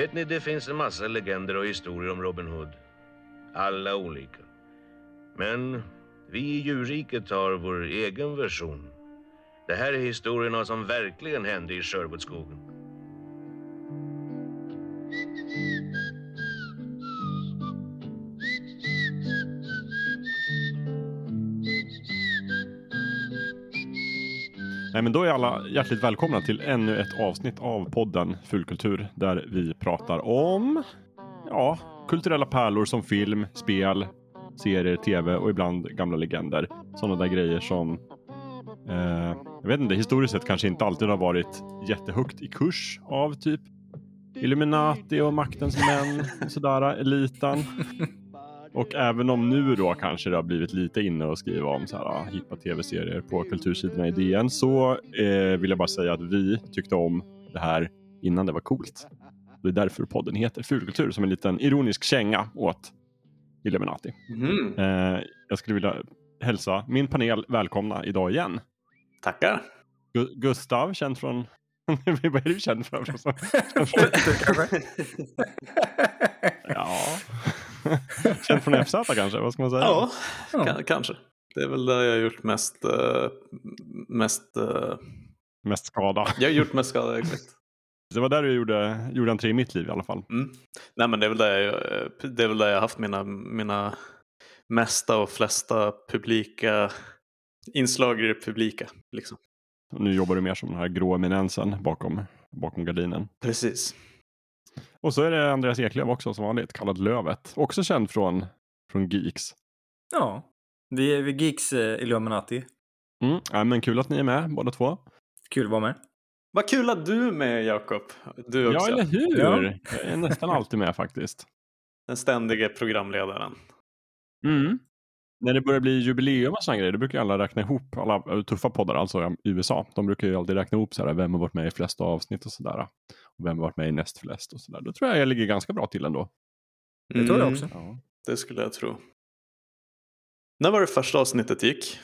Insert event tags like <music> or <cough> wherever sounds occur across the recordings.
Vet ni, det finns en massa legender och historier om Robin Hood. Alla olika. Men vi i djurriket har vår egen version. Det här är historierna som verkligen hände i Sherwoodskogen. Nej, men då är alla hjärtligt välkomna till ännu ett avsnitt av podden Fulkultur där vi pratar om ja, kulturella pärlor som film, spel, serier, tv och ibland gamla legender. Sådana där grejer som eh, jag vet inte, historiskt sett kanske inte alltid har varit jättehögt i kurs av typ Illuminati och maktens män, sådär, elitan. <laughs> Och även om nu då kanske det har blivit lite inne att skriva om så här, ah, hippa tv-serier på kultursidorna i DN så eh, vill jag bara säga att vi tyckte om det här innan det var coolt. Det är därför podden heter Fulkultur som en liten ironisk känga åt Illuminati. Mm. Eh, jag skulle vilja hälsa min panel välkomna idag igen. Tackar. Gu- Gustav, känd från... <laughs> Vad är du känd? Kanske? <laughs> <laughs> ja. <laughs> känd från FZ kanske, vad ska man säga? Ja, Ja. Kanske. Det är väl där jag har gjort mest... eh, mest eh, Mest skada. jag har gjort mest skada, exakt. <laughs> Det var där du gjorde, gjorde entré i mitt liv i alla fall. Mm. Nej men det är väl där jag, eh, det är väl där jag haft mina, mina mesta och flesta publika inslag i det publika. Liksom. Nu jobbar du mer som den här grå eminensen bakom, bakom gardinen. Precis. Och så är det Andreas Eklöf också som vanligt, kallad Lövet. Också känd från, från Geeks. Ja, vi är vi Geeks eh, Illuminati. Mm. Ja, men kul att ni är med båda två. Kul att vara med. Vad kul att du är med Jakob. Du också. Ja, eller hur? Ja. Jag är nästan alltid med faktiskt. Den ständige programledaren. Mm. När det börjar bli jubileum och sådana grejer, då brukar alla räkna ihop, alla tuffa poddar alltså i USA, de brukar ju alltid räkna ihop så här, vem har varit med i flest avsnitt och sådär. Vem varit med i näst flest och sådär. Då tror jag jag ligger ganska bra till ändå. Det tror jag Mm, också. Ja. Det skulle jag tro. När var det första avsnittet gick?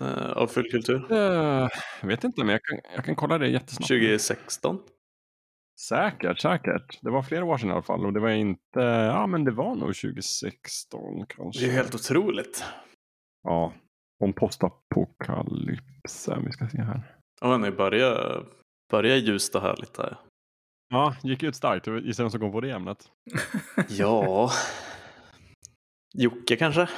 eh, av Fullkultur? Eh, jag vet inte, men jag kan, jag kan kolla det jättesnabbt. 2016? Säkert, säkert. Det var flera år sedan i alla fall. Och det var inte, ja men det var nog 2016 kanske. Det är helt otroligt. Ja, om postapokalypsen. Vi ska se här. Och ni börjar, börjar ljust och härligt här. Ja, gick ut starkt. Gissa vem som kom på det ämnet? <laughs> Ja. Jocke kanske?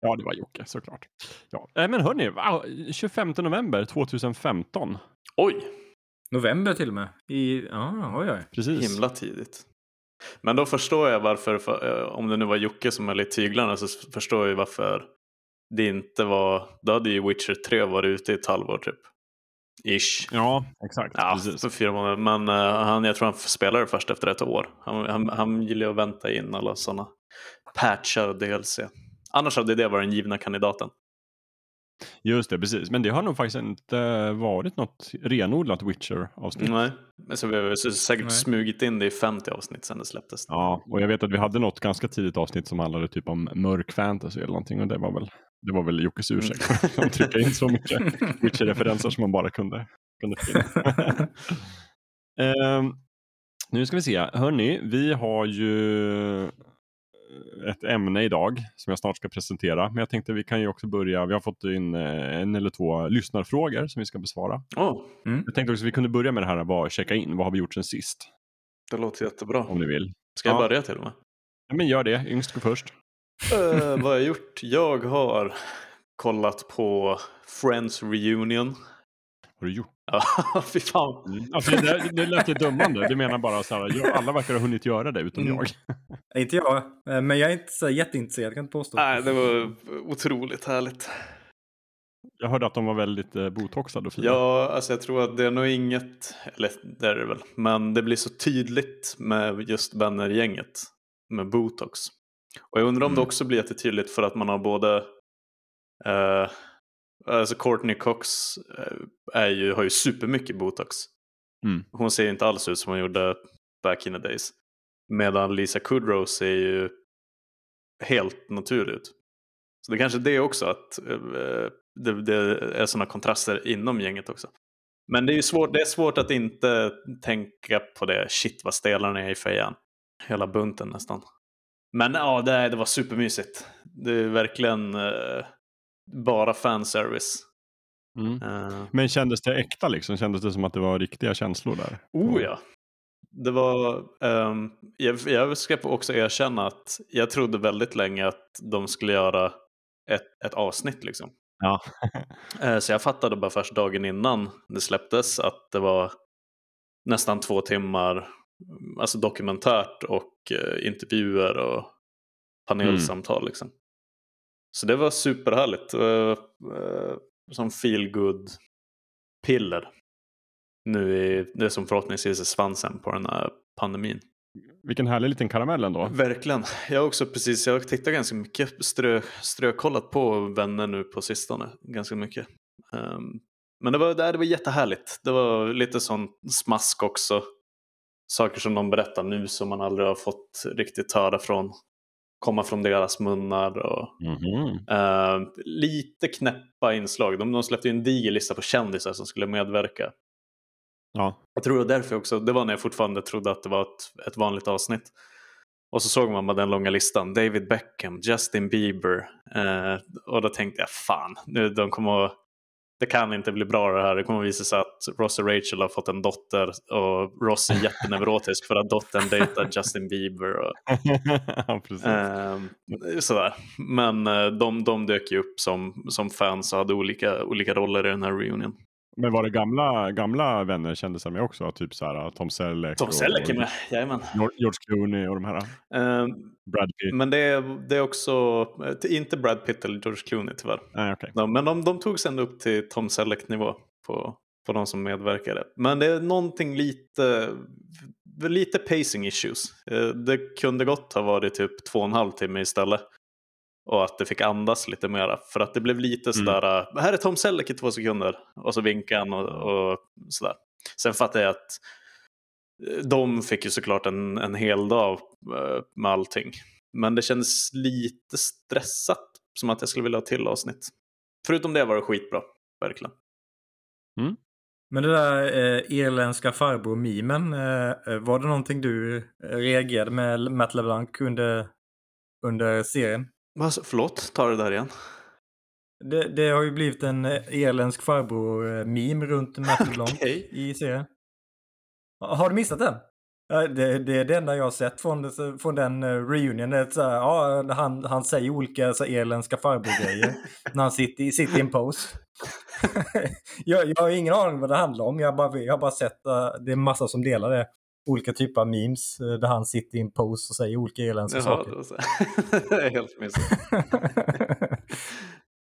Ja, det var Jocke såklart. Ja. Eh, Men hörni, wow, 25 november 2015. Oj, November till och med. I, ja, oj, oj. Precis. himla tidigt. Men då förstår jag varför, för, eh, om det nu var Jocke som höll i tyglarna så förstår jag varför det inte var, då hade ju Witcher 3 varit ute i ett halvår typ. Ish. Ja, exakt. Ja, Precis. för fyra månader. Men eh, han, jag tror han spelade först efter ett år. Han, han, han gillar ju att vänta in alla sådana patchar och DLC. Annars hade det varit den givna kandidaten. Just det, precis. Men det har nog faktiskt inte varit något renodlat Witcher-avsnitt. Nej, men så vi har så säkert Nej. smugit in det i 50 avsnitt sedan det släpptes. Ja, och jag vet att vi hade något ganska tidigt avsnitt som handlade typ om mörk fantasy eller någonting. Och det var väl, det var väl Jockes ursäkt för att trycka in så mycket Witcher-referenser som man bara kunde, kunde. <laughs> Ehm, nu ska vi se. Hörni, vi har ju ett ämne idag som jag snart ska presentera. Men jag tänkte vi kan ju också börja. Vi har fått in eh, en eller två lyssnarfrågor som vi ska besvara. Åh, Jag tänkte också att vi kunde börja med det här vad checka in. Vad har vi gjort sen sist? det låter jättebra. Om ni vill. Ska jag Ja. börja till och med? Ja, men gör det. Yngst går först. Eh, vad har jag gjort? Jag har kollat på Friends Reunion. Har du gjort? Ja, <laughs> fy fan. Alltså, det, det lät ju dummande. Du menar bara så här, alla verkar ha hunnit göra det utom Mm. jag. <laughs> Inte jag, eh, men jag är inte så jätteintresserad, kan inte påstå. Nej, det var otroligt härligt. Jag hörde att de var väldigt eh, botoxade och fina. Ja, alltså jag tror att det är nog inget, eller det är det väl, men det blir så tydligt med just vännergänget med botox. Och jag undrar om det Mm. också blir jättetydligt för att man har både, eh, alltså Courtney Cox eh, är ju, har ju supermycket botox. Mm. Hon ser ju inte alls ut som hon gjorde back in the days. Medan Lisa Kudrow ser ju helt naturlig ut. Så det kanske är det också att eh, det, det är sådana kontraster inom gänget också. Men det är ju svårt, det är svårt att inte tänka på det. Shit vad stelarna är i fejan. hela bunten nästan. Men ja, det, det var supermysigt. Det är verkligen uh, bara fanservice. Mm. Uh, Men kändes det äkta liksom? Kändes det som att det var riktiga känslor där? Oh ja. Det var, um, jag, jag ska också erkänna att jag trodde väldigt länge att de skulle göra ett, ett avsnitt liksom. Ja. uh, <laughs> så jag fattade bara först dagen innan det släpptes att det var nästan två timmar alltså dokumentärt och uh, intervjuer och panelsamtal. Mm. Liksom. Så det var superhärligt. Uh, uh, som feel good piller nu i det som förhoppningsvis är svansen på den här pandemin. Vilken härlig liten karamell ändå. Verkligen. Jag har också precis, jag har tittat ganska mycket, strö, strökollat på vänner nu på sistone. Ganska mycket. Um, men det var, det var jättehärligt. Det var lite sån smask också. Saker som de berättar nu som man aldrig har fått riktigt höra från komma från deras munnar. Och, mm -hmm. uh, lite knäppa inslag. De, de släppte en diger lista på kändisar som skulle medverka. Ja. Jag tror det därför också, det var när jag fortfarande trodde att det var ett, ett vanligt avsnitt. Och så såg man bara den långa listan. David Beckham, Justin Bieber. Eh, och då tänkte jag fan, nu, de kommer att, det kan inte bli bra det här. Det kommer att visa sig att Ross och Rachel har fått en dotter och Ross är jätteneurotisk för att dottern dejtar Justin Bieber. Och, <laughs> eh, sådär. Men eh, de, de dök ju upp som, som fans och hade olika, olika roller i den här reunion. Men var det gamla, gamla vänner kändes det med också? Typ så här Tom Selleck? Tom Selleck är med, jajamän. George Clooney och de här? Uh, Brad Pitt? Men det är, det är också, eh, inte Brad Pitt eller George Clooney tyvärr. Nej, okay. de, men de, de tog sen upp till Tom Selleck-nivå på, på de som medverkade. Men det är någonting lite, lite pacing issues. Uh, det kunde gott ha varit typ två och en halv timme istället och att det fick andas lite mera. För att det blev lite mm. sådär, mm. här är Tom Selleck i två sekunder och så vinkar han och, och sådär. Sen fattar jag att eh, de fick ju såklart en, en hel dag eh, med allting. Men det kändes lite stressat, som att jag skulle vilja ha till avsnitt. Förutom det var det skitbra, verkligen. Mm. Men det där eh, irländska farbror-mimen, eh, eh var det någonting du reagerade med Matt LeBlanc under, under serien? Alltså, förlåt, ta det där igen. Det, det har ju blivit en irländsk farbror-meme runt <laughs> Matt LeBlanc okay. i serien. Har du missat den? Det, det är det enda jag har sett från, från den eh, reunion. Det så här, ja, han, han säger olika så irländska farbror-grejer <laughs> när han sitter, sitter i en pose. <laughs> jag, jag har ingen aning vad det handlar om. Jag har bara, jag har bara sett uh, det är massa som delar det olika typer av memes eh, där han sitter i en pose och säger olika irländska saker. <laughs> det är helt mysigt.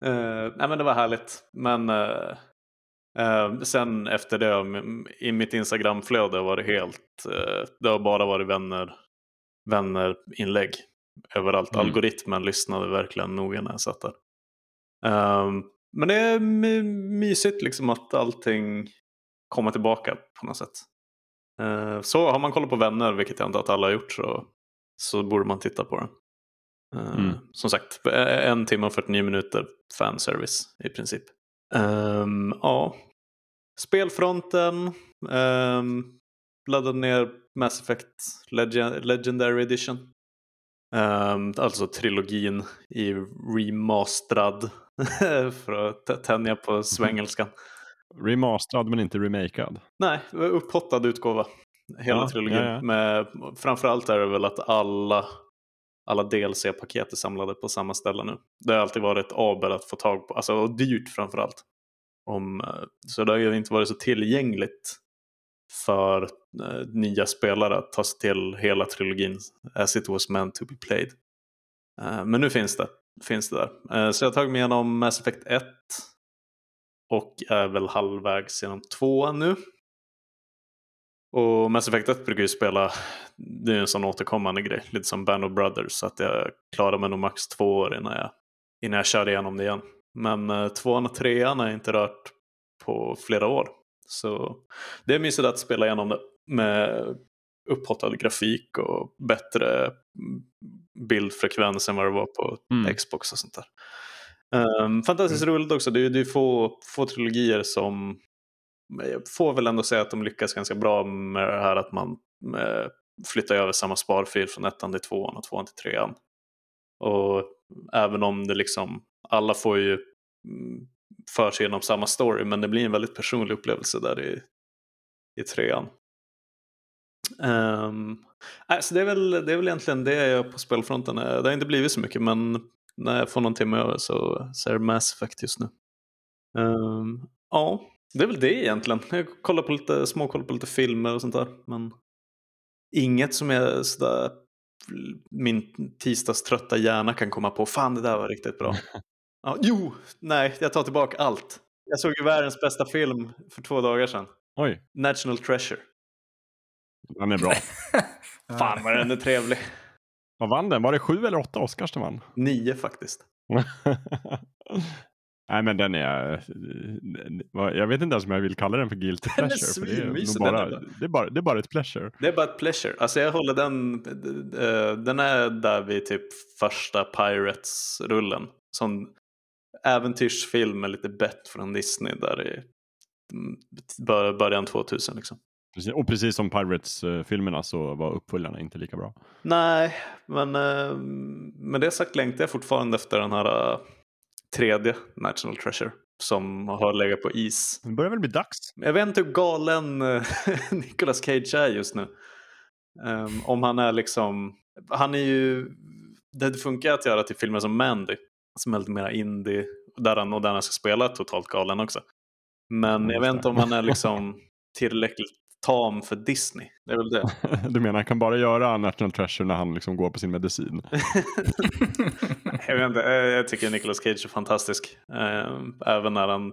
uh, <laughs> nej men det var härligt. Men uh, uh, sen efter det i mitt Instagramflöde var det helt, det har bara varit vänner, vänner inlägg överallt. Mm. Algoritmen lyssnade verkligen noga när jag satt där. Um, men det är mysigt liksom att allting kommer tillbaka på något sätt. Eh, så har man kollat på Vänner, vilket jag inte att alla har gjort, så, så borde man titta på den. Eh, mm. Som sagt, en timme och 49 minuter fanservice i princip. Um, ja. Spelfronten. Um, laddade ner Mass Effect Legend Legendary Edition. Um, alltså trilogin i remasterad <laughs> för att tänja på svengelskan. Remasterad men inte remakad. Nej, upphottad utgåva. Hela ja, trilogin. Ja, ja. Med, framförallt är det väl att alla, alla DLC-paket är samlade på samma ställe nu. Det har alltid varit abel att få tag på, alltså, och dyrt framförallt. Om, eh, så det har ju inte varit så tillgängligt för eh, nya spelare att ta sig till hela trilogin as it was meant to be played. Eh, men nu finns det, finns det där. Eh, så jag har tagit mig igenom Mass Effect 1, och är väl halvvägs genom tvåan nu. Och Mass Effect 1 brukar ju spela, det är en sån återkommande grej, lite som Band of Brothers, så att jag klarar mig nog max två år innan jag, innan jag kör igenom det igen. Men eh, tvåan och trean har jag inte rört på flera år. Så det är mysigt att spela igenom det med upphottad grafik och bättre bildfrekvens än vad det var på mm. Xbox och sånt där. Um, fantastiskt mm. roligt också. Det är, det är få, få trilogier som... Jag får väl ändå säga att de lyckas ganska bra med det här att man flyttar över samma sparfil från ettan till tvåan och tvåan till trean. Och även om det liksom, alla får ju mm, för sig genom samma story men det blir en väldigt personlig upplevelse där i, i trean. Um, alltså det, är väl, det är väl egentligen det jag gör på spelfronten. Det har inte blivit så mycket men när jag får någon timme över så, så är det Mass Effect just nu. Um, ja, det är väl det egentligen. Jag kollar på lite, småkollar på lite filmer och sånt där. Men inget som är sådär min tisdagströtta hjärna kan komma på. Fan, det där var riktigt bra. <laughs> Ja, jo, nej, jag tar tillbaka allt. Jag såg ju världens bästa film för två dagar sedan. Oj. National Treasure. Den är bra. <laughs> Fan vad den är trevlig. Vad vann den? Var det sju eller åtta Oscars den vann? Nio faktiskt. <laughs> Nej men den är, jag vet inte ens om jag vill kalla den för guilty Den pleasure. det, är svinmysig, bara, den är. det, är bara, det är bara ett pleasure. Det är bara ett pleasure. Alltså jag håller den, eh, den är där vid typ första Pirates-rullen. Som äventyrsfilm med lite bett från Disney där i mm, bör- början 2000 liksom. Precis, och precis som Pirates-filmerna så var uppföljarna inte lika bra. Nej, men eh, med det sagt längtar jag fortfarande efter den här eh, tredje National Treasure som har legat på is. Det börjar väl bli dags. Jag vet inte hur galen eh, <laughs> Nicolas Cage är just nu. Ehm, om han är liksom, han är ju, det funkar att göra till filmer som Mandy, som är lite mer indie, där han, och där han ska spela totalt galen också. Men Ja, jag vet inte om han är <laughs> liksom tillräckligt tam för Disney. Det är väl det. <laughs> Du menar han kan bara göra National Treasure när han liksom går på sin medicin? <laughs> jag, vet inte, jag tycker Nicolas Cage är fantastisk. Eh, Även när han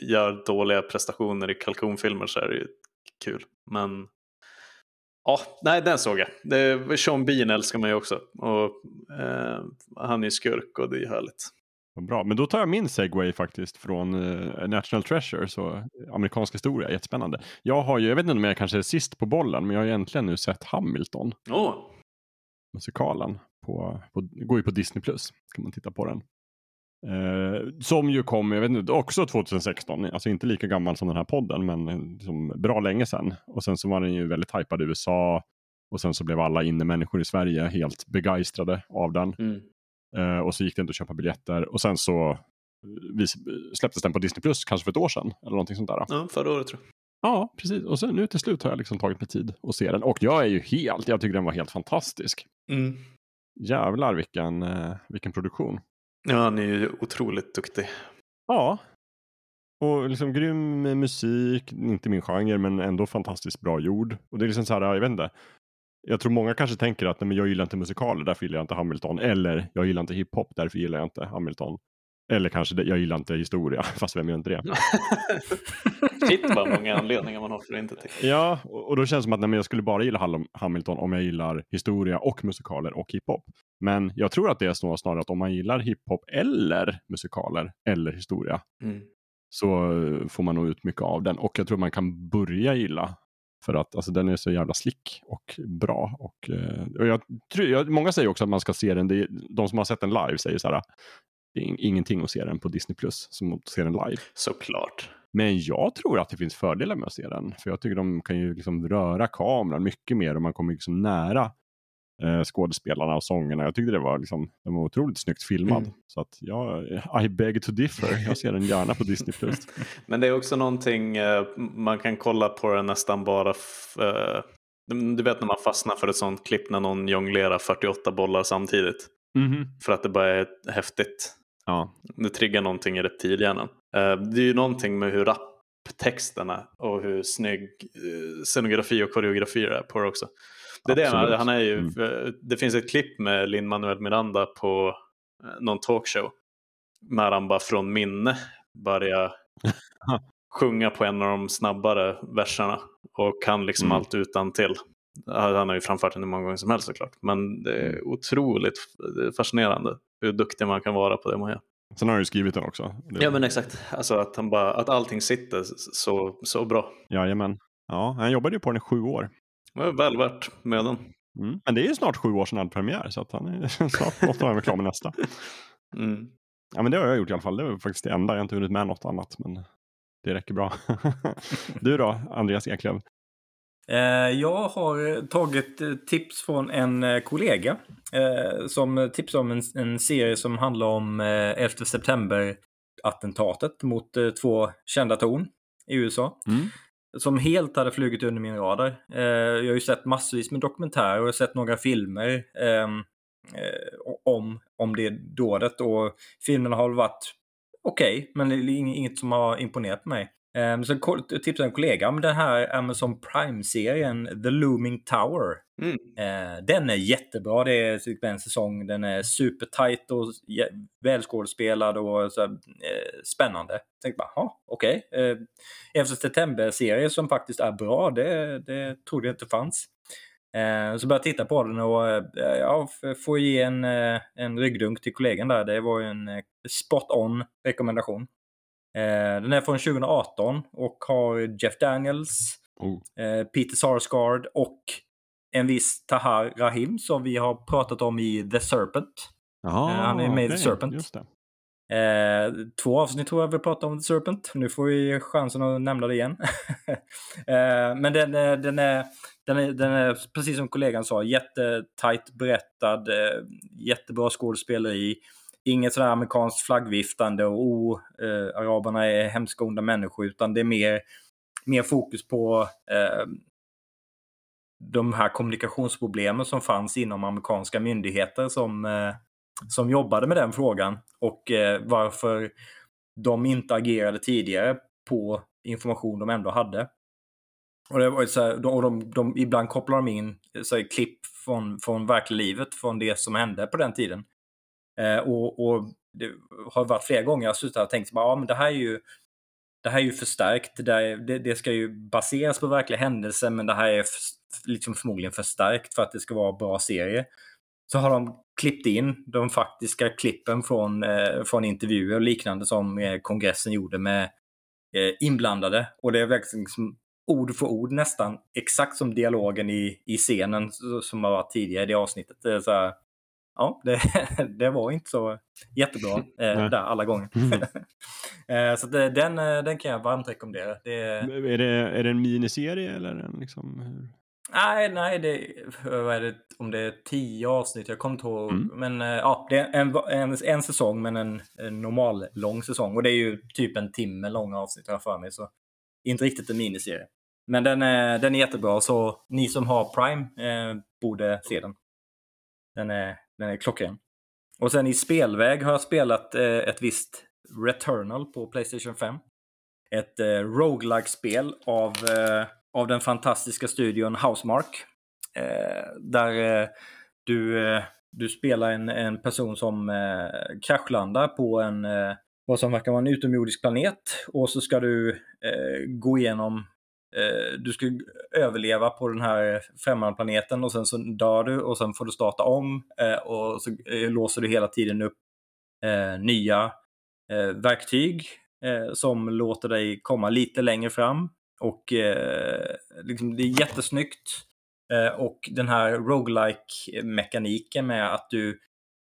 gör dåliga prestationer i kalkonfilmer så är det ju kul. Men ja, nej den såg jag. Det, Sean Bean älskar man ju också. Och, eh, han är skurk och det är härligt. Vad bra, men då tar jag min segway faktiskt från eh, National Treasure, så amerikansk historia, jättespännande. Jag har ju, jag vet inte om jag kanske är sist på bollen, men jag har ju äntligen nu sett Hamilton, Åh, musikalen. På, på, går ju på Disney+, Plus kan man titta på den. Eh, som ju kom, jag vet inte, också 2016, alltså inte lika gammal som den här podden, men eh, som bra länge sedan. Och sen så var den ju väldigt hypad i USA, och sen så blev alla innemänniskor i Sverige helt begeistrade av den. mm. Eh, och så gick det inte att köpa biljetter. Och sen så eh, släpptes den på Disney Plus kanske för ett år sedan. Eller någonting sånt där. ja, förra året tror jag. Ja, precis. Och sen nu till slut har jag liksom tagit mig tid att se den. Och jag är ju helt, jag tycker den var helt fantastisk. Mm. Jävlar vilken, eh, vilken produktion. Ja, han är ju otroligt duktig. Ja. Och liksom grym musik, inte min genre men ändå fantastiskt bra gjord. Och det är liksom så här, jag vet inte. Jag tror många kanske tänker att nej, men jag gillar inte musikaler, därför gillar jag inte Hamilton. Eller jag gillar inte hiphop, därför gillar jag inte Hamilton. Eller kanske jag gillar inte historia, <laughs> fast vem gör inte det? <laughs> Shit vad många anledningar man har för att inte tycka. Ja, och då känns det som att nej, men jag skulle bara gilla Hamilton om jag gillar historia och musikaler och hiphop. Men jag tror att det är snarare, att om man gillar hiphop eller musikaler eller historia Mm. så får man nog ut mycket av den. Och jag tror man kan börja gilla för att alltså, den är så jävla slick och bra. Och, eh, och jag, jag, många säger också att man ska se den, det, de som har sett den live säger så här, det är ing- ingenting att se den på Disney Plus som att se den live. Såklart. Men jag tror att det finns fördelar med att se den. För jag tycker de kan ju liksom röra kameran mycket mer och man kommer liksom nära eh, skådespelarna och sångerna. Jag tyckte det var, liksom, den var otroligt snyggt filmad. Mm. Så att jag, I beg to differ. Jag ser den gärna på Disney+. Plus. <laughs> Men det är också någonting eh, man kan kolla på den nästan bara eh, du vet när man fastnar för ett sånt klipp när någon jonglerar 48 bollar samtidigt. För att det bara är häftigt. Ja, Det triggar någonting i reptilhjärnan. Det är ju någonting med hur rapptexterna och hur snygg scenografi och koreografi det är på det också. Det, är det, han, är ju, Mm. det finns ett klipp med Lin-Manuel Miranda på eh, någon talkshow. När han bara från minne börjar <laughs> sjunga på en av de snabbare verserna. Och kan liksom Mm. allt utan till. Han har ju framfört den hur många gånger som helst såklart. Men det Mm. är otroligt fascinerande hur duktig man kan vara på det man gör. sen har han ju skrivit den också. Det, Ja men exakt, alltså att, han bara, att allting sitter så, så bra. Jajamän. Ja, han jobbade ju på den i sju år. Det var väl värt mödan. Mm. Men det är ju snart sju år sedan han hade premiär, så att han är <laughs> snart måste han vara klar med nästa. <laughs> Mm. Ja, men det har jag gjort i alla fall. Det var faktiskt det enda. Jag har inte hunnit med något annat, men det räcker bra. <laughs> du då, Andreas Eklöf? Jag har tagit tips från en kollega som tipsade om en, en serie som handlar om 11 september-attentatet mot två kända torn i USA. Mm. Som helt hade flugit under min radar. Eh, jag har ju sett massvis med dokumentärer och sett några filmer ehm, eh, om, om det dådet och filmerna har varit okej, okay, men det är inget som har imponerat på mig. Um, så tipsade en kollega om den här Amazon Prime-serien The Looming Tower. Mm. Uh, den är jättebra. Det är typ en säsong. Den är supertight och välskådespelad och så, uh, spännande. Jag tänkte bara, okej. Okay. Uh, efter september-serie som faktiskt är bra, det, det trodde jag inte fanns. Uh, så började jag titta på den och uh, ja, får ge en, uh, en ryggdunk till kollegan där. Det var ju en spot on rekommendation. Eh, den är från 2018 och har Jeff Daniels, oh. eh, Peter Sarsgaard och en viss Tahar Rahim som vi har pratat om i The Serpent. Aha, eh, han är med i The Serpent. Eh, två avsnitt tror jag vi pratar om The Serpent. Nu får vi chansen att nämna det igen. <laughs> eh, men den, den, är, den, är, den är, precis som kollegan sa, jättetajt berättad, eh, jättebra skådespeleri inget sådär amerikanskt flaggviftande och oh, eh, araberna är hemska onda människor, utan det är mer, mer fokus på eh, de här kommunikationsproblemen som fanns inom amerikanska myndigheter som, eh, som jobbade med den frågan och eh, varför de inte agerade tidigare på information de ändå hade. Och, det var så här, och de, de, ibland kopplar de in eh, så här, klipp från, från verkliga livet, från det som hände på den tiden. Eh, och, och, det har varit flera gånger jag har suttit och tänkt att ja, men det här är ju det här är ju förstärkt. Det, det, det, ska ju baseras på verkliga händelser men det här är liksom förmodligen förstärkt för att det ska vara en bra serie. Så har de klippt in de faktiska klippen från, eh, från intervjuer och liknande som eh, kongressen gjorde med eh, inblandade. Och det är verkligen liksom ord för ord nästan exakt som dialogen i, i scenen som har varit tidigare i det avsnittet. Det är så här, ja, det, <laughs> det var inte så jättebra <laughs> eh, där alla gånger. Mm. <laughs> eh, så det, den, eh, den kan jag varmt rekommendera. Det, är, det, är det en miniserie eller en liksom? Nej, nej, det, vad är det, om det är tio avsnitt, jag kommer inte ihåg. Mm. Men eh, ja, det är en, en, en säsong men en, en normal lång säsong. Och det är ju typ en timme långa avsnitt har jag för mig. Så inte riktigt en miniserie. Men den är, den är jättebra, så ni som har Prime eh, borde se den. Den är, den är klockren. Och sen i spelväg har jag spelat eh, ett visst Returnal på Playstation 5. Ett eh, roguelike spel av, eh, av den fantastiska studion Housemark. Eh, där eh, du, eh, du spelar en, en person som eh, kraschlandar på en eh, vad som verkar vara en utomjordisk planet och så ska du eh, gå igenom Eh, du ska överleva på den här främmande planeten och sen så dör du och sen får du starta om eh, och så eh, låser du hela tiden upp eh, nya eh, verktyg som låter dig komma lite längre fram. Och liksom, det är jättesnyggt. och den här roguelike mekaniken med att du,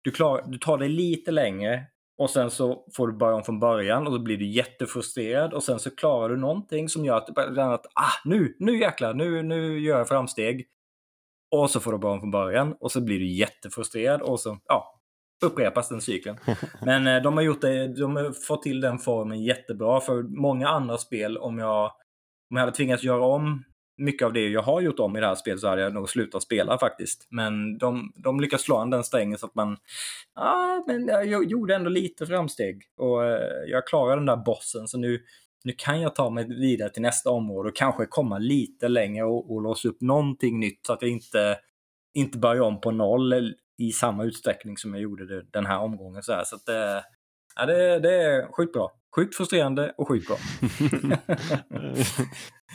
du, klar, du tar dig lite längre och sen så får du börja om från början och då blir du jättefrustrerad och sen så klarar du någonting som gör att du börjar att ah, nu, nu jäklar, nu, nu gör jag framsteg. Och så får du börja om från början och så blir du jättefrustrerad och så, ja, upprepas den cykeln. <laughs> Men eh, de har gjort det, de har fått till den formen jättebra för många andra spel om jag, om jag hade tvingats göra om mycket av det jag har gjort om i det här spelet så hade jag nog slutat spela faktiskt. Men de, de lyckas slå an den strängen så att man, ja, men jag gjorde ändå lite framsteg. Och eh, jag klarade den där bossen så nu, nu kan jag ta mig vidare till nästa område och kanske komma lite längre och, och låsa upp någonting nytt så att jag inte, inte börjar om på noll i samma utsträckning som jag gjorde det, den här omgången. Så, här. så att, eh, ja, det, det är sjukt bra. Sjukt frustrerande och sjukt bra. <laughs>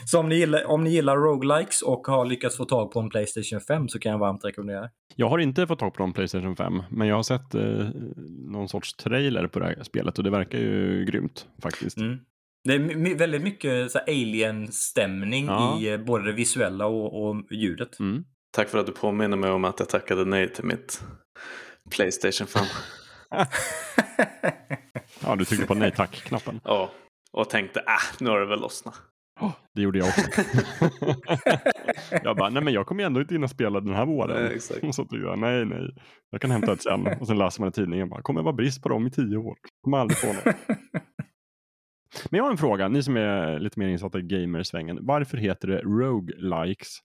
<laughs> så om ni, gillar, om ni gillar roguelikes och har lyckats få tag på en Playstation 5 så kan jag varmt rekommendera. Jag har inte fått tag på en Playstation 5, men jag har sett eh, någon sorts trailer på det här spelet och det verkar ju grymt faktiskt. Mm. Det är väldigt mycket alien-stämning ja. i eh, både det visuella och, och ljudet. Mm. Tack för att du påminner mig om att jag tackade nej till mitt Playstation 5. <laughs> Ja, du tryckte på nej tack-knappen. Ja, och tänkte äh, nu har det väl lossnat. Oh, det gjorde jag också. <laughs> Jag bara, nej men jag kommer ändå inte in och spela den här våren. Nej, exakt. Och så jag, nej nej, jag kan hämta ett sen. Och sen läser man i tidningen, bara, kommer vara brist på dem i tio år. Kommer aldrig få något. <laughs> Men jag har en fråga, ni som är lite mer insatta i gamersvängen. Varför heter det roguelikes?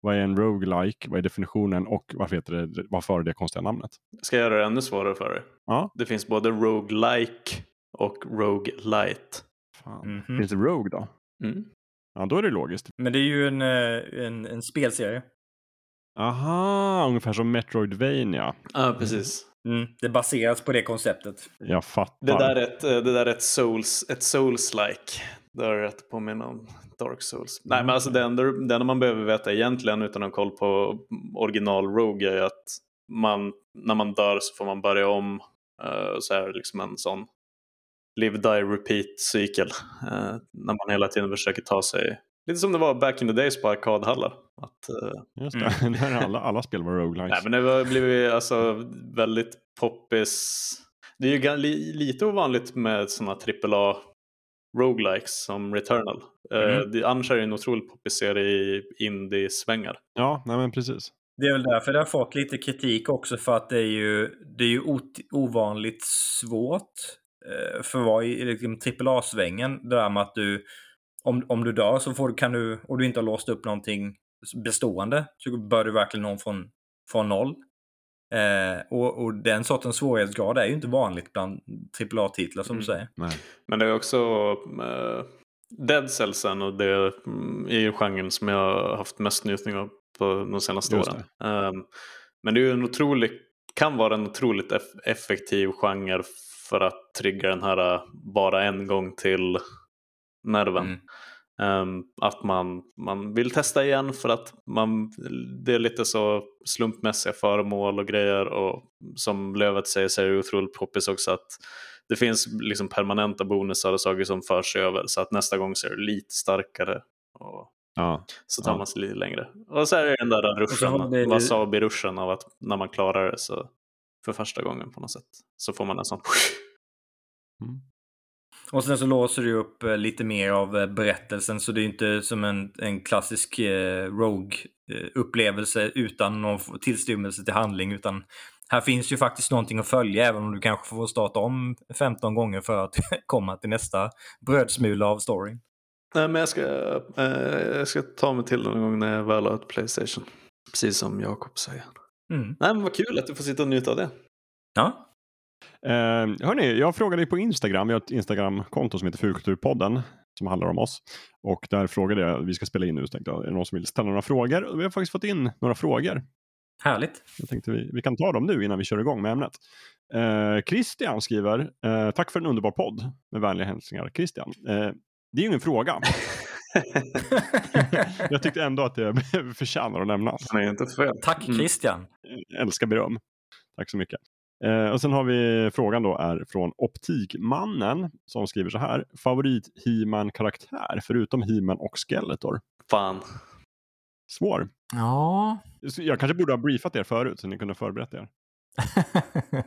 Vad är en roguelike? Vad är definitionen? Och varför heter det, varför har det konstiga namnet? Ska jag göra det ännu svårare för dig? Ja. Det finns både roguelike och roguelite. Fan. Mhm. Finns det rogue då? Mm. Ja, då är det logiskt. Men det är ju en, eh, en, en spelserie. Aha, ungefär som Metroidvania. Ja, precis. Mm. Det baseras på det konceptet. Jag fattar. Det där är ett, eh, det där är ett souls, ett souls-like. Det har rätt påminna om Dark Souls. Nej, men alltså det enda, det enda man behöver veta egentligen utan att ha koll på original Rogue är ju att man, när man dör så får man börja om. eh, så är det liksom en sån live, die, repeat cykel. eh, när man hela tiden försöker ta sig, lite som det var back in the days på arkadhallar. Att, eh, Just det, <laughs> är alla, alla spel var roguelikes. Nej, men det har blivit alltså, väldigt poppis. Det är ju lite ovanligt med sådana AAA roguelikes som Returnal. Mhm. det, annars är det en otroligt poppis serie i indie-svängar. Ja, nej men precis. Det är väl därför det har fått lite kritik också för att det är ju, det är ju ot- ovanligt svårt eh, för att vara i liksom, AAA-svängen. Det där med att du, om, om du dör så får, du- kan du, och du inte har låst upp någonting bestående, så bör du verkligen någon från, från noll. Eh, och, och den sortens svårighetsgrad är ju inte vanligt bland AAA-titlar som Mm. du säger. Nej. Men det är också uh, Dead Cellsen och det är ju genren som jag har haft mest njutning av på de senaste Just åren. Ehm, men det är ju en otrolig, kan vara en otroligt eff- effektiv genre för att trigga den här uh, bara en gång till nerven. Mm. Ehm, att man, man vill testa igen för att man, det är lite så slumpmässiga föremål och grejer och som Lövet säger så är det otroligt poppis också att det finns liksom permanenta bonusar och saker som förs över så att nästa gång så är det lite starkare och Ja. så tar Ja. man sig lite längre. Och så är det den där ruschen, wasabi-ruschen av att när man klarar det så för första gången på något sätt så får man en sån Mm. Och sen så låser du upp eh, lite mer av eh, berättelsen så det är inte som en, en klassisk eh, Rogue-upplevelse utan någon tillstymmelse till handling utan här finns ju faktiskt någonting att följa även om du kanske får starta om 15 gånger för att <laughs> komma till nästa brödsmula av storyn. Nej, men jag ska, eh, jag ska ta mig till någon gång när jag väl har ett Playstation. Precis som Jakob säger. Mm. Nej, men vad kul att du får sitta och njuta av det. Ja, Eh, hörni, jag frågade på Instagram, vi har ett Instagram-konto som heter Fulkulturpodden som handlar om oss. Och där frågade jag, vi ska spela in nu, så tänkte jag, är det någon som vill ställa några frågor? Och vi har faktiskt fått in några frågor. härligt. Jag tänkte vi, vi kan ta dem nu innan vi kör igång med ämnet. Eh, Christian skriver, eh, tack för en underbar podd. Med vänliga hälsningar Christian. Eh, det är ju ingen fråga. <laughs> jag tyckte ändå att det <laughs> förtjänar att nämnas. Är inte fel. Tack Mm. Christian. Jag älskar beröm. Tack så mycket. Eh, och sen har vi frågan då är från Optikmannen som skriver så här. Favorit he karaktär förutom he och Skeletor? Fan. Svår. Ja. Jag kanske borde ha briefat er förut så ni kunde förberett er. <laughs>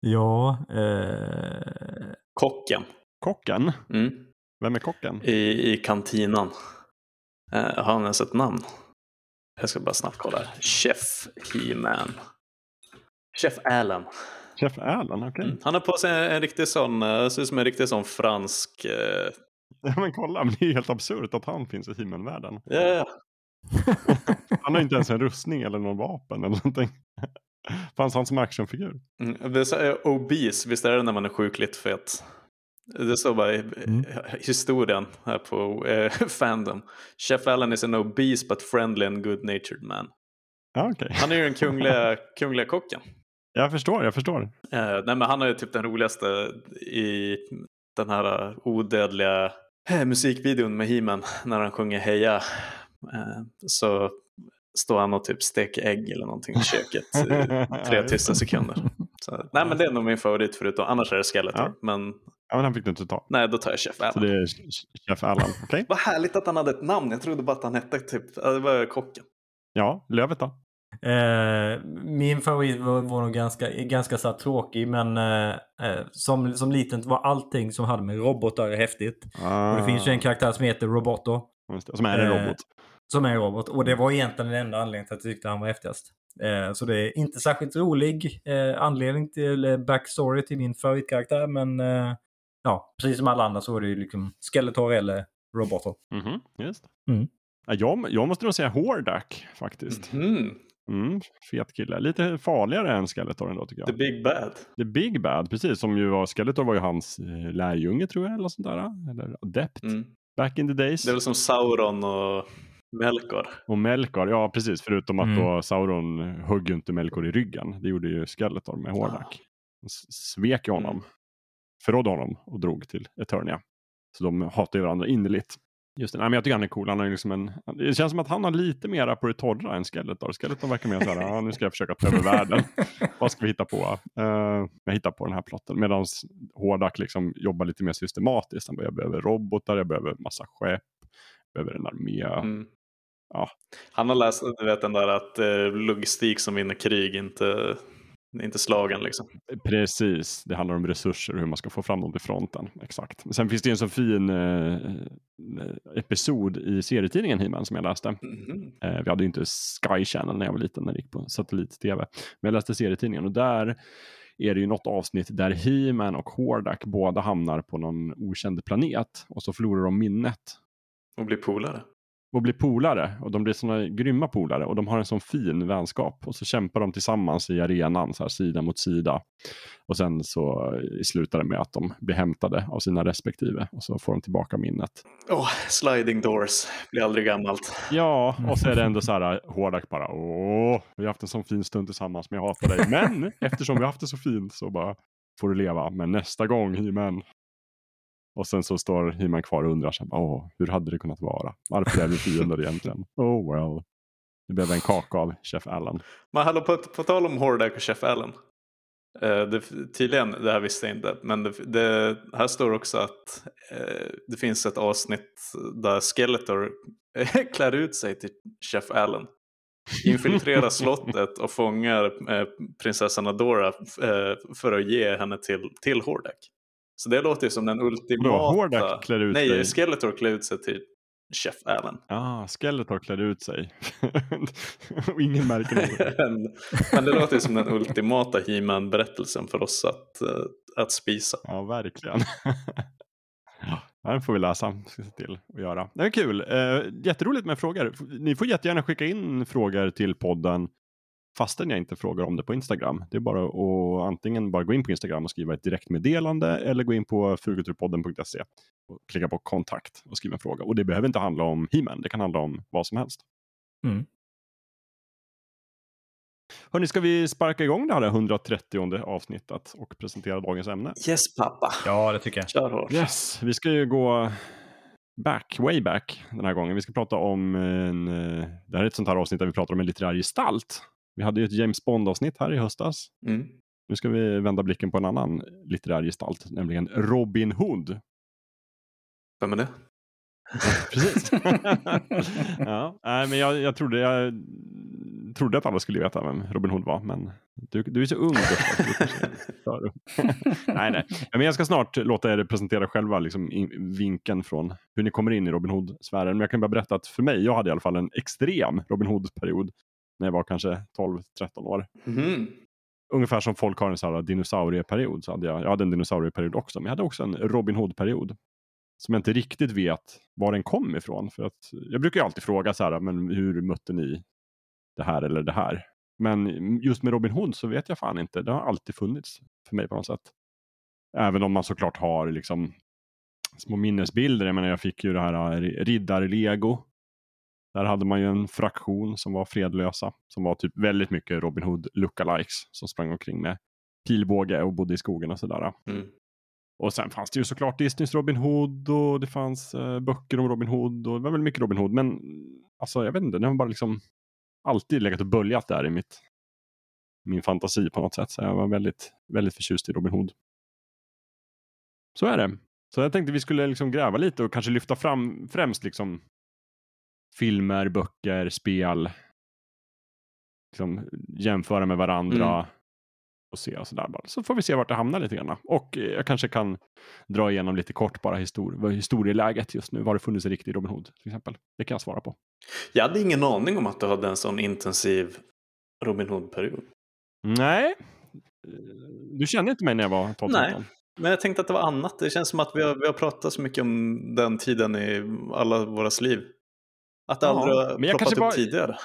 ja. Eh... Kocken. Kocken? Mm. Vem är kocken? I, I kantinan. Eh, har han ens ett namn? Jag ska bara snabbt kolla. Chef He-Man. Chef Allen. Chef Allen, okej. Mm. Han har på sig en, en riktig sån, eh, ser ut som en riktig sån fransk. Eh, Ja, men kolla, men det är ju helt absurt att han finns i he världen ja, ja. <laughs> Han har inte ens en rustning eller någon vapen eller någonting. <laughs> Fanns han som actionfigur? Mm, det är obese, visst är det när man är sjukligt fet? Det står bara i Mm. historien här på eh, <laughs> Fandom. Chef Allen is an obese but friendly and good natured man. Ja, okej. Han är ju den kungliga, kungliga kocken. Jag förstår, jag förstår. Eh, nej, men han är ju typ den roligaste i den här eh, odödliga eh, musikvideon med He-Man när han sjunger Heja. Eh, så står han och typ steker ägg eller någonting i köket i <laughs> tre tysta sekunder. Så, nej men det är nog min favorit förutom, annars är det Skeletor. Ja. Men Ja, men han fick du inte ta. nej, då tar jag Chef Så Allen. det är Chef Allen, okej? <laughs> Vad härligt att han hade ett namn. Jag trodde bara att han hette typ, det var kocken. Ja, Lövet då? Eh, min favorit var, var nog ganska, ganska så tråkig men eh, eh, som, som liten var allting som hade med robotar häftigt. Ah, Och det finns ju en karaktär som heter Roboto. det. Som är en eh, robot. som är en robot. Och det var egentligen den enda anledningen till att jag tyckte han var häftigast. Eh, så det är inte särskilt rolig eh, anledning till eh, backstory till min favoritkaraktär, men eh, ja, precis som alla andra så är det ju liksom Skeletor eller robotar. Mhm, just. Mm. Ja, jag, jag måste nog säga Hordak faktiskt. Mhm. Mm, fet kille. Lite farligare än Skeletor ändå tycker jag. The Big Bad. The Big Bad, precis. Som ju var, Skeletor var ju hans eh, lärjunge tror jag, eller sånt där. Eller adept. Mm. Back in the days. Det är väl som Sauron och Melkor. Och Melkor, ja precis. Förutom att Mm. då Sauron högg ju inte Melkor i ryggen. Det gjorde ju Skeletor med Hordak. S- svek ju honom. Mm. Förrådde honom och drog till Eternia. Så de hatar ju varandra innerligt. Just det. Nej, men jag tycker han är cool. Han är liksom en, det känns som att han har lite mera på det torra än Skeletor. Skeletor verkar mer såhär, ja, nu ska jag försöka ta över världen. Vad ska vi hitta på? Uh, jag hittar på den här plotten. Medan Hordak liksom jobbar lite mer systematiskt. Han bara, jag behöver robotar, jag behöver massa skepp, jag behöver en armé. Mm. Ja. Han har läst du vet, den där att eh, logistik som vinner krig inte, inte slagen. Liksom. Precis, det handlar om resurser och hur man ska få fram dem till fronten. Exakt. Sen finns det en så fin eh, eh, episod i serietidningen He-Man som jag läste. Mhm. Eh, vi hade ju inte Sky Channel när jag var liten när det gick på satellit-tv. Men jag läste serietidningen och där är det ju något avsnitt där He-Man och Hordak båda hamnar på någon okänd planet och så förlorar de minnet Och blir polare. Och blir polare och de blir såna grymma polare och de har en sån fin vänskap och så kämpar de tillsammans i arenan så här sida mot sida och sen så eh, slutar det med att de blir hämtade av sina respektive och så får de tillbaka minnet. Åh, sliding doors. Blir aldrig gammalt. Ja, och så är det ändå så här Hordak bara åh, vi har haft en sån fin stund tillsammans men jag hatar dig. Men eftersom vi har haft det så fint så bara får du leva. Men nästa gång He-Man. Och sen så står He-Man kvar och undrar åh, hur hade det kunnat vara? Varför är vi fiender egentligen? <laughs> Oh well. Det blev en kaka av Chef Allen. Men hallå, på, på tal om Hordak och Chef Allen. Eh, det, tydligen, det här visste jag inte, men det, det, här står också att eh, det finns ett avsnitt där Skeletor <laughs> klär ut sig till Chef Allen. Infiltrerar slottet och fångar eh, prinsessan Adora eh, för att ge henne till, till Hordak. Så det låter ju som den ultimata... Hordak klär ut Nej, sig. Skeletor klär ut sig till Chef Allen. Ah, Skeletor klädde ut sig. <laughs> och ingen märker något. <laughs> men, men det låter ju som den ultimata He-Man-berättelsen för oss att, eh, att spisa. Ja, verkligen. <laughs> Ja, Den får vi läsa. Ska se till att göra. Det är kul. Eh, jätteroligt med frågor. Ni får jättegärna skicka in frågor till podden fastän jag inte frågar om det på Instagram. Det är bara att antingen bara gå in på Instagram och skriva ett direktmeddelande eller gå in på fulkulturpodden.se och klicka på kontakt och skriva en fråga. Och det behöver inte handla om He-Man. Det kan handla om vad som helst. Mm. Hörni, ska vi sparka igång det här 130 avsnittet och presentera dagens ämne? Yes pappa, Ja, det tycker jag. kör hårt. Yes, vi ska ju gå back, way back den här gången. Vi ska prata om en, eh, det här är ett sånt här avsnitt där vi pratar om en litterär gestalt. Vi hade ju ett James Bond-avsnitt här i höstas. Mm. Nu ska vi vända blicken på en annan litterär gestalt, nämligen Robin Hood. Vem är det? <laughs> Precis. <laughs> ja, nej, men jag, jag, trodde, jag trodde att alla skulle veta vem Robin Hood var, men du, du är så ung. Är <laughs> nej, nej. Men jag ska snart låta er presentera själva liksom, in, vinkeln från hur ni kommer in i Robin Hood-sfären. Men jag kan bara berätta att för mig, jag hade i alla fall en extrem Robin Hood-period när jag var kanske 12-13 år. Mhm. Ungefär som folk har en sån här dinosaurieperiod. Så hade jag, jag hade en dinosaurieperiod också, men jag hade också en Robin Hood-period. Som jag inte riktigt vet var den kom ifrån. För att, jag brukar ju alltid fråga så här, men hur mötte ni det här eller det här? Men just med Robin Hood så vet jag fan inte. Det har alltid funnits för mig på något sätt. Även om man såklart har liksom små minnesbilder. Jag menar jag fick ju det här eh, riddar-lego. Där hade man ju en fraktion som var fredlösa. Som var typ väldigt mycket Robin Hood lookalikes. Som sprang omkring med pilbåge och bodde i skogen och sådär. Mm. Och sen fanns det ju såklart Disneys Robin Hood och det fanns eh, böcker om Robin Hood och det var väldigt mycket Robin Hood. Men alltså jag vet inte, den har bara liksom alltid legat och böljat där i mitt, min fantasi på något sätt. Så jag var väldigt, väldigt förtjust i Robin Hood. Så är det. Så jag tänkte vi skulle liksom gräva lite och kanske lyfta fram främst liksom filmer, böcker, spel. Liksom jämföra med varandra. och se och sådär. Bara. Så får vi se vart det hamnar lite grann. Och eh, jag kanske kan dra igenom lite kort bara histori vad historieläget just nu. Var det funnits en riktig Robin Hood till exempel? Det kan jag svara på. Jag hade ingen aning om att du hade en sån intensiv Robin Hood-period. Nej, du kände inte mig när jag var 12 Nej, men jag tänkte att det var annat. Det känns som att vi har, vi har pratat så mycket om den tiden i alla våra liv. Att Ja, aldrig har men jag kanske upp bara- tidigare.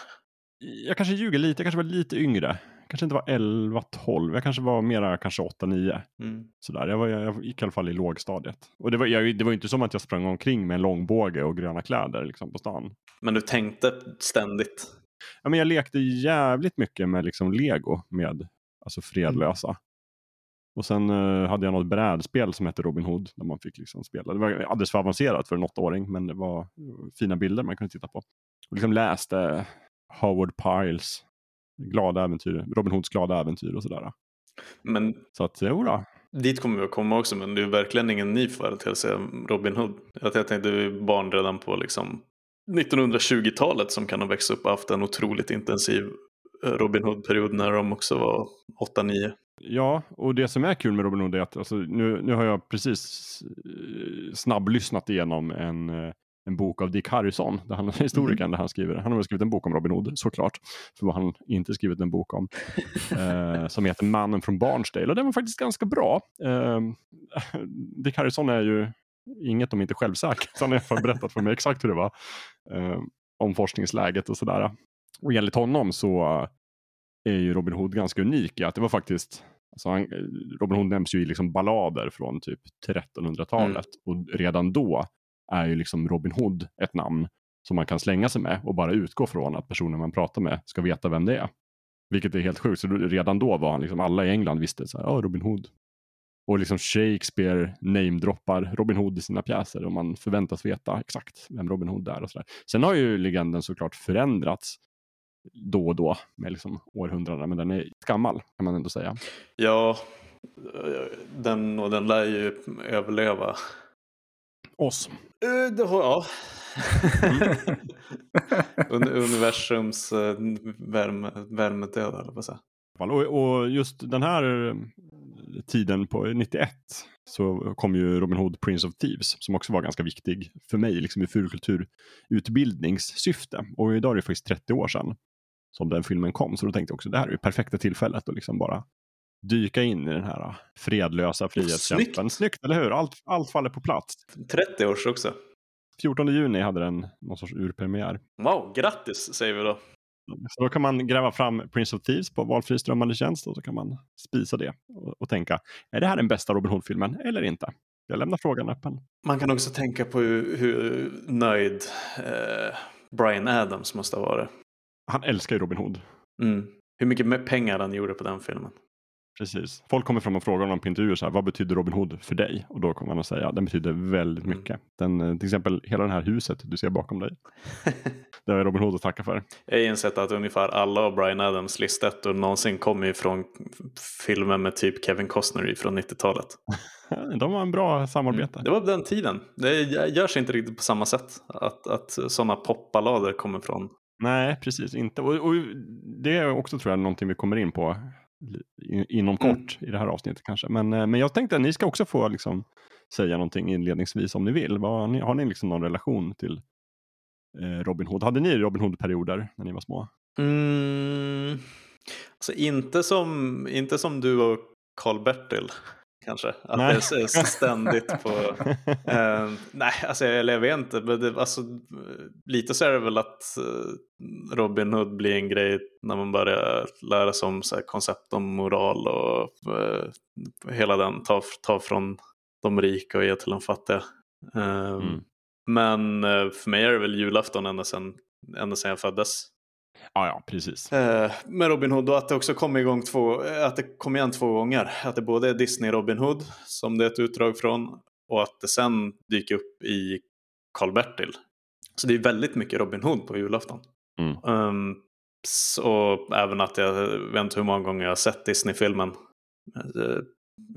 Jag kanske ljuger lite, jag kanske var lite yngre. Kanske inte var 11, 12, jag kanske var mera kanske 8, 9. Mm. Sådär. Jag, var, jag gick i alla fall i lågstadiet. Och det var, jag, det var inte som att jag sprang omkring med en långbåge och gröna kläder liksom, på stan. Men du tänkte ständigt. Ja, men jag lekte jävligt mycket med liksom, lego med alltså, fredlösa. Och sen eh, hade jag något brädspel som hette Robin Hood. Där man fick liksom spela. Det var alldeles för avancerat för en åttaåring. Men det var fina bilder man kunde titta på. Och liksom läste Howard Piles glada äventyr. Robin Hoods glada äventyr och sådär. Men Så att jo då. dit kommer vi att komma också. Men det är verkligen ingen ny företeelse Robin Hood. Jag tänkte att du är barn redan på liksom 1920-talet som kan ha växt upp och haft en otroligt intensiv eh, Robin Hood-period när de också var 8-9. Ja, och det som är kul med Robin Hood är att alltså, nu, nu har jag precis eh, snabblyssnat igenom en, eh, en bok av Dick Harrison, där han, historikern, där han skriver. Han har väl skrivit en bok om Robin Hood, såklart. För vad han inte skrivit en bok om. <laughs> eh, som heter Mannen från Barnsdale. Och den var faktiskt ganska bra. Eh, <laughs> Dick Harrison är ju inget om inte självsäker. Så han har berättat för mig exakt hur det var. Eh, om forskningsläget och sådär. Och enligt honom så är ju Robin Hood ganska unik i att det var faktiskt Alltså han, Robin Hood nämns ju i liksom ballader från typ 1300-talet och redan då är ju liksom Robin Hood ett namn som man kan slänga sig med och bara utgå från att personen man pratar med ska veta vem det är. Vilket är helt sjukt, så redan då var han liksom, alla i England visste så här, ja Robin Hood. Och liksom Shakespeare namedroppar Robin Hood i sina pjäser och man förväntas veta exakt vem Robin Hood är och sådär. Sen har ju legenden såklart förändrats då och då med liksom århundraden, men den är gammal kan man ändå säga. Ja, den, och den lär ju överleva. Oss. Eh, Det har, ja. <laughs> Un- Universums eh, värme, värmedöd, eller vad säga. Och, och just den här eh, tiden på 91 så kom ju Robin Hood Prince of Thieves som också var ganska viktig för mig liksom i fulkulturutbildningssyfte. Och idag är det faktiskt 30 år sedan som den filmen kom. Så då tänkte jag också det här är det perfekta tillfället att liksom bara dyka in i den här fredlösa frihetskämpen. Snyggt. Snyggt, eller hur? Allt, allt faller på plats. 30 års också. 14 juni hade den någon sorts urpremiär. Wow, grattis säger vi då. Så då kan man gräva fram Prince of Thieves på valfri strömmande tjänst och så kan man spisa det och, och tänka, är det här den bästa Robin Hood-filmen eller inte? Jag lämnar frågan öppen. Man kan också tänka på hur, hur nöjd eh, Brian Adams måste ha varit. Han älskar ju Robin Hood. Mm. Hur mycket pengar han gjorde på den filmen. Precis. Folk kommer fram och frågar honom på intervjuer så här, vad betyder Robin Hood för dig? Och då kommer han att säga, den betyder väldigt Mm. mycket. Den, eh, till exempel hela det här huset du ser bakom dig. <laughs> Det har Robin Hood att tacka för. Jag har insett att ungefär alla av Brian Adams listettor någonsin kommer från filmer med typ Kevin Costner från 90-talet. <laughs> De har en bra samarbete. Det var den tiden. Det görs inte riktigt på samma sätt. Att, att sådana popballader kommer från. Nej, precis inte. Och, och det är också tror jag någonting vi kommer in på inom Mm. kort i det här avsnittet kanske. Men, eh, men jag tänkte att ni ska också få liksom, säga någonting inledningsvis om ni vill. Ni, har ni liksom någon relation till eh, Robin Hood? Hade ni Robin Hood-perioder när ni var små? Mm, alltså inte som, inte som du och Karl-Bertil kanske. Att Nej. det är ständigt på... <laughs> Eh, nej, alltså jag, eller jag vet inte. Men det, alltså, lite så är det väl att eh, Robin Hood blir en grej när man börjar lära sig om så här, koncept om moral och eh, hela den. Ta, ta från de rika och ge till de fattiga. Eh, Mm. Men eh, för mig är det väl julafton ända sedan, ända sedan jag föddes. Ja, ja, precis. Eh, med Robin Hood och att det också kom igång två, eh, att det kom igen två gånger. Att det både är Disney Robin Hood som det är ett utdrag från och att det sen dyker upp i Karl-Bertil. Så det är väldigt mycket Robin Hood på julafton. Mm. Um, så även att jag vet inte hur många gånger jag har sett Disney-filmen eh,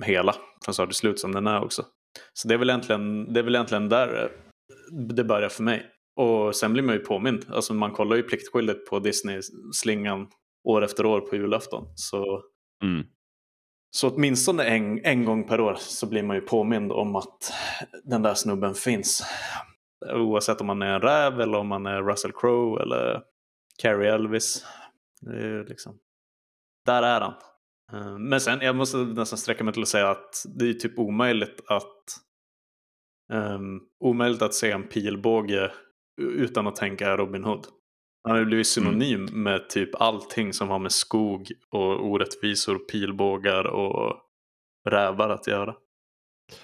hela från start till slut som den är också. Så det är väl egentligen, det är väl egentligen där eh, det börjar för mig. Och sen blir man ju påmind. Alltså man kollar ju pliktskyldigt på Disney-slingan år efter år på julafton. Så Mm. Så åtminstone en, en gång per år så blir man ju påmind om att den där snubben finns. Oavsett om man är en räv eller om man är Russell Crowe eller Carrie Elvis. Det är liksom... Där är han. Eh, men sen, jag måste nästan sträcka mig till att säga att det är typ omöjligt att um, omöjligt att se en pilbåge utan att tänka Robin Hood. Han har ju blivit synonym mm. med typ allting som har med skog och orättvisor, pilbågar och rävar att göra.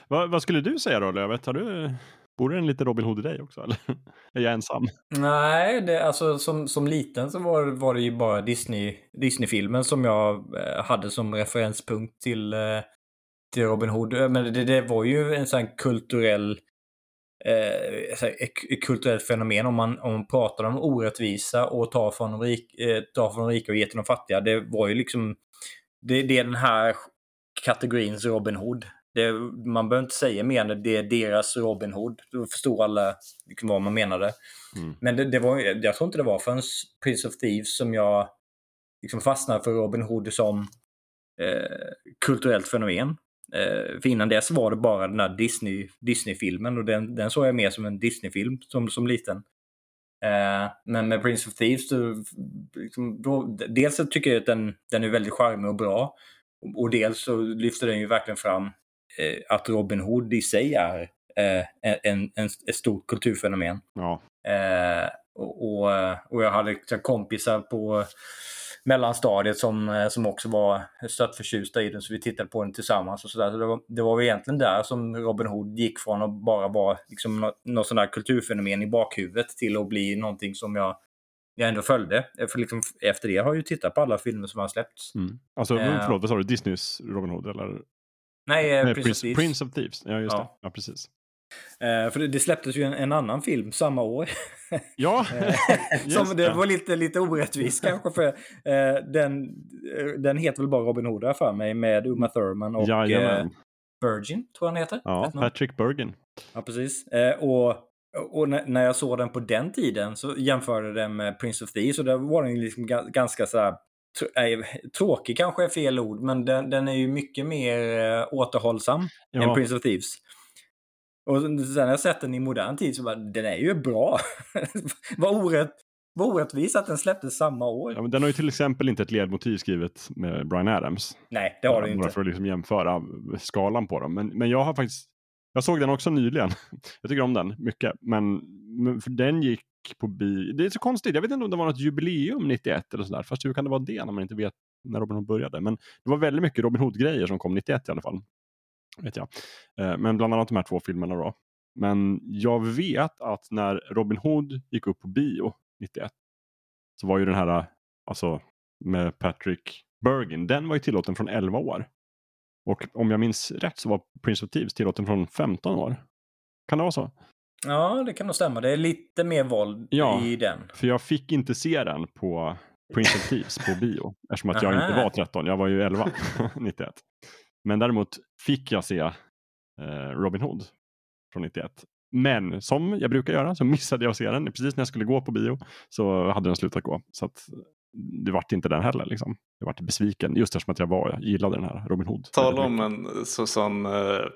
Vad, vad skulle du säga då Lövet? Har du, bor det en liten Robin Hood i dig också eller <laughs> är jag ensam? Nej, det, alltså som, som liten så var, var det ju bara Disney, Disney-filmen som jag eh, hade som referenspunkt till, eh, till Robin Hood. Men det, det var ju en sån kulturell eh, ett kulturellt fenomen om man, om man pratar om orättvisa och tar från, de rik, eh, tar från de rika och ger till de fattiga. Det var ju liksom det, det är den här kategorins Robin Hood. Det, man behöver inte säga mer än det är deras Robin Hood. Då förstår alla liksom vad man menade. Mm. Men det, det, var, jag tror inte det var förrän Prince of Thieves som jag liksom fastnade för Robin Hood som eh, kulturellt fenomen. Eh, för innan dess var det bara den där Disney, Disney-filmen och den, den såg jag mer som en Disney-film som, som liten. Eh, men med Prince of Thieves, då, liksom, då, dels så tycker jag att den, den är väldigt charmig och bra. Och, dels så lyfter den ju verkligen fram eh, att Robin Hood i sig är en, en, ett stort kulturfenomen. Ja. Eh, och, och, och, jag hade kompisar på mellanstadiet som, eh, som också var stött förtjusta i den så vi tittade på den tillsammans. och så, där. så det, var, det var egentligen där som Robin Hood gick från att bara vara liksom, något, något sånt där kulturfenomen i bakhuvudet till att bli någonting som jag jag ändå följde. För liksom, efter det har jag ju tittat på alla filmer som har släppts. Mm. Alltså, uh, förlåt, vad sa du? Disneys Robin Hood? Eller? Nej, eh, Nej Prince. Prince of Thieves. Ja, just ja. det. Ja, precis. Uh, för det, det, släpptes ju en, en, annan film samma år. Ja, <laughs> uh, Som det var lite, lite orättvist kanske. För uh, den, den heter väl bara Robin Hood för mig med Uma Thurman och Virgin, tror jag han heter. Ja, Patrick Bergin. Ja, precis. och och när jag såg den på den tiden så jämförde den med Prince of Thieves och där var den liksom ganska så här, tråkig kanske är fel ord, men den, den är ju mycket mer återhållsam ja. än Prince of Thieves. Och sen när jag sett den i modern tid så bara, den är ju bra. <laughs> vad, orätt, vad orättvist att den släpptes samma år. Ja, men den har ju till exempel inte ett ledmotiv skrivet med Brian Adams. Nej, det har den inte. För att liksom jämföra skalan på dem. Men, men jag har faktiskt, jag såg den också nyligen. <laughs> jag tycker om den mycket. Men, men för den gick på bi... Det är så konstigt, jag vet inte om det var något jubileum 91 eller sådär. Fast hur kan det vara det när man inte vet när Robin Hood började? Men det var väldigt mycket Robin Hood-grejer som kom 91 i alla fall vet jag. Eh, men bland annat de här två filmerna då. Men jag vet att när Robin Hood gick upp på bio 91 så var ju den här, alltså med Patrick Bergin, den var ju tillåten från 11 år. Och om jag minns rätt så var Prince of Thieves tillåten från 15 år. Kan det vara så? Ja, det kan nog stämma. Det är lite mer våld ja, i den. för jag fick inte se den på Prince of Thieves på bio. Eftersom att jag inte var 13, jag var ju 11 91. <laughs> Men däremot fick jag se eh, Robin Hood från 91. Men som jag brukar göra så <laughs> missade jag att se den. Precis när jag skulle gå på bio så hade den slutat gå. Så att det vart inte den heller. Liksom. Jag vart besviken just eftersom att jag var, jag gillade den här Robin Hood. Tala om en så, sån uh,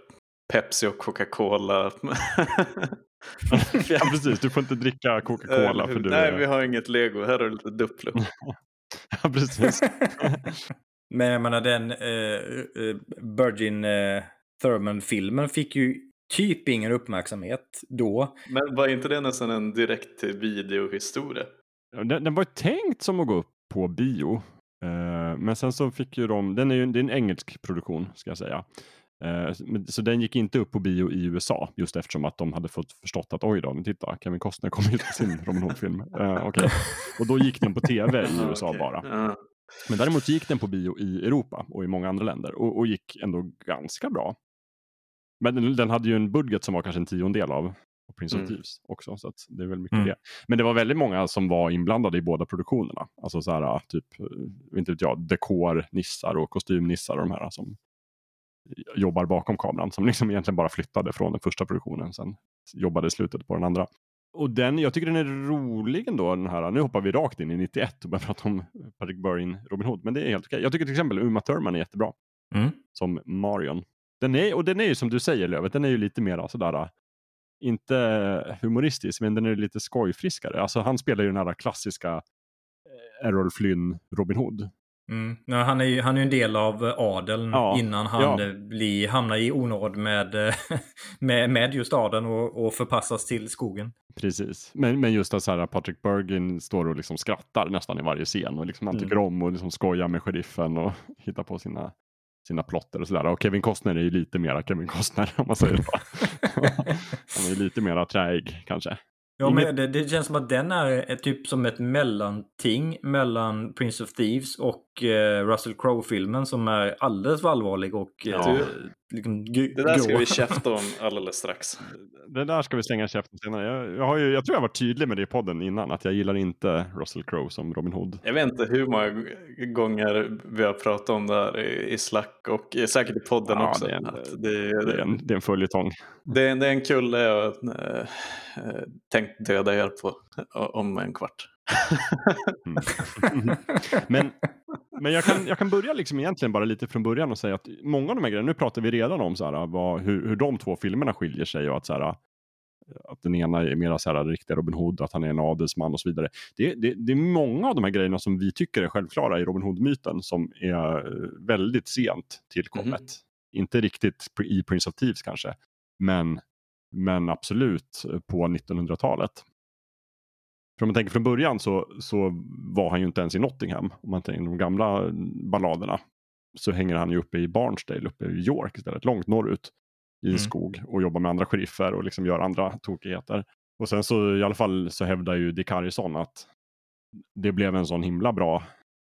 Pepsi och Coca-Cola. <laughs> ja precis, du får inte dricka Coca-Cola. Uh, för du nej, vi har inget lego. Här har du lite Duplo. <laughs> ja, precis. Men jag menar den uh, Virgin uh, Thurman-filmen fick ju typ ingen uppmärksamhet då. Men var inte det nästan en direkt videohistoria? Den, den var ju tänkt som att gå upp på bio. Uh, men sen så fick ju de, den är ju det är en engelsk produktion ska jag säga. Så den gick inte upp på bio i USA just eftersom att de hade fått förstått att oj då, men titta, Kevin Costner kommer ut med sin <laughs> Robin Hood-film. Uh, okay. Och då gick den på tv i USA okay. bara. Men däremot gick den på bio i Europa och i många andra länder och, och gick ändå ganska bra. Men den, den, hade ju en budget som var kanske en tiondel av Prince of mm. Thieves också. Så det är väl mycket mm. det. Men det var väldigt många som var inblandade i båda produktionerna. Alltså så här, typ, eh, inte vet jag, dekor, nissar och kostymnissar och de här som jobbar bakom kameran. Som liksom egentligen bara flyttade från den första produktionen. Sen jobbade i slutet på den andra. Och den, jag tycker den är rolig ändå, den här. Nu hoppar vi rakt in i 91 och börjar prata om Patrick Burrin, Robin Hood. Men det är helt okej. Jag tycker till exempel Uma Thurman är jättebra. Mm. som Marion. Den är, och den är ju som du säger Lövet, den är ju lite mer sådär, inte humoristisk, men den är lite skojfriskare. Alltså han spelar ju den här klassiska eh, Errol Flynn Robin Hood. Mm. Ja, han är ju han är en del av adeln Ja, innan han ja. eh, blir, hamnar i onåd med, eh, <laughs> med, med just adeln och, och förpassas till skogen. Precis, men, men just att så här, Patrick Bergin står och liksom skrattar nästan i varje scen och liksom han tycker om och liksom skojar med sheriffen och <laughs> hittar på sina, sina plotter och sådär. Och Kevin Costner är ju lite mera Kevin Costner <laughs> om man säger så. han är lite mera träig kanske. Ja, men det, det känns som att den är typ som ett mellanting mellan Prince of Thieves och eh, Russell Crowe-filmen som är alldeles för allvarlig och eh, Ja. Liksom, Det där ska vi <laughs> käfta om alldeles strax. Det där ska vi slänga käften senare. Jag, jag, har ju, jag tror jag var tydlig med det i podden innan att jag gillar inte Russell Crowe som Robin Hood. Jag vet inte hur många gånger vi har pratat om det här i i Slack och säkert i podden Ja, också. det är en- det, Det är en, det är en följetong. det, det är en kulle jag äh, tänkt döda er på om en kvart. <laughs> Mm. Men, men jag, kan, jag kan börja liksom egentligen bara lite från början och säga att många av de här grejerna, nu pratar vi redan om så här, vad, hur, hur de två filmerna skiljer sig och att, så här, att den ena är mera så här, riktiga Robin Hood, att han är en adelsman och så vidare. Det, det, det är många av de här grejerna som vi tycker är självklara i Robin Hood-myten som är väldigt sent tillkommet. Mhm. Inte riktigt i Prince of Thieves kanske, men, men absolut på 1900-talet. För om man tänker från början så, så var han ju inte ens i Nottingham. Om man tänker de gamla balladerna så hänger han ju uppe i Barnsdale, uppe i York istället, långt norrut i en Mm. skog och jobbar med andra sheriffer och liksom gör andra tokigheter. Och sen så i alla fall så hävdar ju Dick Harrison att det blev en sån himla bra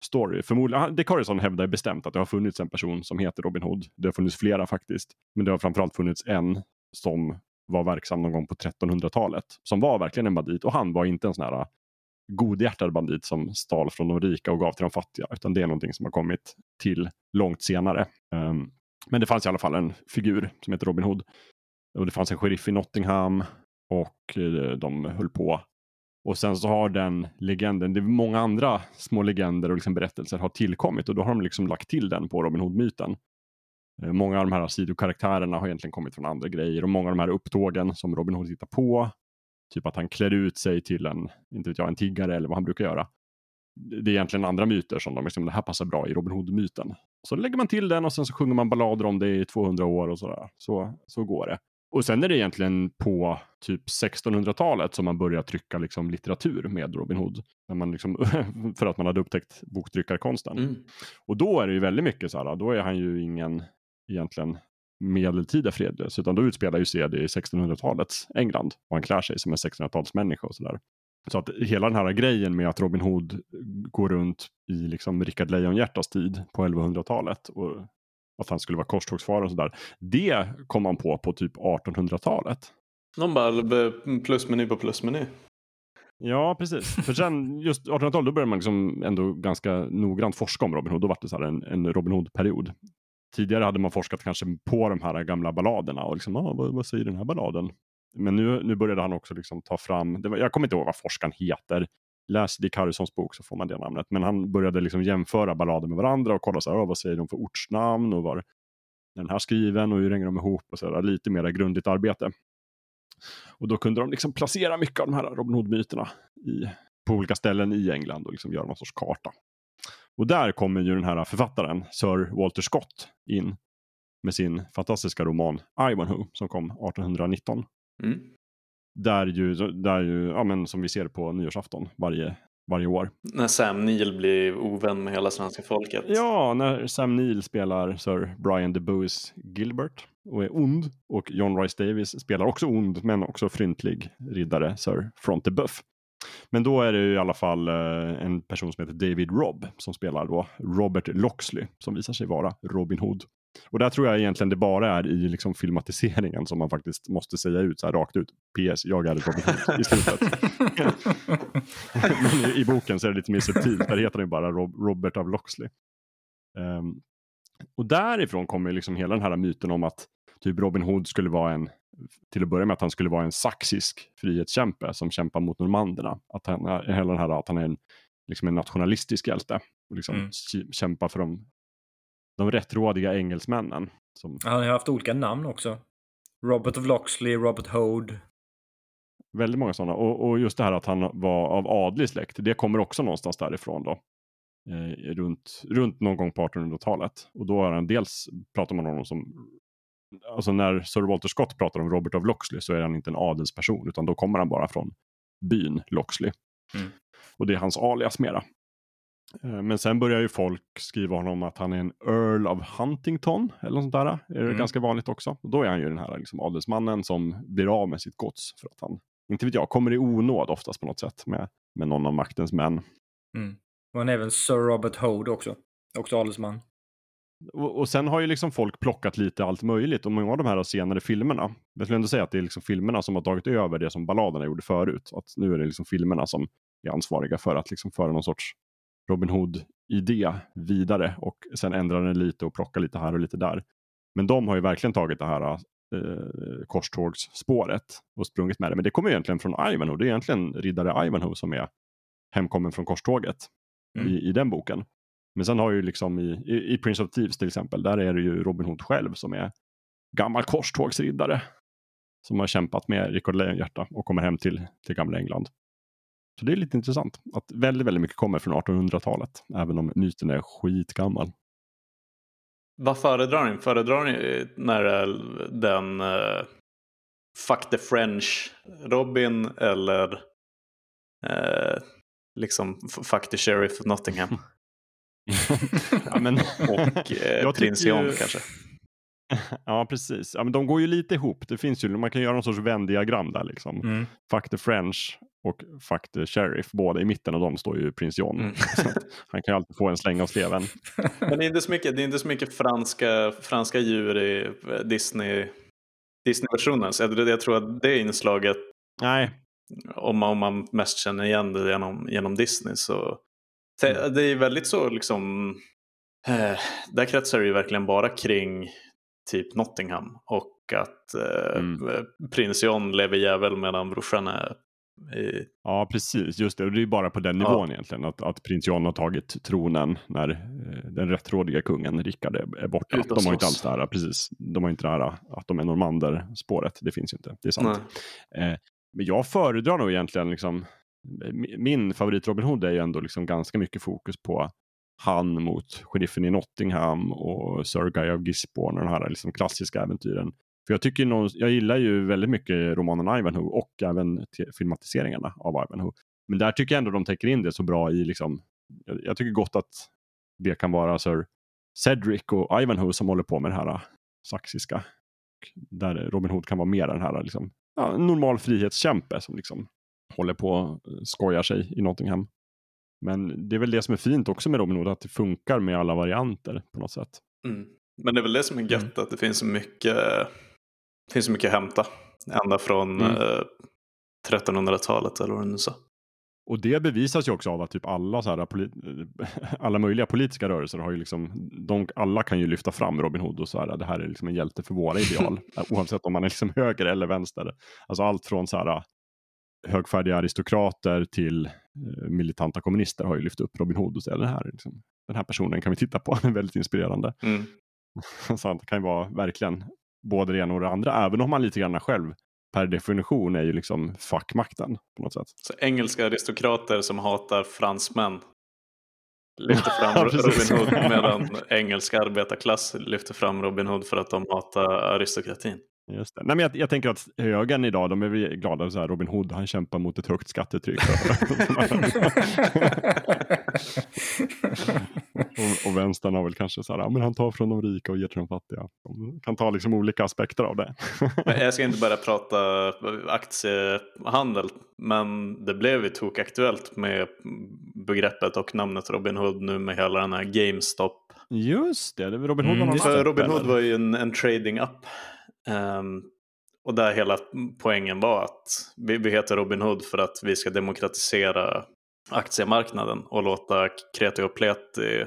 story. Förmodligen, Dick Harrison hävdar bestämt att det har funnits en person som heter Robin Hood. Det har funnits flera faktiskt. Men det har framförallt funnits en som var verksam någon gång på 1300-talet. Som var verkligen en bandit och han var inte en sån här äh, godhjärtad bandit som stal från de rika och gav till de fattiga. Utan det är någonting som har kommit till långt senare. Um, men det fanns i alla fall en figur som heter Robin Hood. Och det fanns en sheriff i Nottingham och eh, de höll på. Och sen så har den legenden, det är många andra små legender och liksom berättelser har tillkommit och då har de liksom lagt till den på Robin Hood-myten. Eh, Många av de här sidokaraktärerna har egentligen kommit från andra grejer och många av de här upptågen som Robin Hood hittar på, typ att han klär ut sig till en, inte vet jag, en tiggare eller vad han brukar göra. Det är egentligen andra myter som de liksom, det här passar bra i Robin Hood-myten. Så lägger man till den och sen så sjunger man ballader om det i 200 år och sådär. Så, så går det. Och sen är det egentligen på typ 1600-talet som man börjar trycka liksom litteratur med Robin Hood. När man liksom, <laughs> för att man hade upptäckt boktryckarkonsten. Mm. Och då är det ju väldigt mycket så här, då är han ju ingen egentligen medeltida fredlös, utan då utspelar ju sig det i 1600-talets England och han klär sig som en 1600-talsmänniska och sådär. Så att hela den här grejen med att Robin Hood går runt i liksom Rickard Lejonhjärtas tid på 1100-talet och att han skulle vara korstågsfarare och sådär. Det kom man på på typ 1800-talet. Någon bara b- plusmeny på plusmeny. Ja, precis. För sen just 1800-talet då började man liksom ändå ganska noggrant forska om Robin Hood. Då var det så en, en Robin Hood-period. Tidigare hade man forskat kanske på de här gamla balladerna och liksom, ah, vad, vad säger den här balladen? Men nu, nu började han också liksom ta fram, det var, jag kommer inte ihåg vad forskaren heter. Läs Dick Harrisons bok så får man det namnet. Men han började liksom jämföra ballader med varandra och kolla så här, ah, vad säger de för ortsnamn och var är den här skriven och hur hänger de ihop och så där, lite mer grundligt arbete. Och då kunde de liksom placera mycket av de här Robin Hood-myterna på olika ställen i England och liksom göra någon sorts karta. Och där kommer ju den här författaren, Sir Walter Scott, in med sin fantastiska roman Ivanhoe som kom 1819. Mm. Där ju, där ju ja, men som vi ser på nyårsafton varje, varje år. När Sam Neill blir ovän med hela svenska folket. Ja, när Sam Neill spelar Sir Brian de Bois Gilbert och är ond. Och John Rice Davis spelar också ond men också fryntlig riddare Sir Fronte Buff. Men då är det ju i alla fall eh, en person som heter David Robb som spelar då Robert Loxley som visar sig vara Robin Hood. Och där tror jag egentligen det bara är i liksom filmatiseringen som man faktiskt måste säga ut så här rakt ut. PS, jag är Robin Hood i slutet. Men i, i boken så är det lite mer subtilt. Där heter han ju bara Rob, Robert av Loxley. Um, och därifrån kommer liksom hela den här myten om att typ Robin Hood skulle vara en, till att börja med att han skulle vara en saxisk frihetskämpe som kämpar mot normanderna. Att han, är- hela den här att han är en, liksom en nationalistisk hjälte och liksom Mm. kä- kämpar för de de rättrådiga engelsmännen. Som... Han har haft olika namn också. Robert of Loxley, Robert Hode. Väldigt många sådana. Och, och, just det här att han var av adlig släkt, det kommer också någonstans därifrån då. Eh, runt, runt någon gång på 1800-talet. Och då har han dels pratat om honom som Alltså när Sir Walter Scott pratar om Robert of Loxley så är han inte en adelsperson utan då kommer han bara från byn Loxley. Mm. Och det är hans alias mera. Eh, men sen börjar ju folk skriva honom att han är en Earl of Huntington eller något sånt där. Är det mm. ganska vanligt också. Och då är han ju den här liksom, adelsmannen som blir av med sitt gods för att han, inte vet jag, kommer i onåd oftast på något sätt med, med någon av maktens män. Mm. Och han är även Sir Robert Hode också, också adelsman. Och, och, sen har ju liksom folk plockat lite allt möjligt och många av de här senare filmerna. Jag skulle ändå säga att det är liksom filmerna som har tagit över det som balladerna gjorde förut. Att nu är det liksom filmerna som är ansvariga för att liksom föra någon sorts Robin Hood-idé vidare och sen ändra den lite och plocka lite här och lite där. Men de har ju verkligen tagit det här eh, korstågsspåret och sprungit med det. Men det kommer egentligen från Ivanhoe. Det är egentligen riddare Ivanhoe som är hemkommen från korståget mm. i, i den boken. Men sen har ju liksom i, i, i, Prince of Thieves till exempel, där är det ju Robin Hood själv som är gammal korstågsriddare. Som har kämpat med Rickard Lejonhjärta och kommer hem till, till gamla England. Så det är lite intressant att väldigt, väldigt mycket kommer från 1800-talet, även om myten är skitgammal. Vad föredrar ni? Föredrar ni när den uh, Fuck the French Robin eller uh, liksom Fuck the Sheriff Nottingham? <laughs> ja, men, och eh, <laughs> Prins John ju... kanske. <laughs> Ja, precis. Ja, men de går ju lite ihop. Det finns ju, man kan göra någon sorts vändiagram där liksom. Mm. Fuck the French och Fuck the Sheriff. Båda i mitten av dem står ju prins John. Mm. <laughs> han kan ju alltid få en släng av sleven. Men det är inte så mycket, det är inte så mycket franska, franska djur i eh, Disney, Disney-versionen. Så jag, jag tror att det inslaget, Nej. Om, man, om man mest känner igen det genom, genom Disney så. Det är väldigt så liksom, eh, där kretsar det ju verkligen bara kring typ Nottingham och att eh, mm. prins John lever jävel medan brorsan är i... Ja, precis. Just det. Och det är bara på den nivån ja. egentligen. Att, att prins John har tagit tronen när eh, den rättrådiga kungen Rickard är, är borta. de har ju inte alls det här, precis. De har inte det här att de är normander-spåret. Det finns ju inte. Det är sant. Eh, men jag föredrar nog egentligen liksom min favorit Robin Hood är ju ändå liksom ganska mycket fokus på han mot sheriffen i Nottingham och Sir Guy of Gisborne och de här liksom klassiska äventyren. För jag, tycker någon, jag gillar ju väldigt mycket romanen Ivanhoe och även filmatiseringarna av Ivanhoe. Men där tycker jag ändå de täcker in det så bra i liksom, jag, jag tycker gott att det kan vara Sir Cedric och Ivanhoe som håller på med det här äh, saxiska. Där Robin Hood kan vara mer den här liksom, ja, normal frihetskämpe som liksom håller på och skojar sig i Nottingham. Men det är väl det som är fint också med Robin Hood, att det funkar med alla varianter på något sätt. Mm. Men det är väl det som är gött, mm. att det finns så mycket, det finns så mycket att hämta. Ända från mm. eh, 1300-talet eller vad du nu sa. Och det bevisas ju också av att typ alla, så här, <laughs> alla möjliga politiska rörelser har ju liksom, de, alla kan ju lyfta fram Robin Hood och så här, det här är liksom en hjälte för våra ideal, <laughs> oavsett om man är liksom höger eller vänster. Alltså allt från så här, högfärdiga aristokrater till eh, militanta kommunister har ju lyft upp Robin Hood och säger den här, liksom, den här personen kan vi titta på, <laughs> den är väldigt inspirerande. Mm. <laughs> Så det kan ju vara verkligen både det ena och det andra, även om man lite grann själv per definition är ju liksom fackmakten på något sätt. Så engelska aristokrater som hatar fransmän lyfter <laughs> fram Robin Hood medan engelska arbetarklass lyfter fram Robin Hood för att de hatar aristokratin. Just det. Nej, men jag, jag, tänker att högern idag, de är glada. Så här, Robin Hood, han kämpar mot ett högt skattetryck. <laughs> och, och vänstern har väl kanske så här, ja, men han tar från de rika och ger till de fattiga. De kan ta liksom olika aspekter av det. jag ska inte <laughs> bara prata aktiehandel, men det blev ju tokaktuellt med begreppet och namnet Robin Hood nu med hela den här GameStop. Just det, Robin Hood, mm, Robin Hood var ju en, en trading app Um, och där hela poängen var att vi, vi heter Robin Hood för att vi ska demokratisera aktiemarknaden och låta kreti och pleti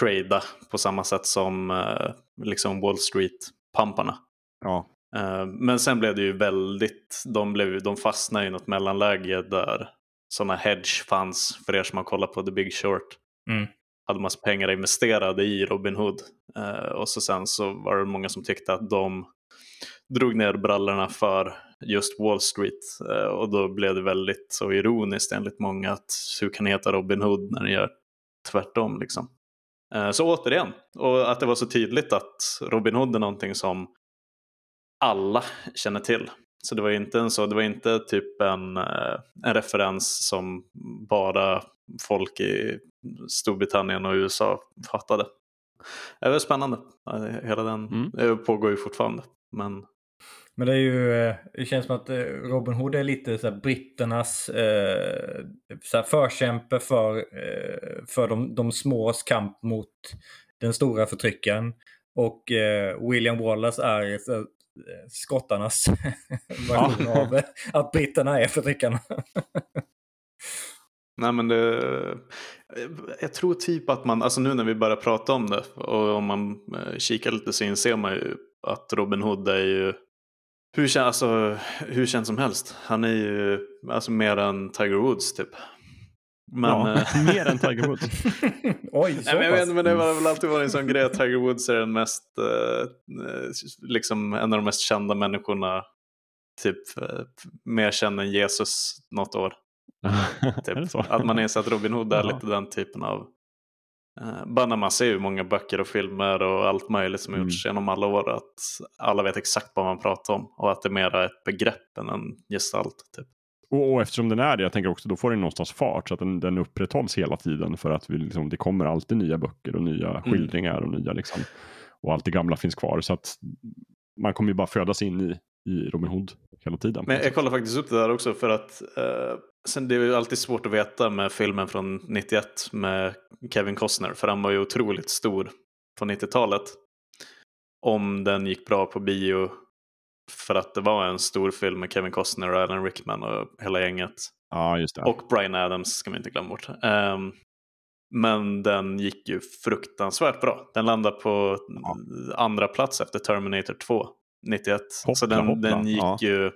trada på samma sätt som uh, liksom Wall Street-pamparna. Ja. Uh, men sen blev det ju väldigt, de, blev, de fastnade i något mellanläge där sådana hedge funds, för er som har kollat på The Big Short, mm hade massa pengar investerade i Robin Hood. Eh, och så sen så var det många som tyckte att de drog ner brallorna för just Wall Street. Eh, och då blev det väldigt så ironiskt enligt många att hur kan ni heta Robin Hood när ni gör tvärtom liksom. Eh, så återigen, och att det var så tydligt att Robin Hood är någonting som alla känner till. Så det var inte en så, det var inte typ en, eh, en referens som bara folk i Storbritannien och USA fattade. Det var spännande. Hela den mm. pågår ju fortfarande. Men... Men det är ju, eh, det känns som att Robin Hood är lite så britternas eh, så förkämpe för, eh, för de, de smås kamp mot den stora förtryckaren. Och eh, William Wallace är så, skottarnas <laughs> version av att britterna är förtryckarna. <laughs> Nej men det, jag tror typ att man, alltså nu när vi börjar prata om det och om man eh, kikar lite så inser man ju att Robin Hood är ju hur, alltså, hur känd som helst. Han är ju alltså mer än Tiger Woods typ. Men, ja, äh... <laughs> mer än Tiger Woods. <laughs> Oj, så Nej, men jag vet, men det har väl alltid varit en sån grej att Tiger Woods är den mest, uh, liksom en av de mest kända människorna. Typ mer känd än Jesus något år. Typ. Att man inser att Robin Hood är lite den typen av Uh, bara när man ser hur många böcker och filmer och allt möjligt som mm. gjorts genom alla år. Att alla vet exakt vad man pratar om och att det är mera ett begrepp än en gestalt. Typ. Och, och, eftersom den är det, jag tänker också, då får den någonstans fart så att den, den upprätthålls hela tiden för att vi, liksom, det kommer alltid nya böcker och nya mm. skildringar och nya liksom, och allt det gamla finns kvar. Så att man kommer ju bara födas in i, i Robin Hood hela tiden. Men jag kollar faktiskt upp det där också för att eh, sen det är ju alltid svårt att veta med filmen från 91 med Kevin Costner för han var ju otroligt stor på 90-talet. Om den gick bra på bio för att det var en stor film med Kevin Costner och Alan Rickman och hela gänget. Ja, just det. Och Brian Adams ska man inte glömma bort. Um, men den gick ju fruktansvärt bra. Den landade på ja. andra plats efter Terminator 2, 91. Hoppla, så den, hoppla. den gick ja. ju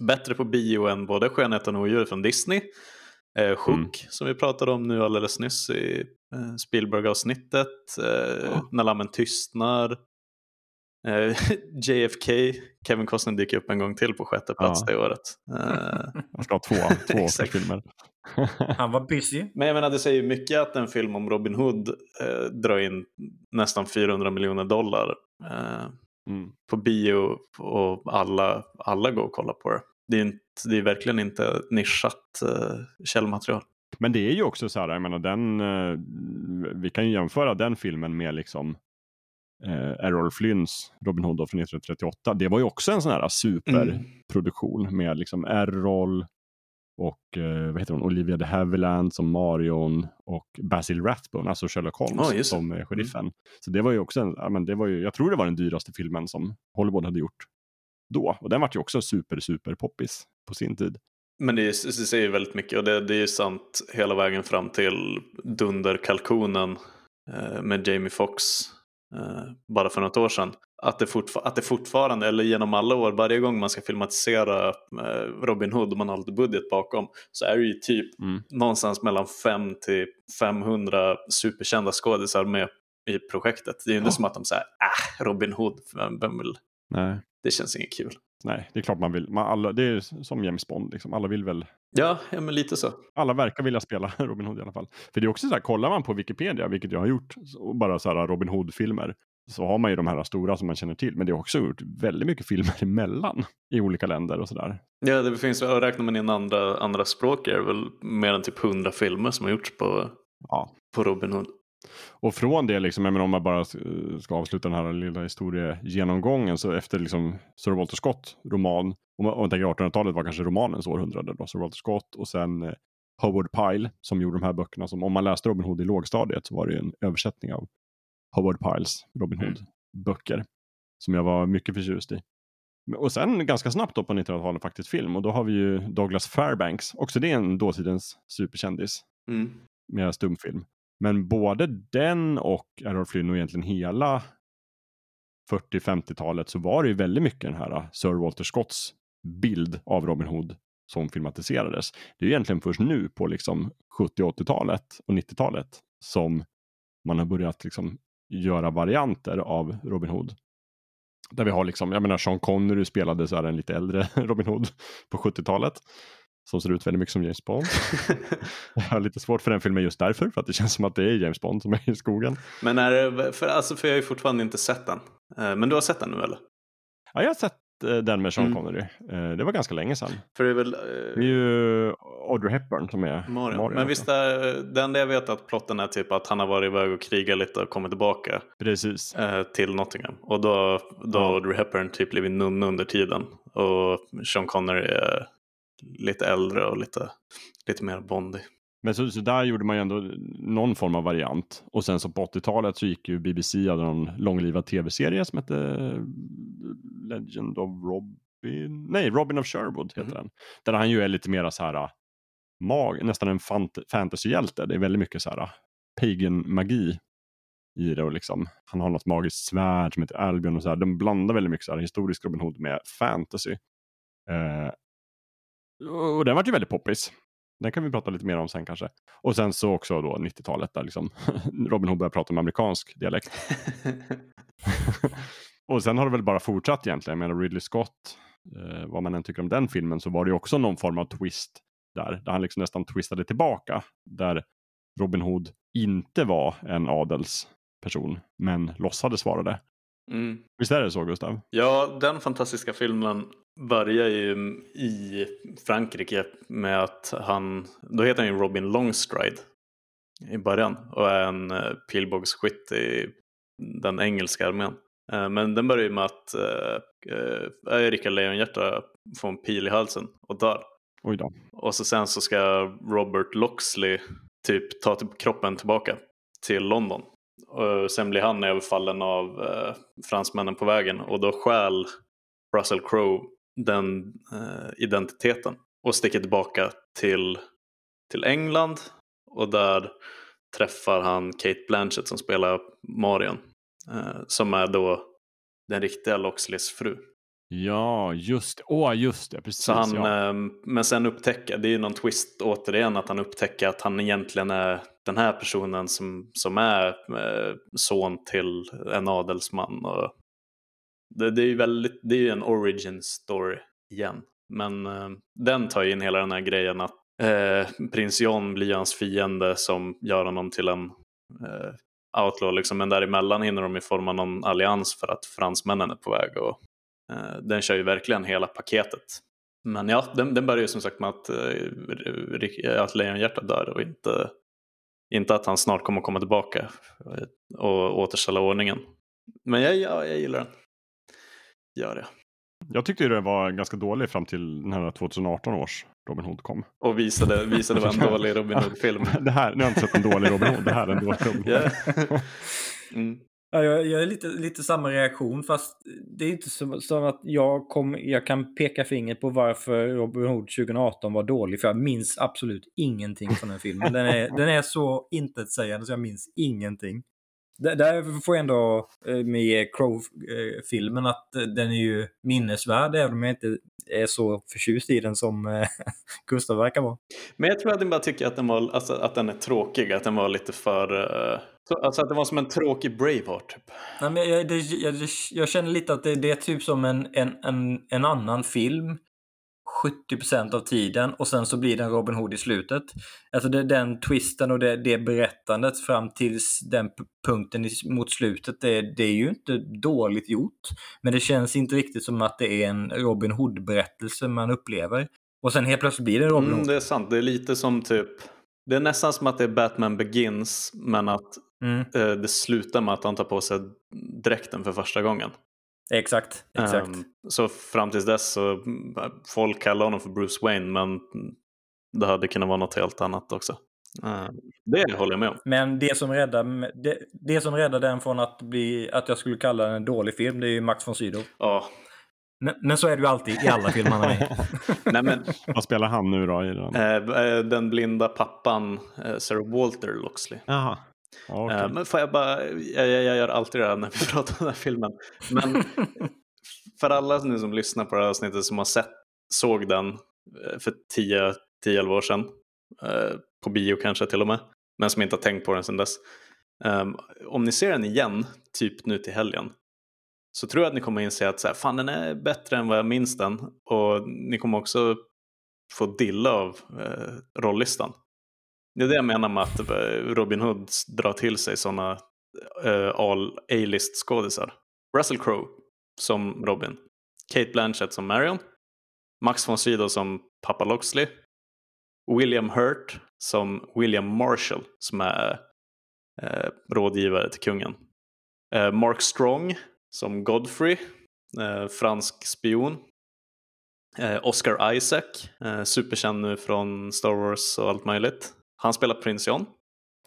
bättre på bio än både Skönheten och odjuret från Disney. Eh, Hook mm. som vi pratade om nu alldeles nyss i eh, Spielberg-avsnittet. Eh, ja. När lammen tystnar. <laughs> Uh, JFK, Kevin Costner dyker upp en gång till på sjätte plats ja. det året. Uh, <laughs> Han ska ha två, två <laughs> filmer. Han var busy. Men jag menar det säger mycket att en film om Robin Hood uh, drar in nästan 400 miljoner dollar mm. på bio och alla, alla går och kollar på det. Det är, inte, det är verkligen inte nischat källmaterial. Men det är ju också så här, jag menar den, vi kan ju jämföra den filmen med liksom eh, Errol Flynns Robin Hood från 1938. Det var ju också en sån här superproduktion mm. med liksom Errol och eh, vad heter hon? Olivia de Havilland som Marion och Basil Rathbone, alltså Sherlock Holmes oh, som eh, sheriffen. Mm. Så det var ju också en, ja, men det var ju, jag tror det var den dyraste filmen som Hollywood hade gjort då. Och den var ju också super, super poppis på sin tid. Men det, det säger väldigt mycket och det, det är ju sant hela vägen fram till Dunderkalkonen eh, med Jamie Foxx bara för något år sedan. Att det, att det fortfarande, eller genom alla år, varje gång man ska filmatisera eh, Robin Hood och man har lite budget bakom så är det ju typ mm. någonstans mellan 5 till 500 superkända skådisar med i projektet. Det är ju inte ja. som att de säger äh, Robin Hood, vem, vem vill? Nej. Det känns inget kul. Nej, det är klart man vill. Man alla, det är som James Bond, liksom. alla vill väl. Ja, ja, men lite så. Alla verkar vilja spela <laughs> Robin Hood i alla fall. För det är också så här, kollar man på Wikipedia, vilket jag har gjort, och bara så här Robin Hood-filmer, så har man ju de här stora som man känner till. Men det har också gjort väldigt mycket filmer <laughs> emellan i olika länder och sådär. Ja, det finns, räknar man in andra, andra språk är det väl mer än typ hundra filmer som har gjorts på, ja. på Robin Hood. Och från det, liksom, menar, om man bara ska avsluta den här lilla historiegenomgången, så efter liksom Sir Walter Scott roman, om man, om man tänker 1800-talet var kanske romanens århundrade, då, Sir Walter Scott och sen eh, Howard Pyle som gjorde de här böckerna. Som, om man läste Robin Hood i lågstadiet så var det en översättning av Howard Pyles Robin mm. Hood-böcker mm. som jag var mycket förtjust i. Och sen ganska snabbt då på 1900-talet faktiskt film och då har vi ju Douglas Fairbanks, också det är en dåtidens superkändis mm. med stumfilm. Men både den och Errol Flynn och egentligen hela 40-50-talet så var det ju väldigt mycket den här äh, Sir Walter Scotts bild av Robin Hood som filmatiserades. Det är egentligen först nu på liksom 70 80-talet och 90-talet som man har börjat liksom göra varianter av Robin Hood. Där vi har liksom, jag menar Sean Connery spelade så här en lite äldre <laughs> Robin Hood på 70-talet. Som ser ut väldigt mycket som James Bond. <laughs> jag har lite svårt för den filmen just därför, för att det känns som att det är James Bond som är i skogen. Men är för, alltså, för jag har ju fortfarande inte sett den. Eh, men du har sett den nu eller? Ja, jag har sett eh, den med Sean mm. Connery. Eh, det var ganska länge sedan. För det, är väl, det är ju Audrey Hepburn som är Mario. Mario Men visst är det enda jag vet att plotten är typ att han har varit iväg och krigat lite och kommit tillbaka. Precis. till Nottingham. Och då, då har Audrey Hepburn typ blivit nunna under tiden. Och Sean Connery är lite äldre och lite, lite mer bondig. Men så, så, där gjorde man ju ändå någon form av variant. Och sen så på 80-talet så gick ju BBC, hade någon långlivad tv-serie som hette eh, Legend of Robin, nej Robin of Sherwood heter mm. den. Där han ju är lite mera så här eh, mag, nästan en fant fantasyhjälte. Det är väldigt mycket så här eh, pagan magi i det och liksom han har något magiskt svärd som heter Albion och så här. De blandar väldigt mycket så här historisk Robin Hood med fantasy. Eh, och den var ju väldigt poppis. Den kan vi prata lite mer om sen kanske. Och sen så också då 90-talet där liksom <laughs> Robin Hood började prata med amerikansk dialekt. <laughs> och sen har det väl bara fortsatt egentligen. Jag menar Ridley Scott, eh, vad man än tycker om den filmen så var det ju också någon form av twist där. Där han liksom nästan twistade tillbaka. Där Robin Hood inte var en adelsperson men låtsades vara det. Mm. Visst är det så Gustav? Ja, den fantastiska filmen börjar ju i Frankrike med att han, då heter han ju Robin Longstride i början och är en uh, pilbågsskytt i den engelska armén. Uh, men den börjar ju med att uh, uh, Rickard Lejonhjärta får en pil i halsen och dör. Oj då. Och så sen så ska Robert Loxley typ ta kroppen tillbaka till London och sen blir han överfallen av eh, fransmännen på vägen och då stjäl Russell Crowe den eh, identiteten och sticker tillbaka till, till England och där träffar han Kate Blanchett som spelar Marion eh, som är då den riktiga Loxleys fru. Ja, just, oh, just det. Precis, han, ja. eh, men sen upptäcker, det är ju någon twist återigen, att han upptäcker att han egentligen är den här personen som, som är eh, son till en adelsman. Och det, det är ju väldigt, det är ju en origin story igen. Men eh, den tar ju in hela den här grejen att eh, prins John blir hans fiende som gör honom till en eh, outlaw. Liksom. Men däremellan hinner de ju forma någon allians för att fransmännen är på väg. Och, eh, den kör ju verkligen hela paketet. Men ja, den, den börjar ju som sagt med att, eh, att Lejonhjärta dör och inte inte att han snart kommer komma tillbaka och återställa ordningen. Men jag, jag, jag gillar den. Gör det. Jag tyckte den var ganska dålig fram till den här 2018 års Robin Hood kom. Och visade, visade vad en <laughs> dålig Robin Hood-film. det här, nu har jag inte sett en dålig Robin Hood, det här är en dålig <laughs> Robin Hood. <laughs> mm. Ja, jag, jag är lite, lite samma reaktion fast det är inte som, som att jag, kom, jag kan peka fingret på varför Robin Hood 2018 var dålig för jag minns absolut ingenting från den filmen. Den är, den är så intetsägande så jag minns ingenting. Där får jag ändå eh, med Crow-filmen att den är ju minnesvärd även om jag inte är så förtjust i den som eh, <laughs> Gustav verkar vara. Men jag tror att den bara tycker att den, var, alltså, att den är tråkig, att den var lite för... Eh, Alltså att det var som en tråkig Braveheart. Typ. Nej, men jag, det, jag, jag, känner lite att det, det, är typ som en, en, en, en annan film 70% av tiden och sen så blir den Robin Hood i slutet. Alltså det, den twisten och det, det berättandet fram tills den punkten mot slutet, det, det, är ju inte dåligt gjort. Men det känns inte riktigt som att det är en Robin Hood-berättelse man upplever. Och sen helt plötsligt blir det Robin mm, Hood. Mm, det är sant, det är lite som typ det är nästan som att det är Batman Begins men att mm. eh, det slutar med att han tar på sig dräkten för första gången. Exakt, exakt. Um, så fram tills dess så folk kallar honom för Bruce Wayne men det hade kunnat vara något helt annat också. Uh, det håller jag med om. Men det som räddar, det, det som räddar den från att, bli, att jag skulle kalla den en dålig film det är ju Max von Sydow. Ja. Men, men, så är det ju alltid i alla filmer han är <laughs> Nej, men, Vad spelar han nu då i den? Uh, den blinda pappan, uh, Sir Walter Loxley. Jaha. Okay. Men får jag bara, jag, jag, gör alltid det här när vi <laughs> pratar om den här filmen. Men <laughs> för alla nu som lyssnar på det här avsnittet som har sett, såg den eh, för 10-11 år sedan, eh, på bio kanske till och med. men som inte har tänkt på den sedan dess. Um, om ni ser den igen, typ nu till helgen, så tror jag att ni kommer inse att så här, fan den är bättre än vad jag minns den. Och ni kommer också få dilla av eh, rollistan. Det är det jag menar med att eh, Robin Hood drar till sig sådana eh, all A-list skådisar. Russell Crowe som Robin, Kate Blanchett som Marion, Max von Sydow som Papa Loxley, William Hurt som William Marshall som är eh, rådgivare till kungen. Eh, Mark Strong som Godfrey, eh, fransk spion. Eh, Oscar Isaac, superkänd nu från Star Wars och allt möjligt. Han spelar prins John.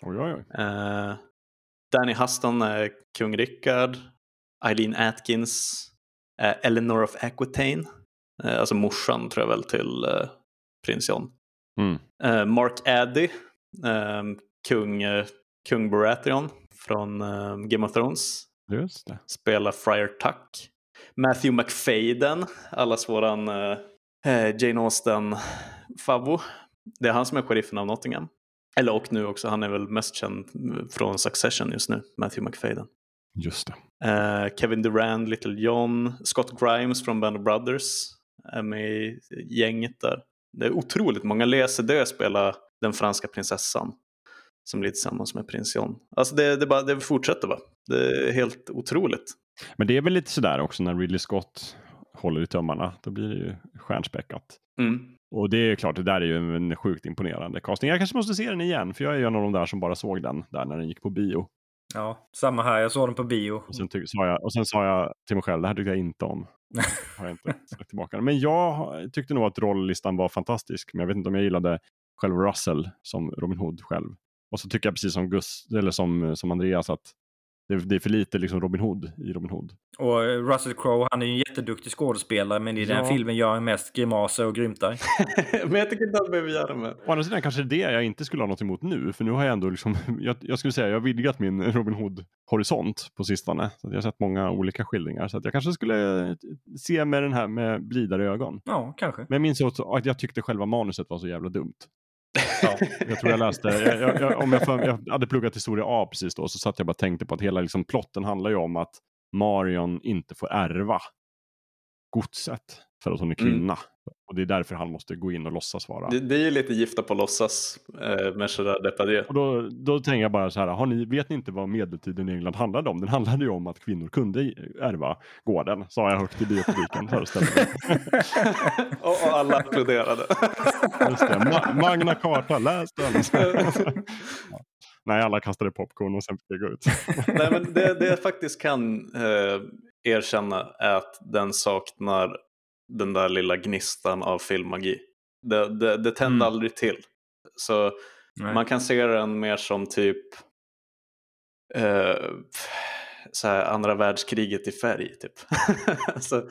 Oj, oj, oj. Eh, Danny Huston är kung Rickard. Eileen Atkins, eh, Eleanor of Aquitaine, eh, alltså morsan tror jag väl till eh, prins John. Mm. Eh, Mark Addy, eh, kung, eh, kung Baratheon från Game of Thrones, Just det. spelar Friar Tuck. Matthew McFadden, allas våran Jane Austen favvo. Det är han som är sheriffen av Nottingham. Eller och nu också, han är väl mest känd från Succession just nu, Matthew McFadden. Just det. Eh, Kevin Durant, Little John, Scott Grimes från Band of Brothers är med i gänget där. Det är otroligt många. Lea Sedö spelar den franska prinsessan som blir tillsammans med prins John. Alltså det, det, bara, det fortsätter bara. Det är helt otroligt. Men det är väl lite sådär också när Ridley Scott håller i tömmarna. Då blir det ju stjärnspäckat. Mm. Och det är klart, det där är ju en sjukt imponerande casting. Jag kanske måste se den igen, för jag är ju en av de där som bara såg den där när den gick på bio. Ja, samma här. Jag såg den på bio. Och sen, sa, jag, och sen sa jag till mig själv, det här tyckte jag inte om. <laughs> har jag inte sagt tillbaka. Men jag tyckte nog att rolllistan var fantastisk, men jag vet inte om jag gillade själv Russell som Robin Hood själv. Och så tycker jag precis som, Gus, eller som, som Andreas att det, det är för lite liksom Robin Hood i Robin Hood. Och eh, Russell Crowe, han är ju en jätteduktig skådespelare, men i den här Ja. filmen gör han mest grimaser och grymtar. <laughs> Men jag tycker inte han behöver göra med. Å andra sidan kanske det jag inte skulle ha något emot nu, för nu har jag ändå liksom, <laughs> jag, jag skulle säga jag har vidgat min <laughs> Robin Hood-horisont på sistone. Så att jag har sett många olika skildringar, så att jag kanske skulle se med den här med blidare ögon. Ja, kanske. Men jag minns också att jag tyckte själva manuset var så jävla dumt. Ja. <laughs> Jag tror jag läste, jag, jag, jag, om jag, för, jag hade pluggat historia A precis då, så satt jag bara och tänkte på att hela liksom, plotten handlar ju om att Marion inte får ärva godset för att hon är Mm. kvinna. Och det är därför han måste gå in och låtsas vara. Det, det är ju lite gifta på låtsas eh, med Gerard Depardieu. Och då, då tänker jag bara så här, har ni, vet ni inte vad medeltiden i England handlade om? Den handlade ju om att kvinnor kunde ärva gården, sa jag högt i biopubliken. föreställer <laughs> och, och alla applåderade. Just det, Ma Magna Carta, läs den! <laughs> Nej, alla kastade popcorn och sen fick jag gå ut. Nej, men det, det jag faktiskt kan eh, erkänna är att den saknar den där lilla gnistan av filmmagi. Det, det, det tände Mm. aldrig till. Så Nej. man kan se den mer som typ eh, så här, andra världskriget i färg. Typ. <laughs> så,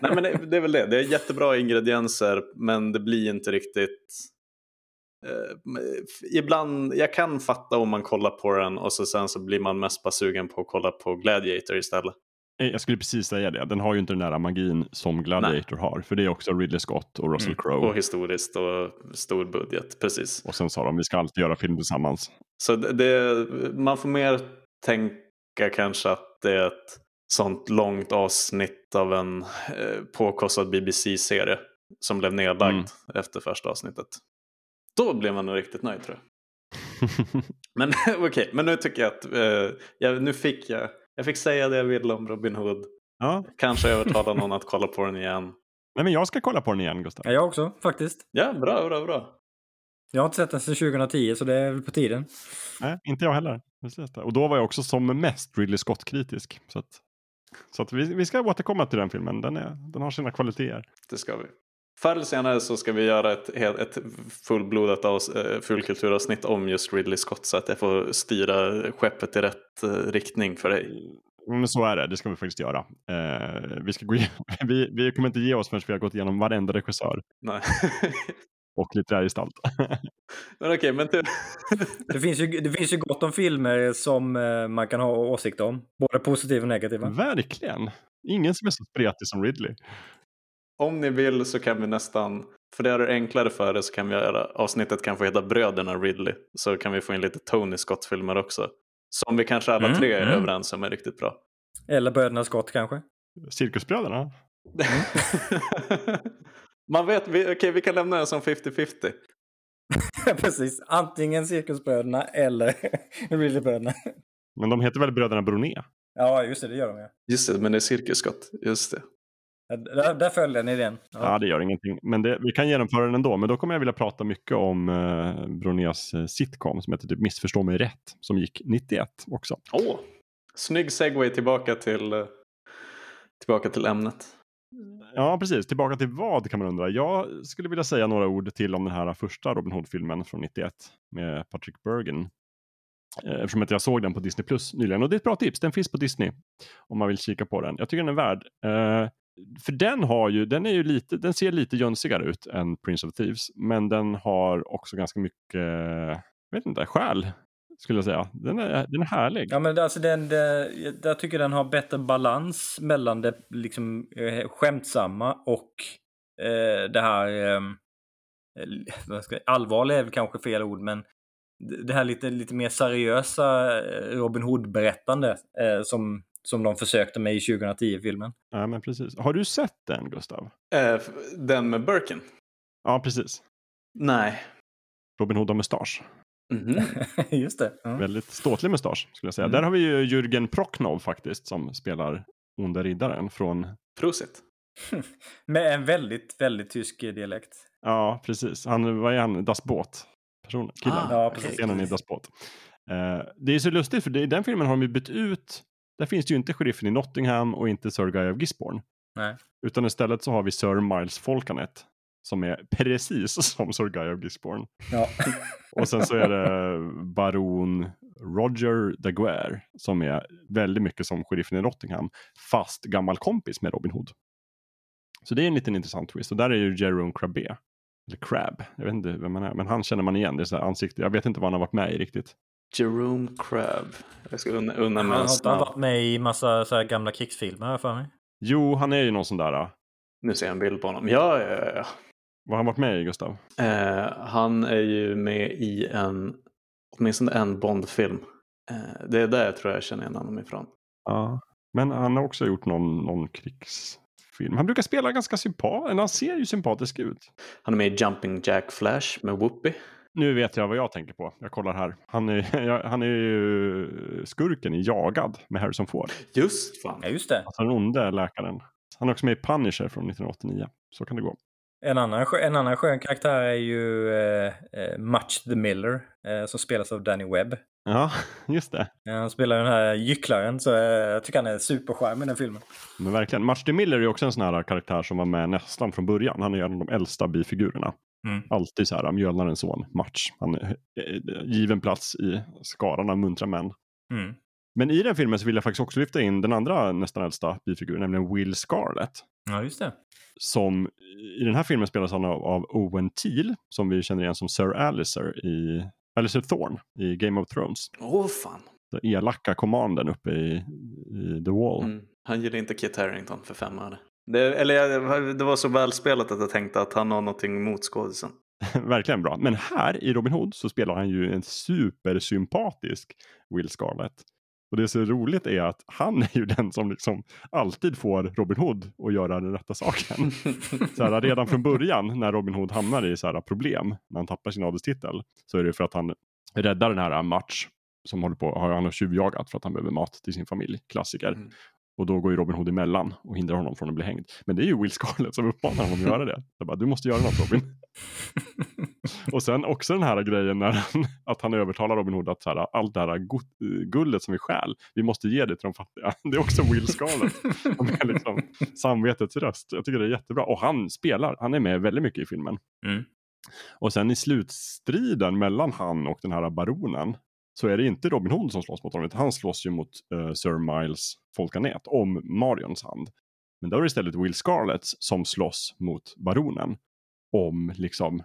nej, men det, det är väl det. Det är jättebra ingredienser men det blir inte riktigt Eh, ibland, jag kan fatta om man kollar på den och så sen så blir man mest bara sugen på att kolla på Gladiator istället. Eh, Jag skulle precis säga det, den har ju inte den där magin som Gladiator har. För det är också Ridley Scott och Russell Mm, Crowe. Och historiskt och stor budget, precis. Och sen sa de, vi ska alltid göra film tillsammans. Så det, man får mer tänka kanske att det är ett sånt långt avsnitt av en eh, påkostad BBC-serie som blev nedlagd Mm. efter första avsnittet. Då blev man nog riktigt nöjd tror jag. <laughs> Men <laughs> okej, men nu tycker jag att eh, jag, nu fick jag, jag fick säga det jag ville om Robin Hood. ja. Kanske <laughs> övertala någon att kolla på den igen. Nej, men jag ska kolla på den igen, Gustav. Ja, jag också faktiskt. Ja, bra, bra, bra. Jag har inte sett den sedan 2010 så det är väl på tiden. Nej, inte jag heller. Och då var jag också som mest Ridley Scott-kritisk. Så att, så att vi, vi ska återkomma till den filmen. Den, är, den har sina kvaliteter. Det ska vi. Förr eller senare så ska vi göra ett, ett fullblodat avs, eh, fullkulturavsnitt om just Ridley Scott så att jag får styra skeppet i rätt eh, riktning för dig. Men så är det, det ska vi faktiskt göra. Eh, vi, ska gå igenom, <laughs> vi, vi kommer inte ge oss förrän vi har gått igenom varenda regissör Nej. <laughs> och litterär gestalt. <laughs> men okej, men till... Det finns ju, det finns ju gott om filmer som eh, man kan ha åsikter om. Både positiva och negativa. Verkligen. Ingen som är så spretig som Ridley. Om ni vill så kan vi nästan, för det är det enklare för det så kan vi göra, avsnittet kan få heta Bröderna Ridley. Så kan vi få in lite Tony Scott-filmer också. Som vi kanske alla Mm, tre är mm. överens om är riktigt bra. Eller Bröderna Scott kanske? Cirkusbröderna? <laughs> Man vet, vi, okej vi kan lämna den som 50-50. <laughs> Precis. Antingen Cirkusbröderna eller <laughs> Ridleybröderna. Men de heter väl Bröderna Broné? Ja, just det. Det gör de ju. Just det, men det är Cirkus Scott. Just det. Ja, Där, där följde ni den. Ja, det gör ingenting. Men det, vi kan genomföra den ändå. Men då kommer jag vilja prata mycket om eh, Bronés eh, sitcom som heter typ Missförstå mig rätt. Som gick 91 också. Åh, snygg segway tillbaka till, eh, tillbaka till ämnet. Ja, precis. Tillbaka till vad kan man undra. Jag skulle vilja säga några ord till om den här första Robin Hood-filmen från 91 med Patrick Bergen. Eh, Eftersom att jag såg den på Disney Plus nyligen. Och det är ett bra tips. Den finns på Disney om man vill kika på den. Jag tycker den är värd. Eh, för den har ju, den är ju lite, den ser lite jönsigare ut än Prince of Thieves. Men den har också ganska mycket, vet inte, själ skulle jag säga. Den är, den är härlig. Ja, men alltså den, den, jag tycker den har bättre balans mellan det liksom eh, skämtsamma och eh, det här ehm, eh, vad ska allvarliga är väl kanske fel ord, men det här lite, lite mer seriösa eh, Robin Hood-berättande eh, som, som de försökte med i 2010-filmen. Ja, men precis. Har du sett den, Gustav? F- den med Birkin? Ja, precis. Nej. Robin Hood har mustasch. Mhm. <laughs> Just det. Ja. Väldigt ståtlig mustasch skulle jag säga. Mm. Där har vi ju Jürgen Prochnow faktiskt som spelar Onde Riddaren från, Prosit. <laughs> Med en väldigt, väldigt tysk dialekt. ja precis, han, vad är han, Das Boot? Personen, killen. Ah, Ja, precis. Scenen i Das Boot. Eh, det är så lustigt för det, i den filmen har de ju bytt ut, där finns det ju inte sheriffen i Nottingham och inte Sir Guy of Gisborne. Nej. Utan istället så har vi Sir Miles Folkanet som är precis <laughs> som Sir Guy of Gisborne. Ja. Och sen så är det baron Roger de Guerre som är väldigt mycket som sheriffen i Nottingham fast gammal kompis med Robin Hood. Så det är en liten intressant twist och där är ju Jerome Crabbe. Eller Crab, jag vet inte vem han är, men han känner man igen. Det är så här ansikte, jag vet inte vad han har varit med i riktigt. Jerome Crab. Jag ska unna, unna Han mig har inte snabb. varit med i massa så här gamla krigsfilmer här för mig. Jo, han är ju någon sån där, äh, Nu ser jag en bild på honom. Ja, ja, ja, ja. vad har han varit med i Gustav? Eh, han är ju med i en, åtminstone en Bond-film. Eh, det är där jag tror jag känner igen honom ifrån. Ja. Men han har också gjort någon, någon krigsfilm. Han brukar spela ganska sympatisk, han ser ju sympatisk ut. Han är med i Jumping Jack Flash med Whoopi. Nu vet jag vad jag tänker på. Jag kollar här. Han är, <laughs> han är ju skurken i Jagad med Harrison Ford. Just fan. Ja, just det. Alltså den onde läkaren. Han är också med i Punisher från 1989. Så kan det gå. En annan, en annan skön karaktär är ju eh, eh, Much the Miller eh, som spelas av Danny Webb. Ja, <laughs> just det. Han spelar den här gycklaren så eh, jag tycker han är supercharmig i den filmen. Men verkligen. Match de Miller är ju också en sån här karaktär som var med nästan från början. Han är en av de äldsta bifigurerna. Mm. Alltid så här, mjölnarens son, Match. Han är eh, given plats i skaran av muntra män. Mm. Men i den filmen så vill jag faktiskt också lyfta in den andra nästan äldsta bifiguren, nämligen Will Scarlett. Ja, just det. Som i den här filmen spelas han av, av Owen Teal, som vi känner igen som Sir Alistair i Alistair Thorne i Game of Thrones. Åh fan. Den elaka kommanden uppe i, i The Wall. Mm. Han gillar inte Kit Harington för fem öre. Det, eller det var så välspelat att jag tänkte att han har någonting emot skådisen. <laughs> Verkligen bra. Men här i Robin Hood så spelar han ju en supersympatisk Will Scarlett. Och det som är roligt är att han är ju den som liksom alltid får Robin Hood att göra den rätta saken. <laughs> Så här, redan från början när Robin Hood hamnar i så här problem, när han tappar sin adelstitel, så är det för att han räddar den här Match som håller på, han har tjuvjagat för att han behöver mat till sin familj, klassiker. Mm. Och då går ju Robin Hood emellan och hindrar honom från att bli hängd. Men det är ju Will Scarlett som uppmanar honom att göra det. Jag bara, du måste göra något Robin. <laughs> och sen också den här grejen när han, att han övertalar Robin Hood att så här, allt det här guldet som vi stjäl, vi måste ge det till de fattiga. <laughs> Det är också Will Scarlett. är liksom samvetets röst. Jag tycker det är jättebra. Och han spelar, han är med väldigt mycket i filmen. Mm. Och sen i slutstriden mellan han och den här baronen så är det inte Robin Hood som slåss mot honom, utan han slåss ju mot uh, Sir Miles Folkanet om Marions hand. Men då är det istället Will Scarlett som slåss mot baronen om liksom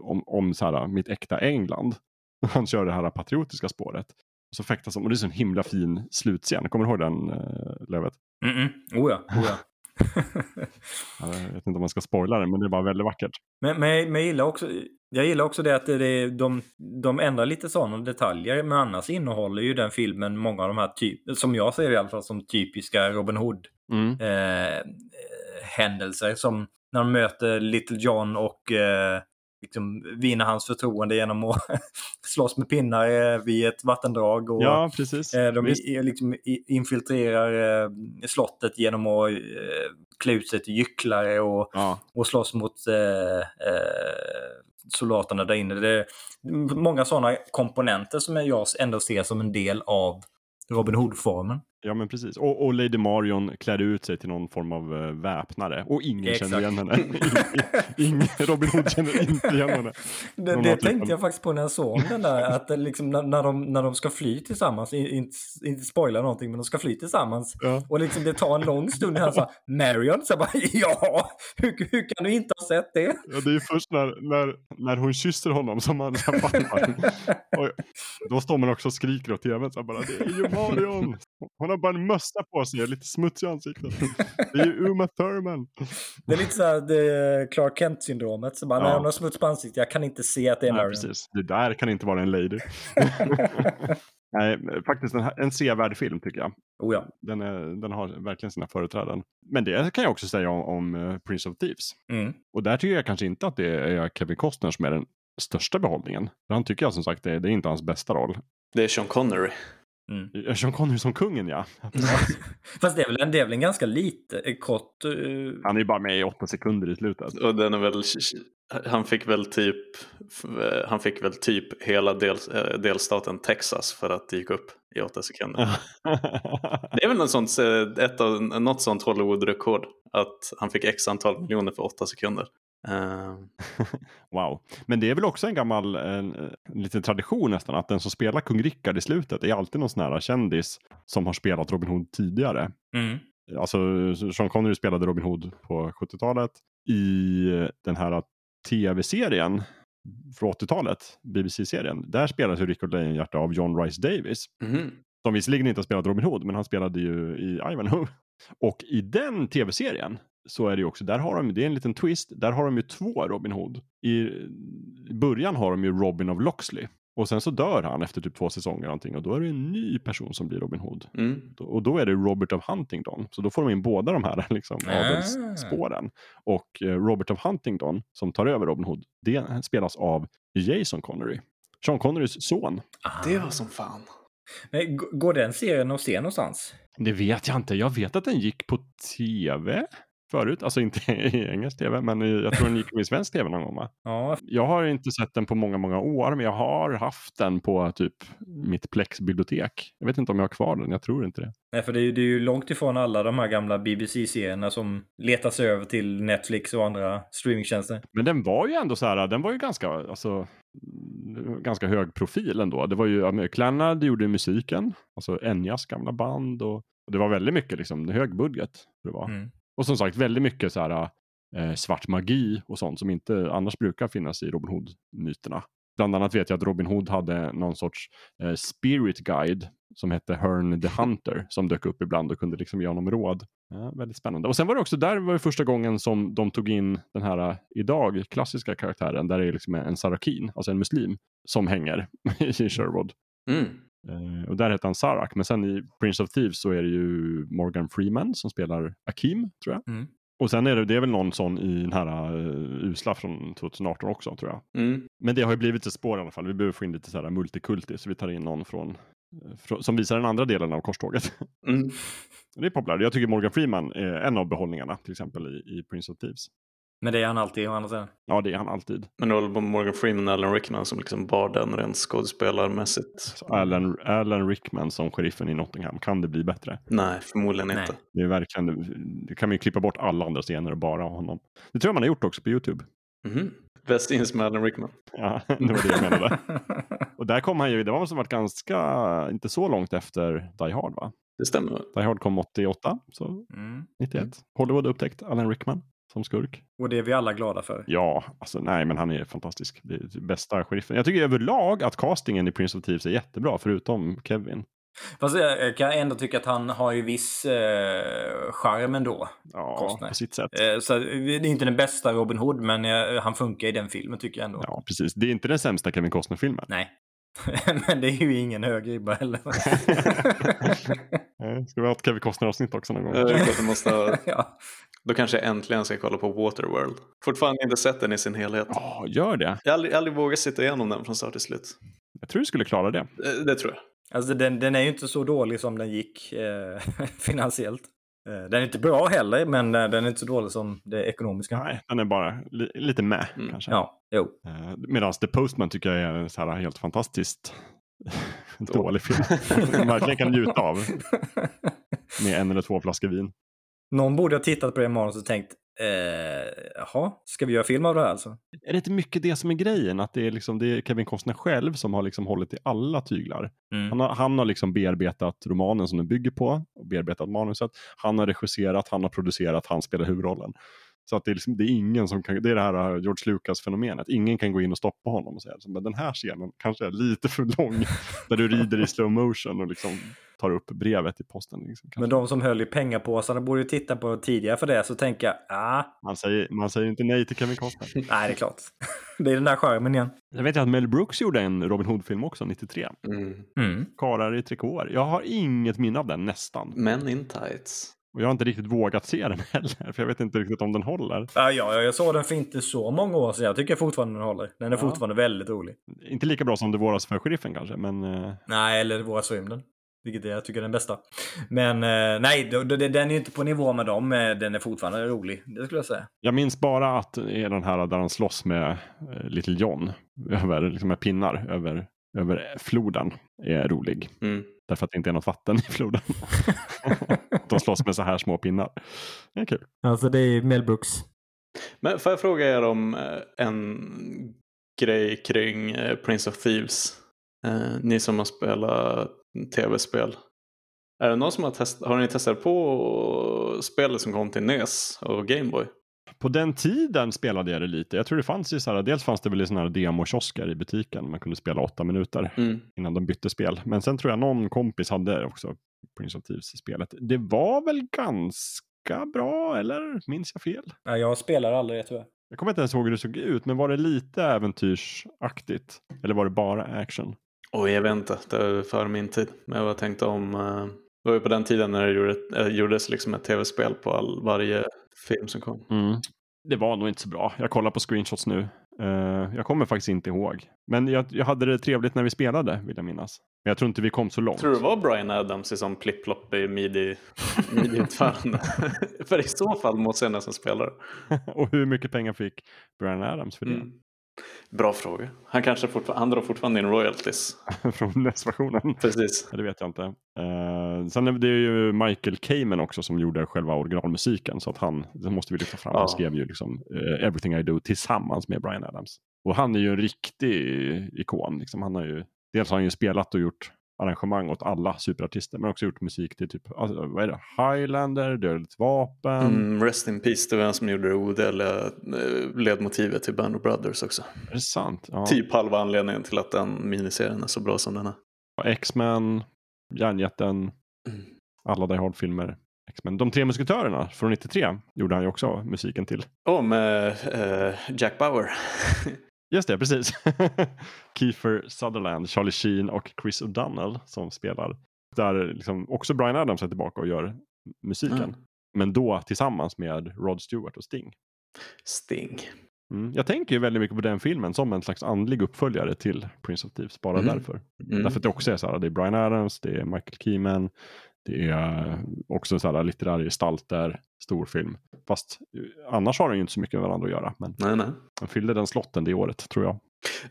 om, om så här, mitt äkta England. <laughs> Han kör det här patriotiska spåret. Och så fäktas de, och det är så en himla fin slutscen. Kommer du ihåg den, uh, Lövet? Mm -mm. Oh ja, oh ja. <laughs> Jag vet inte om man ska spoila det, men det bara väldigt vackert. Men, men, men jag, gillar också, jag gillar också det att det är, de, de ändrar lite sådana detaljer, men annars innehåller ju den filmen många av de här, typ, som jag ser det i alla fall, som typiska Robin Hood Mm. eh, händelser. Som när de möter Little John och eh, liksom vinner hans förtroende genom att <laughs> slåss med pinnar eh, vid ett vattendrag. Och, Ja, precis. Eh, De Visst. liksom infiltrerar eh, slottet genom att klä ut sig till gycklare och, Ja. och slåss mot soldaterna där inne. Det är många sådana komponenter som jag ändå ser som en del av Robin Hood-formen. Ja, men precis. Och, och Lady Marion klär ut sig till någon form av uh, väpnare. Och ingen Exakt. känner igen henne. <laughs> ingen, Robin Hood känner inte igen henne. Det, det typ tänkte jag faktiskt på när jag såg den där, att det liksom, när, när, de, när de ska fly tillsammans, in- inte, inte spoila någonting, men de ska fly tillsammans. Ja. Och liksom det tar en lång stund när han sa Marion, så jag bara <laughs> ja, hur, hur kan du inte ha sett det? Ja, det är först när, när, när hon kysser honom som här fattar. <laughs> Då står man också och skriker åt tvn. Så bara, det är ju Marion! Hon har bara en mössa på sig och lite smutsig i ansiktet. Det är ju Uma Thurman. Det är lite så här det är Clark Kent-syndromet. Så bara, Ja. när hon har smuts på ansiktet, jag kan inte se att det är Nej, Marion. precis. Det där kan inte vara en lady. <laughs> Nej, faktiskt en, en sevärd film tycker jag. Oh ja. Den, är, den har verkligen sina företräden. Men det kan jag också säga om, om eh, Prince of Thieves. Mm. Och där tycker jag kanske inte att det är Kevin Costner som är den största behållningen. För han tycker jag som sagt det, det är inte hans bästa roll. Det är Sean Connery. Mm. Eh, Sean Connery som kungen ja. <laughs> Fast det är, väl en, det är väl en ganska lite, eh, kort... eh, Han är ju bara med i åtta sekunder i slutet. Och den är väl, han fick väl typ, han fick väl typ hela del, eh, delstaten Texas för att det gick upp i åtta sekunder. <laughs> Det är väl något sånt, eh, ett av, något sånt Hollywood-rekord. Att han fick x antal miljoner för åtta sekunder. Eh, <laughs> wow. Men det är väl också en gammal en, en liten tradition nästan att den som spelar kung Rickard i slutet är alltid någon sån här kändis som har spelat Robin Hood tidigare. Mm. Alltså Sean Connery spelade Robin Hood på 70-talet. I den här tv-serien från 80-talet, BBC-serien, där spelas ju Rickard Lejonhjärta av John Rice Davis. mhm. Som visserligen inte har spelat Robin Hood, men han spelade ju i Ivanhoe. Och i den tv-serien så är det ju också, där har de, det är en liten twist, där har de ju två Robin Hood. I, i början har de ju Robin of Loxley. Och sen så dör han efter typ två säsonger någonting och då är det en ny person som blir Robin Hood. Mm. Och då är det Robert of Huntingdon. Så då får de in båda de här <laughs> liksom, Ah. adelsspåren. Och eh, Robert of Huntingdon som tar över Robin Hood, det spelas av Jason Connery. Sean Connerys son. Det var som fan. Men går den serien att se någonstans? Det vet jag inte. Jag vet att den gick på tv förut. Alltså inte <laughs> i engelsk tv, men i- jag tror den gick i svensk tv någon gång. Va? Ja, Jag har inte sett den på många, många år, men jag har haft den på typ mitt Plex-bibliotek. Jag vet inte om jag har kvar den, jag tror inte det. Nej, för det är, ju- det är ju långt ifrån alla de här gamla BBC-serierna som letar sig över till Netflix och andra streamingtjänster. Men den var ju ändå så här, den var ju ganska, alltså, ganska hög profil ändå. Det var ju, Clannad gjorde musiken, alltså Enyas gamla band och, och det var väldigt mycket liksom, hög budget. Det var. Mm. Och som sagt väldigt mycket så här eh, svart magi och sånt som inte annars brukar finnas i Robin Hood-myterna. Bland annat vet jag att Robin Hood hade någon sorts eh, spirit guide som hette Hearn the Hunter som dök upp ibland och kunde liksom ge honom råd. Ja, väldigt spännande. Och sen var det också där var det första gången som de tog in den här eh, idag klassiska karaktären där det är liksom en sarakin, alltså en muslim, som hänger <laughs> i Sherwood. Mm. Eh, och där heter han Sarak, men sen i Prince of Thieves så är det ju Morgan Freeman som spelar Akim, tror jag. Mm. Och sen är det, det är väl någon sån i den här uh, usla från 2018 också, tror jag. Mm. Men det har ju blivit ett spår i alla fall. Vi behöver få in lite så här multikulti, så vi tar in någon från, eh, från som visar den andra delen av korståget. Mm. <laughs> det är populärt. Jag tycker Morgan Freeman är en av behållningarna, till exempel i, i Prince of Thieves. Men det är han alltid å andra sidan. Ja, det är han alltid. Men det var väl Morgan Freeman och Alan Rickman som liksom bar den rent skådespelarmässigt. Alan, Alan Rickman som sheriffen i Nottingham, kan det bli bättre? Nej, förmodligen Nej. inte. Det är verkligen, det kan man ju klippa bort alla andra scener och bara ha honom. Det tror jag man har gjort också på YouTube. Mhm. Best ins med Alan Rickman. Ja, <laughs> det var det jag menade. <laughs> Och där kom han ju, det var som varit ganska, inte så långt efter Die Hard va? Det stämmer. väl? Die Hard kom 88, så mm. 91. Hollywood upptäckt Alan Rickman som skurk. Och det är vi alla glada för. Ja, alltså nej men han är fantastisk. Det är bästa sheriffen. Jag tycker överlag att castingen i Prince of Thieves är jättebra, förutom Kevin. Fast jag, jag kan ändå tycka att han har ju viss eh, charm ändå. Ja, Costner. på sitt sätt. Eh, så det är inte den bästa Robin Hood, men eh, han funkar i den filmen tycker jag ändå. Ja, precis. Det är inte den sämsta Kevin Costner-filmen. Nej. <laughs> men det är ju ingen hög ribba heller. Nej, <laughs> Ska vi ha ett Kevin Costner-avsnitt också någon gång? Jag tycker att måste ha... <laughs> ja. Då kanske jag äntligen ska kolla på Waterworld. Fortfarande inte sett den i sin helhet. Ja, gör det. Jag har aldrig, aldrig vågat sitta igenom den från start till slut. Jag tror du skulle klara det. Eh, Det tror jag. Alltså den, den är ju inte så dålig som den gick eh, <laughs> finansiellt. Eh, den är inte bra heller, men eh, den är inte så dålig som det ekonomiska. Nej, den är bara li- lite med Mm. kanske. Ja, jo. Medan The Postman tycker jag är en så här helt fantastiskt <laughs> dålig film. Man <laughs> verkligen kan njuta av med en eller två flaskor vin. Någon borde ha tittat på det manuset och tänkt, eh, jaha, ska vi göra film av det här alltså? Är det inte mycket det som är grejen? Att det är, liksom, det är Kevin Costner själv som har liksom hållit i alla tyglar. Mm. Han har, han har liksom bearbetat romanen som den bygger på och bearbetat manuset. Han har regisserat, han har producerat, han spelar huvudrollen. Så att det är, liksom, det är ingen som kan, det är det här uh, George Lucas-fenomenet. Ingen kan gå in och stoppa honom och säga att den här scenen kanske är lite för lång. <laughs> där du rider i slow motion och liksom tar upp brevet i posten. Liksom. Men de som höll i pengapåsarna borde ju titta på tidigare för det, så tänker jag, ah, man, säger, man säger inte nej till Kevin Costner. <laughs> nej det är klart. <laughs> det är den där skärmen igen. Jag vet ju att Mel Brooks gjorde en Robin Hood-film också, 93. Mm. Mm. Karar i trikåer. Jag har inget minne av den, nästan. Men in tights. Och jag har inte riktigt vågat se den <laughs> heller, för jag vet inte riktigt om den håller. Ja, ja, jag såg den för inte så många år sedan. Jag tycker fortfarande den håller. Den är Ja. fortfarande väldigt rolig. Inte lika bra som Det våras för sheriffen kanske, men eh, Nej, eller Våra rymden. Vilket jag tycker är den bästa. Men eh, nej, den är ju inte på nivå med dem. Den är fortfarande rolig. Det skulle jag säga. jag minns bara att det är den här där han slåss med eh, Little John, över, liksom med pinnar över, över floden, är rolig. Mm. Därför att det inte är något vatten i floden. <laughs> De slåss med så här små pinnar. Det är kul. Alltså det är Mel Brooks. Men får jag fråga er om eh, en grej kring eh, Prince of Thieves? Eh, ni som har spelat tv-spel. Är det någon som har testat, har ni testat på spelet som kom till NES och Gameboy? På den tiden spelade jag det lite. Jag tror det fanns ju så här, dels fanns det väl sådana här demokiosker i butiken. Man kunde spela åtta minuter Mm. innan de bytte spel. Men sen tror jag någon kompis hade också Thieves-spelet. Det var väl ganska bra, eller minns jag fel? Ja, jag spelar aldrig det tyvärr. Jag kommer inte ens ihåg hur det såg ut, men var det lite äventyrsaktigt? Eller var det bara action? Oj, jag vet inte. Det är före min tid. Men jag tänkte om... eh, Det var ju på den tiden när det gjorde- eh, gjordes liksom ett tv-spel på all, varje film som kom. Det var nog inte så bra. Jag kollar på screenshots nu. Eh, jag kommer faktiskt inte ihåg. Men jag, jag hade det trevligt när vi spelade, vill jag minnas. Men jag tror inte vi kom så långt. Tror du det var Brian Adams i sån plipp-plopp i midi- midi-utförande? <laughs> För i så fall måste jag nästan spela det. <laughs> Och hur mycket pengar fick Brian Adams för det? Mm. Bra fråga. Han kanske fortfar- han drar fortfarande in royalties. <laughs> Från NES-versionen? Precis. Det vet jag inte. Uh, sen är det ju Michael Kamen också som gjorde själva originalmusiken. Så att han, det måste vi lyfta fram. Ja. Han skrev ju liksom eh, Everything I Do tillsammans med Brian Adams. Och han är ju en riktig ikon. Liksom. Han har ju, dels har han ju spelat och gjort arrangemang åt alla superartister. Men också gjort musik till typ, alltså, vad är det? Highlander, Dödligt vapen. Mm, rest in peace, det var han som gjorde det odödliga eh, ledmotivet till Band of Brothers också. Är det sant? Ja. Typ halva anledningen till att den miniserien är så bra som den är. X-Men, Järnjätten, Mm. alla Die Hard-filmer. X-Men. De tre musketörerna från 93 gjorde han ju också musiken till. Och med eh, Jack Bauer. <laughs> Just det, precis. <laughs> Kiefer Sutherland, Charlie Sheen och Chris O'Donnell som spelar. Där liksom också Brian Adams är tillbaka och gör musiken. Mm. Men då tillsammans med Rod Stewart och Sting. Sting. Mm. Jag tänker ju väldigt mycket på den filmen som en slags andlig uppföljare till Prince of Thieves. Bara Mm. därför. Mm. Därför att det också är så här, det är Brian Adams, det är Michael Keeman, det är också så här litterära gestalter, storfilm. Fast eh, annars har den ju inte så mycket med varandra att göra. Men Nej, nej. den fyllde den slotten det året, tror jag.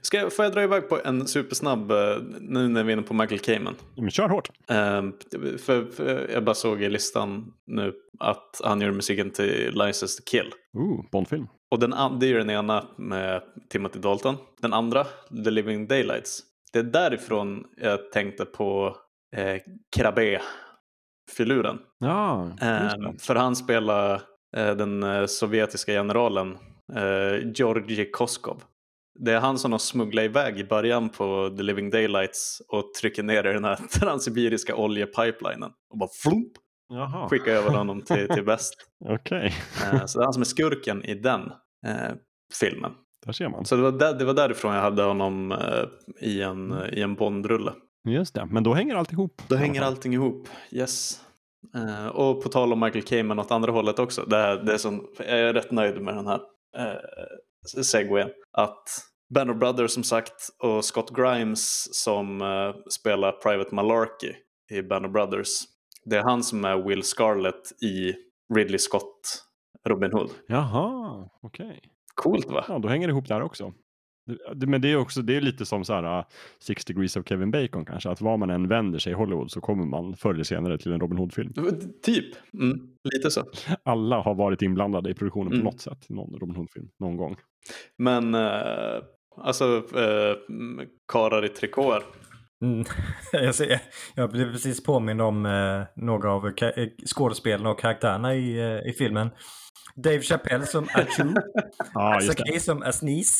Ska jag, får jag dra iväg på en supersnabb, eh, nu när vi är inne på Michael Kamen? Men kör hårt. Ehm, för, för jag bara såg i listan nu att han gör musiken till License to Kill. Ooh, Bondfilm. Och den, det är ju den ena med Timothy Dalton. Den andra, The Living Daylights. Det är därifrån jag tänkte på eh, Krabbe-filuren. Just Ehm, det. för han spelar eh, den eh, sovjetiska generalen eh, Georgij Koskov. Det är han som har smugglat iväg i början på The Living Daylights och trycker ner i den här <laughs> transsibiriska oljepipelinen och bara flump Jaha, skickar över honom till, till <laughs> väst. okej. Eh, Så det är han som är skurken i den eh, filmen. Där ser man. Så det var, där, det var därifrån jag hade honom eh, i en, eh, i en Bondrulle. Just det, men då hänger allt ihop. Då hänger allting ihop, yes. Eh, och på tal om Michael Kamen åt andra hållet också. Det, är, det är som, jag är rätt nöjd med den här eh, segwayen. Att Banner Brothers som sagt och Scott Grimes som eh, spelar Private Malarkey i Banner Brothers. Det är han som är Will Scarlett i Ridley Scott Robin Hood. Jaha, okej. Coolt va? Ja, då hänger det ihop där också. Men det är också det är lite som så här uh, Six Degrees of Kevin Bacon kanske. Att var man än vänder sig i Hollywood så kommer man förr eller senare till en Robin Hood-film. Typ, mm, lite så. <laughs> Alla har varit inblandade i produktionen Mm. på något sätt. Någon Robin Hood-film, någon gång. Men eh, alltså, mm, karlar i trikåer. Mm. <laughs> Jag, ser, jag blev precis påmind om eh, några av eh, skådespelarna och karaktärerna i, eh, i filmen. Dave Chappelle som <laughs> just det. Kay som Asnis,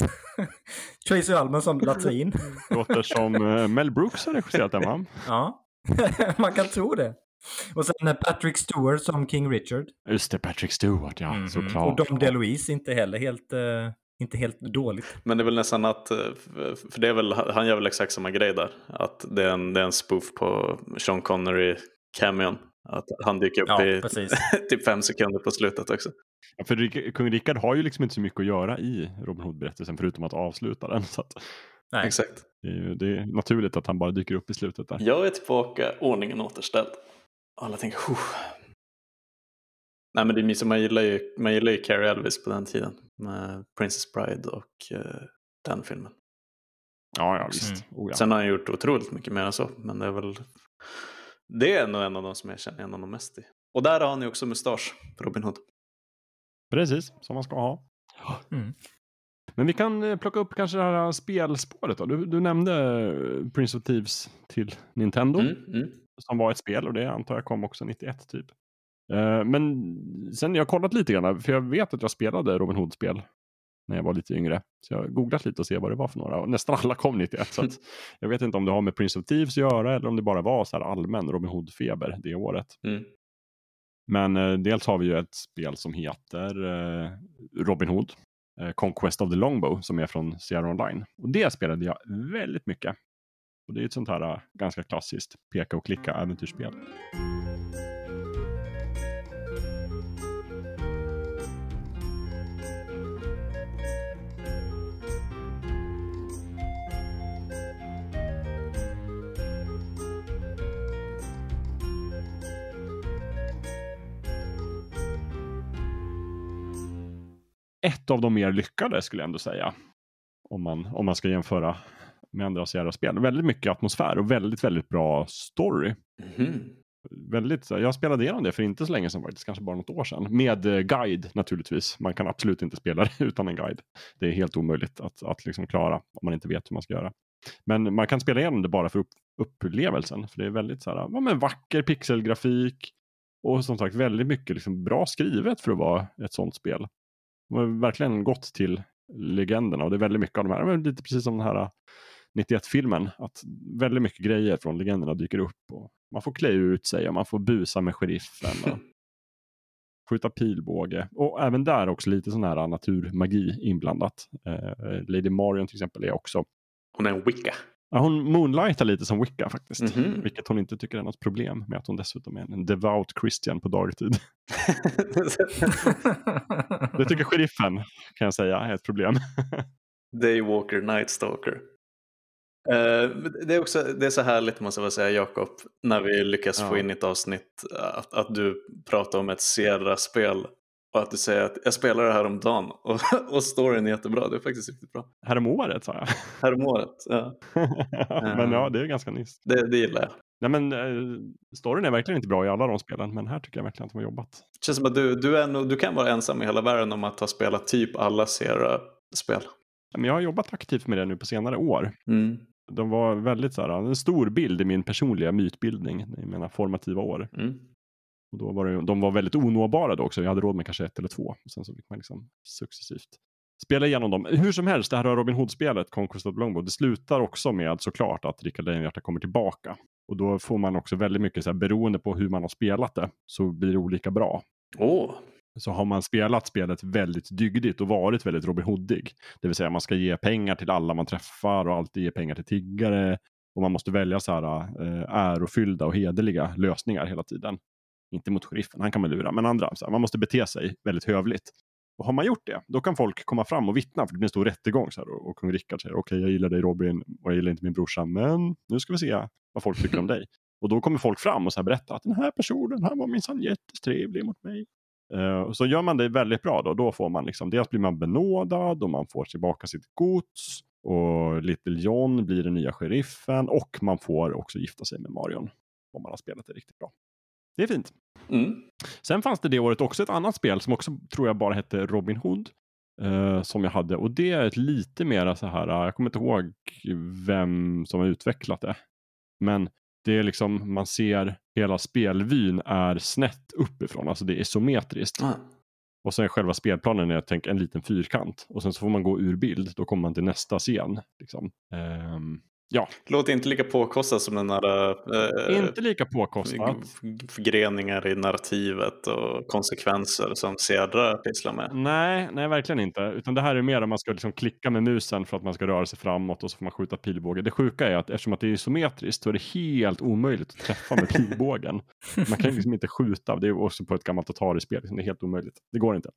<laughs> Tracy Ullman som Latrin. Låter som uh, Mel Brooks har regisserat den va? Ja, man kan tro det. Och sen eh, Patrick Stewart som King Richard. Just det, Patrick Stewart ja, Mhm. såklart. Och Dom DeLuise inte heller helt, eh, inte helt dåligt. Men det är väl nästan att, eh, för det är väl, han gör väl exakt samma grej där. Att det är en, det är en spoof på Sean Connery cameon. Att han dyker upp Ja, i <laughs> typ fem sekunder på slutet också. Ja, för Rick- kung Rickard har ju liksom inte så mycket att göra i Robin Hood-berättelsen förutom att avsluta den. <laughs> Så att Nej. Exakt. det, är ju, det är naturligt att han bara dyker upp i slutet där. Jag är tillbaka, ordningen återställd. Alla tänker. Nej men det är man gillar ju, man gillar ju Carrie Elvis på den tiden. Med Princess Bride och eh, den filmen. Ja, ja visst. Oh, ja. Sen har han gjort otroligt mycket mer än så. Men det är väl, det är nog en av de som jag känner igen honom mest i. Och där har han ju också mustasch, Robin Hood. Precis, som man ska ha. Mm. Men vi kan eh, plocka upp kanske det här spelspåret då. Du, du nämnde eh, Prince of Thieves till Nintendo. Mm, mm. Som var ett spel och det antar jag kom också 91 typ. Eh, Men sen jag har kollat lite grann, för jag vet att jag spelade Robin Hood-spel när jag var lite yngre. Så jag har googlat lite och se vad det var för några. Och nästan alla kom 91. Så att <laughs> jag vet inte om det har med Prince of Thieves att göra eller om det bara var så här allmän Robin Hood-feber det året. Mm. Men eh, dels har vi ju ett spel som heter eh, Robin Hood. Eh, Conquest of the Longbow som är från Sierra Online. Och det spelade jag väldigt mycket. Och det är ett sånt här eh, ganska klassiskt peka och klicka äventyrsspel. Ett av de mer lyckade skulle jag ändå säga. Om man, om man ska jämföra med andra Sierra-spel. Väldigt mycket atmosfär och väldigt, väldigt bra story. Mhm. Väldigt, jag spelade igenom det för inte så länge sedan faktiskt, kanske bara något år sedan. Med eh, guide naturligtvis. Man kan absolut inte spela det <laughs> utan en guide. Det är helt omöjligt att, att liksom klara om man inte vet hur man ska göra. Men man kan spela igenom det bara för upp, upplevelsen. För det är väldigt så här, ja, men vacker pixelgrafik. Och som sagt väldigt mycket liksom bra skrivet för att vara ett sånt spel. De har verkligen gått till legenderna och det är väldigt mycket av de här, men lite precis som den här 91-filmen, att väldigt mycket grejer från legenderna dyker upp. Och man får klä ut sig och man får busa med sheriffen. Och <laughs> skjuta pilbåge. Och även där också lite sån här naturmagi inblandat. Eh, Lady Marion till exempel är också, Hon är en wicca. Ja, hon moonlightar lite som Wicca faktiskt. Mhm. Vilket hon inte tycker är något problem med att hon dessutom är en devout Christian på dagtid. <laughs> Det tycker sheriffen kan jag säga är ett problem. Daywalker, Night Stalker. Eh, det, är också, det är så härligt måste jag säga Jakob, när vi lyckas Ja. få in ett avsnitt att, att du pratar om ett Sierra-spel och att du säger att jag spelar det här om dagen och, <laughs> och storyn är jättebra. Det är faktiskt riktigt bra. Häromåret sa jag. Häromåret, ja. <laughs> men ja, det är ganska nyss. Det, det gillar jag. Nej, men eh, storyn är verkligen inte bra i alla de spelen, men här tycker jag verkligen att de har jobbat. Det känns som att du, du, är nog, du kan vara ensam i hela världen om att ha spelat typ alla Sierra-spel. Men jag har jobbat aktivt med det nu på senare år. Mm. De var väldigt så här, en stor bild i min personliga mytbildning i mina formativa år. Mm. Och då var det, de var väldigt onåbara då också. Jag hade råd med kanske ett eller två. Sen så fick man liksom successivt spela igenom dem. Hur som helst, det här Robin Hood-spelet, Conquest of Longbow, det slutar också med såklart att Rickard Lejonhjärta kommer tillbaka. Och då får man också väldigt mycket, så här, beroende på hur man har spelat det, så blir det olika bra. Åh, Så har man spelat spelet väldigt dygdigt och varit väldigt Robin Hoodig, det vill säga man ska ge pengar till alla man träffar och alltid ge pengar till tiggare. Och man måste välja så här äh, ärofyllda och hederliga lösningar hela tiden. Inte mot sheriffen, han kan man lura, men andra. Så här, man måste bete sig väldigt hövligt. Och har man gjort det, då kan folk komma fram och vittna, för det blir en stor rättegång. Så här, och, och kung Rickard säger, okej, okay, jag gillar dig Robin, och jag gillar inte min brorsa, men nu ska vi se vad folk tycker om dig. <laughs> Och då kommer folk fram och så här berätta att den här personen, han var minsann jättetrevlig mot mig. Uh, så gör man det väldigt bra då, då får man liksom, dels blir man benådad och man får tillbaka sitt gods. Och Little John blir den nya sheriffen och man får också gifta sig med Marion. Om man har spelat det riktigt bra. Det är fint. mm. Sen fanns det det året också ett annat spel som också tror jag bara hette Robin Hood. Uh, som jag hade och det är ett lite mera så här, uh, jag kommer inte ihåg vem som har utvecklat det. Men det är liksom, man ser hela spelvyn är snett uppifrån, alltså det är isometriskt. Ah. Och sen själva spelplanen är tänk, en liten fyrkant. Och sen så får man gå ur bild, då kommer man till nästa scen. Liksom. Um, ja. Låter inte lika påkostat som den här... Eh, inte lika påkostat. Förgreningar i narrativet och konsekvenser som Cedra pysslar med. Nej, nej, verkligen inte. Utan det här är mer om man ska liksom klicka med musen för att man ska röra sig framåt och så får man skjuta pilbåge. Det sjuka är att eftersom att det är isometriskt så är det helt omöjligt att träffa med <laughs> pilbågen. man kan liksom inte skjuta, det är också på ett gammalt Atari-spel, det är helt omöjligt. Det går inte.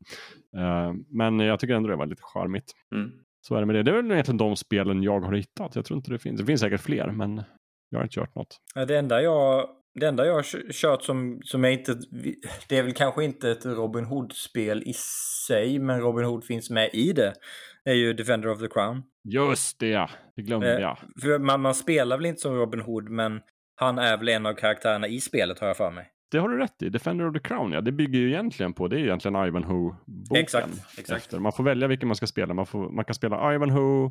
Uh, men jag tycker ändå det var lite charmigt. Mm. Så är det med det. Det är väl egentligen de spelen jag har hittat. Jag tror inte det finns. Det finns säkert fler, men jag har inte kört något. Det enda jag, det enda jag har kört som, som jag inte... Det är väl kanske inte ett Robin Hood-spel i sig, men Robin Hood finns med i det. är ju Defender of the Crown. Just det, det glömde jag. För man, man spelar väl inte som Robin Hood, men han är väl en av karaktärerna i spelet har jag för mig. Det har du rätt i. Defender of the Crown, ja. Det bygger ju egentligen på, det är ju egentligen Ivanhoe-boken. Exakt, exakt. Efter. Man får välja vilken man ska spela. Man, får, man kan spela Ivanhoe,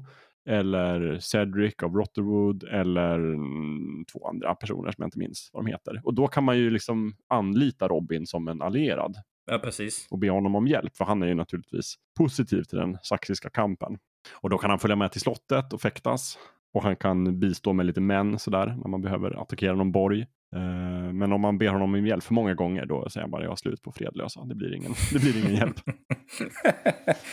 eller Cedric av Rotterwood, eller mm, två andra personer som jag inte minns vad de heter. Och då kan man ju liksom anlita Robin som en allierad. Ja, precis. Och be honom om hjälp, för han är ju naturligtvis positiv till den saxiska kampen. Och då kan han följa med till slottet och fäktas. Och han kan bistå med lite män sådär när man behöver attackera någon borg. Uh, men om man ber honom om hjälp för många gånger då säger han bara jag har slut på fredlösa. Det blir ingen, det blir ingen hjälp. <laughs>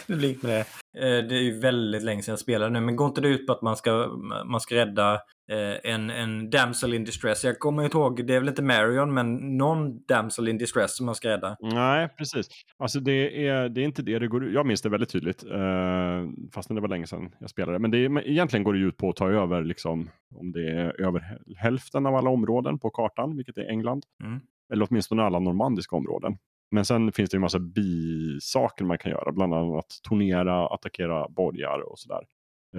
det blir inte det. Eh, det är ju väldigt länge sedan jag spelade nu. Men går inte det ut på att man ska, man ska rädda uh, en, en damsel in distress? Jag kommer inte ihåg, det är väl inte Marion, men någon damsel in distress som man ska rädda. Nej, precis. Alltså det är, det är inte det det går ut Jag minns det väldigt tydligt. Uh, fastän det var länge sedan jag spelade. Men det är, egentligen går det ut på att ta över liksom om det är över hälften av alla områden på kartan, vilket är England. Mm. Eller åtminstone alla normandiska områden. Men sen finns det ju massa bisaker man kan göra, bland annat turnera, attackera borgar och sådär.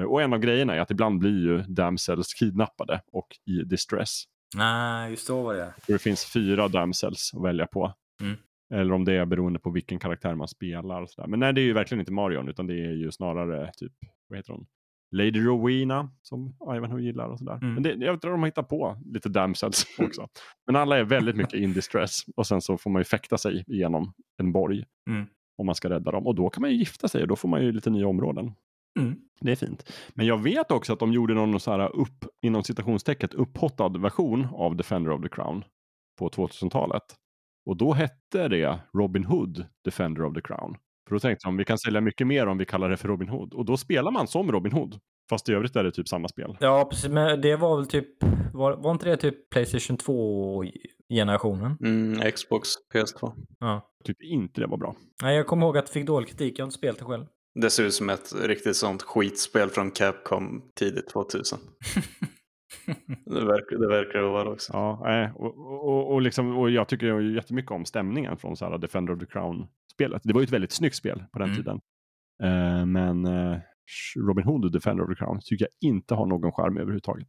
Och en av grejerna är att ibland blir ju damsels kidnappade och i distress. Nej, just så var det. Och det finns fyra damsels att välja på. Mm. Eller om det är beroende på vilken karaktär man spelar. Och sådär. Men nej, det är ju verkligen inte Marion, utan det är ju snarare typ, vad heter hon? Lady Rowena som Ivanhoe gillar och sådär. Mm. Men det, jag tror de har hittat på lite damsels <laughs> också. Men alla är väldigt mycket in distress och sen så får man ju fäkta sig igenom en borg Mm. om man ska rädda dem. Och då kan man ju gifta sig och då får man ju lite nya områden. Mm. Det är fint. Men jag vet också att de gjorde någon så här upp, inom citationstecket upphottad version av Defender of the Crown på 2000-talet. Och då hette det Robin Hood Defender of the Crown. För då tänkte de vi kan sälja mycket mer om vi kallar det för Robin Hood. Och då spelar man som Robin Hood. Fast i övrigt är det typ samma spel. Ja, precis. Men det var väl typ, var, var inte det typ Playstation 2-generationen? Mm, Xbox, PS2. Ja. Jag tyckte inte det var bra. Nej, jag kommer ihåg att det fick dålig kritik. Jag har inte spelat det själv. Det ser ut som ett riktigt sånt skitspel från Capcom tidigt 2000. <laughs> det, verkar, det verkar det vara också. Ja, och, och, och, liksom, och jag tycker ju jättemycket om stämningen från så här Defender of the Crown-spelet. Det var ju ett väldigt snyggt spel på den Mm. tiden. Eh, men eh, Robin Hood och Defender of the Crown tycker jag inte har någon charm överhuvudtaget.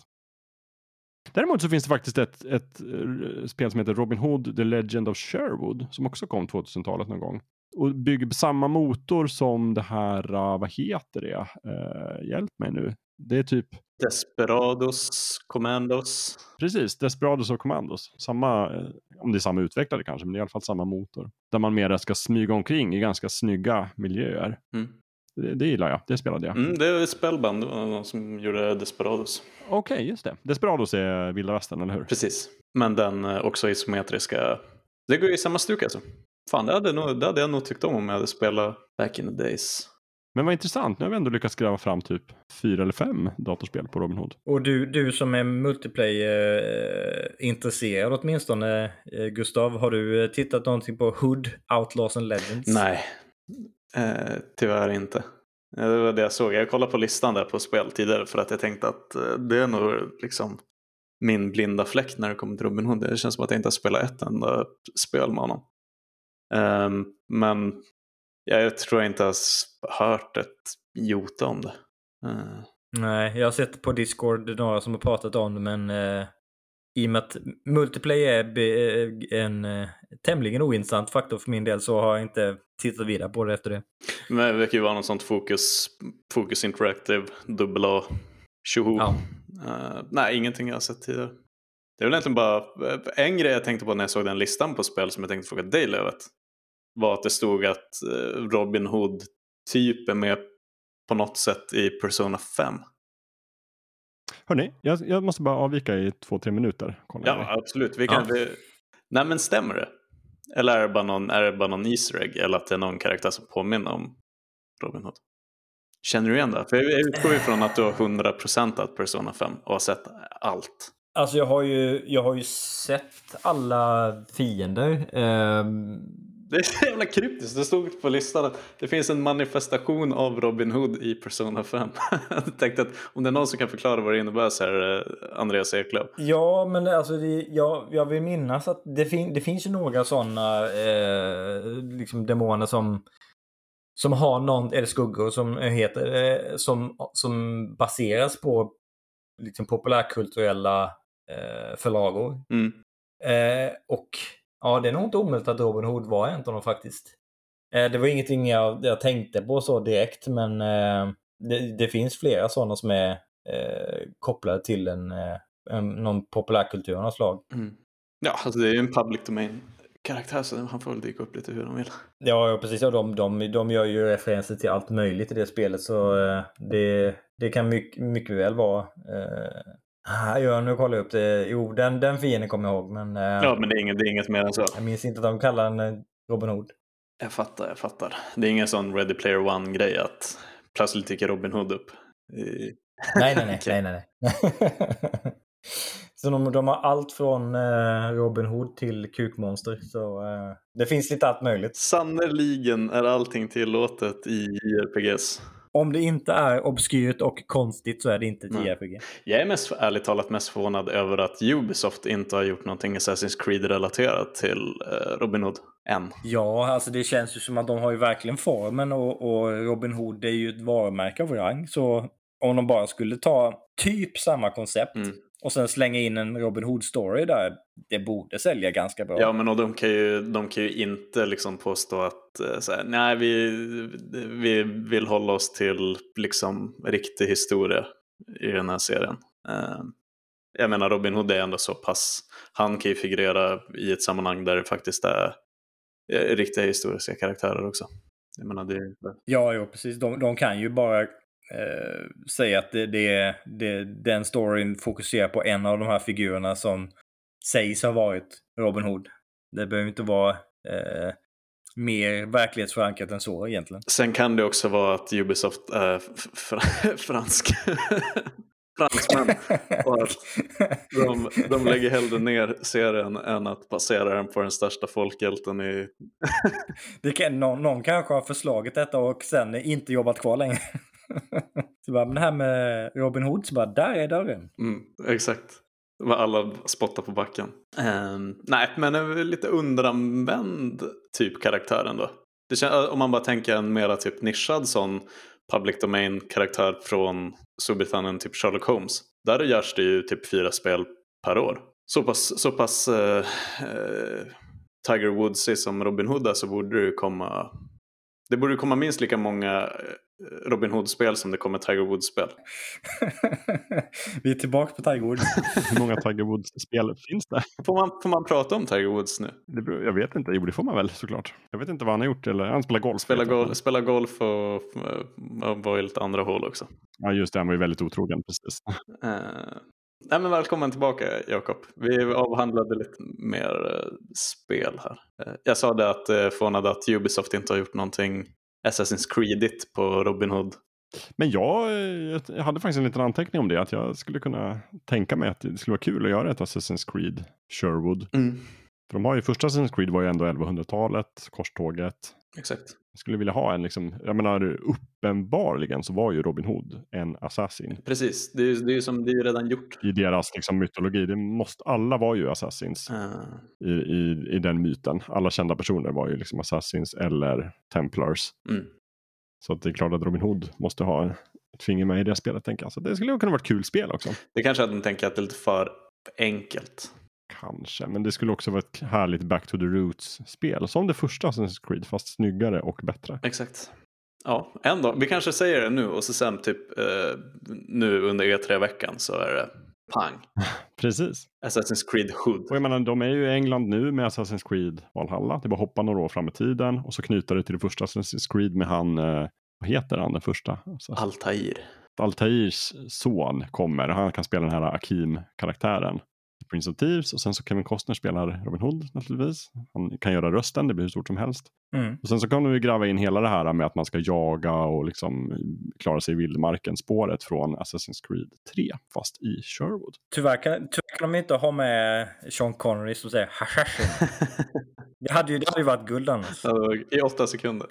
Däremot så finns det faktiskt ett, ett eh, spel som heter Robin Hood The Legend of Sherwood som också kom 2000-talet någon gång. Och bygger samma motor som det här, uh, vad heter det? Eh, hjälp mig nu. Det är typ Desperados, Commandos. Precis, Desperados och Commandos. Samma, eh, om det är samma utvecklare kanske, men det är i alla fall samma motor. Där man mera ska smyga omkring i ganska snygga miljöer. Mm. Det, det gillar jag, det spelade jag. Mm, det är Spellbound, det var någon som gjorde Desperados. Okej, okay, just det. Desperados är vilda västern, eller hur? Precis, men den också isometriska. Det går ju i samma stuk alltså. Fan, det hade, nog, det hade jag nog tyckt om om jag hade spelat back in the days. Men vad intressant, nu har vi ändå lyckats gräva fram typ fyra eller fem datorspel på Robin Hood. Och du, du som är multiplayer-intresserad åtminstone, eh, Gustav, har du eh, tittat någonting på Hood, Outlaws and Legends? Nej, eh, tyvärr inte. Det var det jag såg. Jag kollade på listan där på spel tidigare för att jag tänkte att eh, det är nog liksom min blinda fläck när det kommer till Robin Hood. Det känns som att jag inte har spelat ett enda spel med honom. Um, men jag tror jag inte ens hört ett jota om det. Uh. Nej, jag har sett på Discord några som har pratat om det men uh, i och med att multiplayer är en uh, tämligen ointressant faktor för min del så har jag inte tittat vidare på det efter det. Men det verkar ju vara något sånt fokus, fokus interactive, dubbel A, tjoho. Ja. Uh, nej, ingenting jag har sett tidigare. Det är väl egentligen bara en grej jag tänkte på när jag såg den listan på spel som jag tänkte fråga dig Lövet var att det stod att eh, Robin Hood typ är med på något sätt i Persona 5. Hörni, jag, jag måste bara avvika i två, tre minuter. Kolla ja, det. absolut. Vi kan, ja. vi... Nej, men stämmer det? Eller är det, bara någon, är det bara någon Easter egg? Eller att det är någon karaktär som påminner om Robin Hood? Känner du igen det? För jag utgår ifrån att du har 100% att Persona 5 och har sett allt. Alltså jag har ju, jag har ju sett alla fiender. Um det är så jävla kryptiskt. Det stod på listan att det finns en manifestation av Robin Hood i Persona 5. <laughs> jag tänkte att om det är någon som kan förklara vad det innebär så är det Andreas Eklöf. Ja, men alltså det, jag, jag vill minnas att det, fin, det finns ju några sådana eh, liksom demoner som som har någon, eller skuggor som heter, eh, som, som baseras på liksom populärkulturella eh, förlagor. Mm. Eh, och Ja, det är nog inte omöjligt att Robin Hood var en av dem faktiskt. Eh, det var ingenting jag, jag tänkte på så direkt, men eh, det, det, finns flera sådana som är eh, kopplade till en, en, någon populärkultur av något slag. Mm. Ja, alltså det är ju en public domain karaktär så han får väl dyka upp lite hur de vill. Ja, ja precis. Ja, de, de, de gör ju referenser till allt möjligt i det spelet så det, det kan mycket, mycket väl vara Ah, ja, nu kollar jag upp det. Jo, den, den fienden kommer jag ihåg. Men, eh, ja, men det är, inget, det är inget mer än så. Jag minns inte att de kallar den eh, Robin Hood. Jag fattar, jag fattar. Det är ingen sån Ready Player One-grej att plötsligt dyker Robin Hood upp. I... Nej, nej, nej. <laughs> nej, nej, nej. <laughs> så de, de, har allt från eh, Robin Hood till kukmonster. Så eh, det finns lite allt möjligt. Sannerligen är allting tillåtet i JRPGs. Om det inte är obskyrt och konstigt så är det inte ett JRPG. Jag är mest, ärligt talat mest förvånad över att Ubisoft inte har gjort någonting Assassin's Creed-relaterat till uh, Robin Hood än. Ja, alltså det känns ju som att de har ju verkligen formen och, och Robin Hood är ju ett varumärke av rang. Så om de bara skulle ta typ samma koncept mm och sen slänga in en Robin Hood-story där, det borde sälja ganska bra. Ja, men och de kan ju, de kan ju inte liksom påstå att eh, så här, nej, vi, vi vill hålla oss till liksom riktig historia i den här serien. Uh, jag menar, Robin Hood är ändå så pass, han kan ju figurera i ett sammanhang där det faktiskt är eh, riktiga historiska karaktärer också. Jag menar, det, Ja, jo, precis. De, de kan ju bara eh, säga att det, det, det, den storyn fokuserar på en av de här figurerna som sägs ha varit Robin Hood. Det behöver inte vara eh, mer verklighetsförankrat än så egentligen. Sen kan det också vara att Ubisoft är fr <laughs> fransk. <laughs> fransmän. Och att de, de lägger hellre ner serien än att basera den på den största folkhjälten i... <laughs> det kan, någon, någon kanske har förslagit detta och sen inte jobbat kvar längre. <laughs> så bara, men det här med Robin Hood, så bara, där är dörren. Mm, exakt. Alla spottar på backen. Um, nej, men en lite underanvänd typ karaktär ändå. Det känns, om man bara tänker en mera typ nischad sån public domain-karaktär från Storbritannien, typ Sherlock Holmes. Där görs det ju typ fyra spel per år. Så pass, så pass uh, uh, Tiger Woodsy som Robin Hood är så borde det ju komma det borde komma minst lika många eh, Robin Hood-spel som det kommer Tiger Woods-spel. <laughs> Vi är tillbaka på Tiger Woods. <laughs> Hur många Tiger Woods-spel finns det? Får man, får man prata om Tiger Woods nu? det? beror- Jag vet inte. Jo, det får man väl såklart. Jag vet inte vad han har gjort. Eller han spelar golf. Spela, vet jag. gol spela golf och, och vara i lite andra hål också. Ja, just det. Han var ju väldigt otrogen. Precis. Eh, nej, men välkommen tillbaka Jakob. Vi avhandlade lite mer eh, spel här. Eh, jag sa det att uh, förvånade att Ubisoft inte har gjort någonting Assassin's Creedigt på Robin Hood. Men jag, eh, jag hade faktiskt en liten anteckning om det. Att jag skulle kunna tänka mig att det skulle vara kul att göra ett Assassin's Creed Sherwood. För de har ju, första Assassin's Creed var ju ändå 1100-talet, korståget. Exakt. Skulle vilja ha en, liksom, jag menar uppenbarligen så var ju Robin Hood en assassin. Precis, det är, ju- det är som det är redan gjort. I deras liksom, mytologi. Det måste, alla var ju assassins Eh, i, i, i den myten. Alla kända personer var ju liksom assassins eller templars. mm. Så att det är klart att Robin Hood måste ha ett finger med i det spelet. Tänker jag. Så det skulle kunna vara ett kul spel också. Det kanske är att de tänker att det är lite för enkelt. Kanske, men det skulle också vara ett härligt Back to the Roots-spel. Som det första Assassin's Creed, fast snyggare och bättre. Exakt. Ja, en dag. Vi kanske säger det nu och så sen typ eh, nu under E3-veckan så är det pang. <laughs> Precis. Assassin's Creed Hood. Och jag menar, de är ju i England nu med Assassin's Creed Valhalla. Det är bara att hoppa några år fram i tiden och så knyta det till det första Assassin's Creed med han, eh, vad heter han den första? Alltså, Altair. Altairs son kommer. Han kan spela den här Akim-karaktären. Prince of Thieves och sen så Kevin Costner spelar Robin Hood naturligtvis. Han kan göra rösten, det blir hur stort som helst. Mm. Och sen så kan vi gräva in hela det här med att man ska jaga och liksom klara sig i vildmarken spåret från Assassin's Creed 3 fast i Sherwood. Tyvärr kan, tyvärr kan de inte ha med Sean Connery som säger hashashin. <laughs> Det hade ju, det hade ju varit guld annars. I åtta sekunder.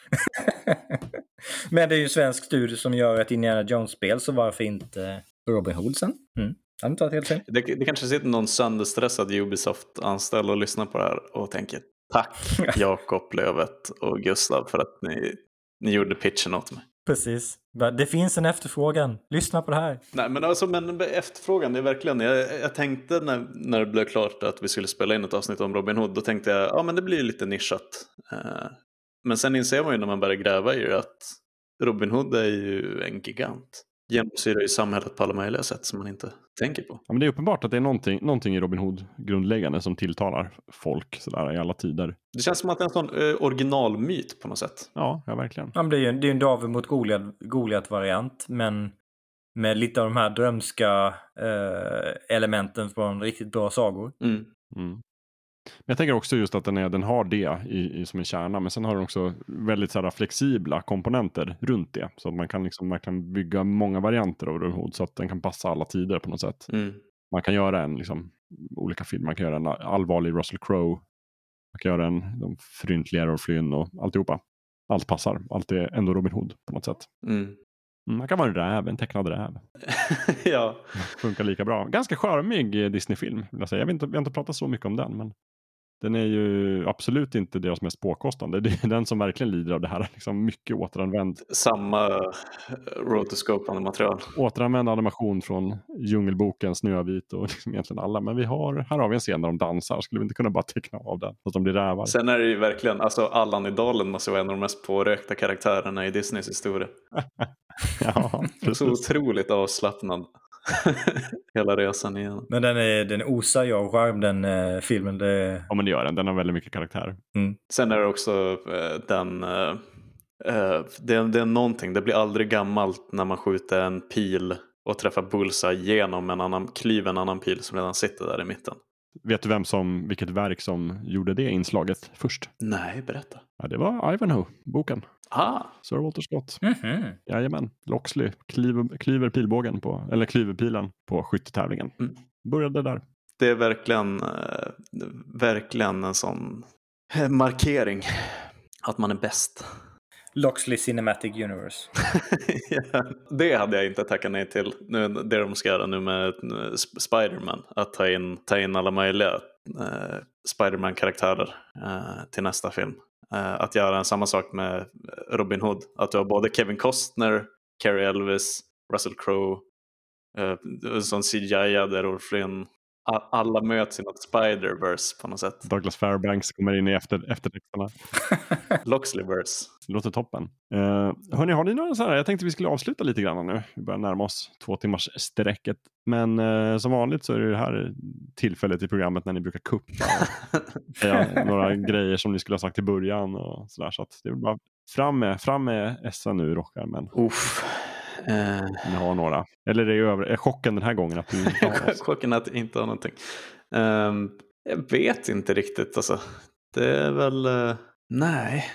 <laughs> Men det är ju en svensk studio som gör ett Indiana Jones-spel så varför inte Robin Hood sen? Mm. Varit helt fel. Det, det kanske sitter någon sönderstressad Ubisoft-anställd och lyssnar på det här och tänker tack <laughs> Jakob Lövet och Gustav för att ni, ni gjorde pitchen åt mig. Precis. Det finns en efterfrågan. Lyssna på det här. Nej men alltså men efterfrågan det är verkligen, jag, jag tänkte när, när det blev klart att vi skulle spela in ett avsnitt om Robin Hood, då tänkte jag ja men det blir ju lite nischat. Eh, men sen inser man ju när man börjar gräva i det att Robin Hood är ju en gigant. Genomsyrar ju samhället på alla möjliga sätt som man inte tänker på. Ja, men det är uppenbart att det är någonting, någonting i Robin Hood grundläggande som tilltalar folk sådär i alla tider. Det känns som att det är en sån eh, originalmyt på något sätt. Ja, ja verkligen. Ja, men det är ju en, det är en David mot Goliat- Goliat-variant, men med lite av de här drömska eh, elementen från riktigt bra sagor. Mm. Mm. Men jag tänker också just att den, är, den har det i, i, som en kärna, men sen har den också väldigt så här, flexibla komponenter runt det. Så att man kan, liksom, man kan bygga många varianter av Robin Hood så att den kan passa alla tider på något sätt. Mm. Man kan göra en, liksom, olika filmer, man kan göra en allvarlig Russell Crowe, man kan göra en de fryntliga Errol Flynn och alltihopa. Allt passar, allt är ändå Robin Hood på något sätt. Mm. Mm, Man kan vara en räv, en tecknad räv. <laughs> ja, Funkar lika bra. Ganska charmig eh, Disney-film. Jag säga. Jag vet inte, vi har inte pratat så mycket om den. Men den är ju absolut inte deras mest påkostande. Det är den som verkligen lider av det här. Liksom mycket återanvänd, samma eh, rotoscopande material. återanvänd animation från Djungelboken, Snövit och liksom egentligen alla. Men vi har, här har vi en scen där de dansar. Skulle vi inte kunna bara teckna av den? Så att de blir rävar. Sen är det ju verkligen, alltså Allan i Dalen måste vara en av de mest pårökta karaktärerna i Disneys historia. <laughs> Ja, Så otroligt avslappnad. <laughs> Hela resan igen. Men den, är, den osar ju av charm den eh, filmen. Det, Ja, men det gör den. Den har väldigt mycket karaktär. Sen är det också eh, den, eh, eh, det, det är någonting, det blir aldrig gammalt när man skjuter en pil och träffar bullseye genom en annan, klyver en annan pil som redan sitter där i mitten. Vet du vem som, vilket verk som gjorde det inslaget först? Nej, berätta. Ja, det var Ivanhoe, boken. Ah, Sir Walter Scott. Mhm. Jajamän, Loxley kliver, kliver pilbågen på, eller klyver pilen på skyttetävlingen. Mm. Började där. det är verkligen, eh, verkligen en sån eh, markering att man är bäst. Loxley Cinematic Universe. <laughs> ja, det hade jag inte tackat nej till. Nu, det de ska göra nu med eh, Sp- Spiderman. Att ta in, ta in alla möjliga eh, Spiderman-karaktärer eh, till nästa film. Eh, att göra en samma sak med eh, Robin Hood. Att du har både Kevin Costner, Cary Elvis, Russell Crowe, eh, en sån CGI där Errol Flynn alla möts i något Spider-Verse på något sätt. Douglas Fairbanks kommer in i efter, eftertexterna. <laughs> Loxleyverse. Det låter toppen. Uh, hörni, har ni några sådana? Jag tänkte vi skulle avsluta lite grann nu. Vi börjar närma oss två timmars sträcket. Men uh, som vanligt så är det det här tillfället i programmet när ni brukar kuppa och <laughs> några grejer som ni skulle ha sagt i början och sådär. Så att det är bara fram med, fram med Essa nu rockarmen. Uff. Uh, Ni har några. Eller är, över, är chocken den här gången att du inte har Chocken att inte ha någonting. Um, jag vet inte riktigt alltså. Det är väl, uh, nej,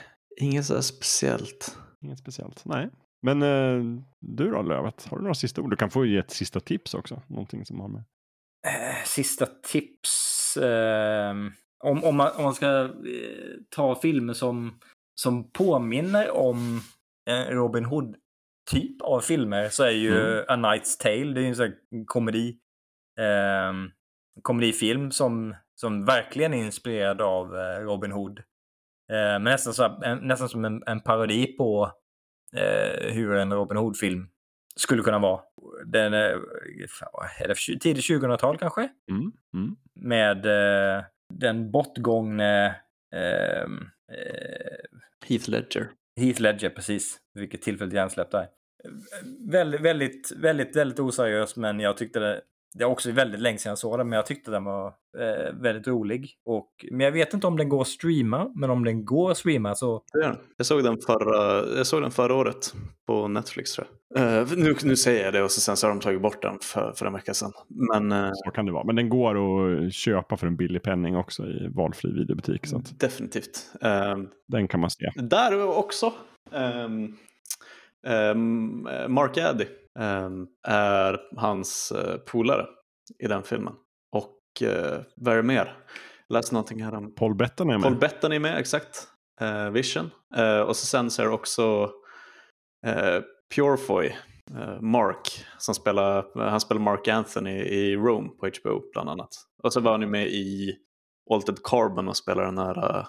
inget så speciellt. Inget speciellt, nej. Men uh, du då Lövet, har du några sista ord? Du kan få ge ett sista tips också. Någonting som har med. sista tips. Ehm, om, om, man, om man ska ta filmer som, som påminner om Robin Hood typ av filmer så är ju mm. A Night's Tale, det är ju en sån här komedi, eh, komedifilm som, som verkligen är inspirerad av eh, Robin Hood. Eh, men nästan, så, en, nästan som en, en parodi på eh, hur en Robin Hood-film skulle kunna vara. Den är, är det tidigt 2000-tal kanske? Mm. Mm. Med eh, den bortgångne ehm, eh, Heath Ledger. Heath Ledger, precis. Vilket tillfälligt hjärnsläpp där. Väldigt, väldigt, väldigt, väldigt oseriös, men jag tyckte det... Det är också väldigt länge sedan jag såg den, men jag tyckte den var eh, väldigt rolig. Och, men jag vet inte om den går att streama, men om den går att streama så... Ja, jag, såg den förra, jag såg den förra året på Netflix tror jag. Uh, nu, nu säger jag det och så sen så har de tagit bort den för, för en vecka sedan. Men, uh, så kan det vara, men den går att köpa för en billig penning också i valfri videobutik. Så att... Definitivt. Uh, den kan man se. Där också. Um, um, Mark Addy är hans uh, polare i den filmen. Och uh, vad är det mer? Jag läste någonting här om... Paul Bettany är med. Paul Bettany är med, exakt. Uh, Vision. Och så sen så är det också Purefoy, Mark, som spelar, han spelar Mark Anthony i Rome på HBO bland annat. Och så var han ju med i Altered Carbon och spelar den här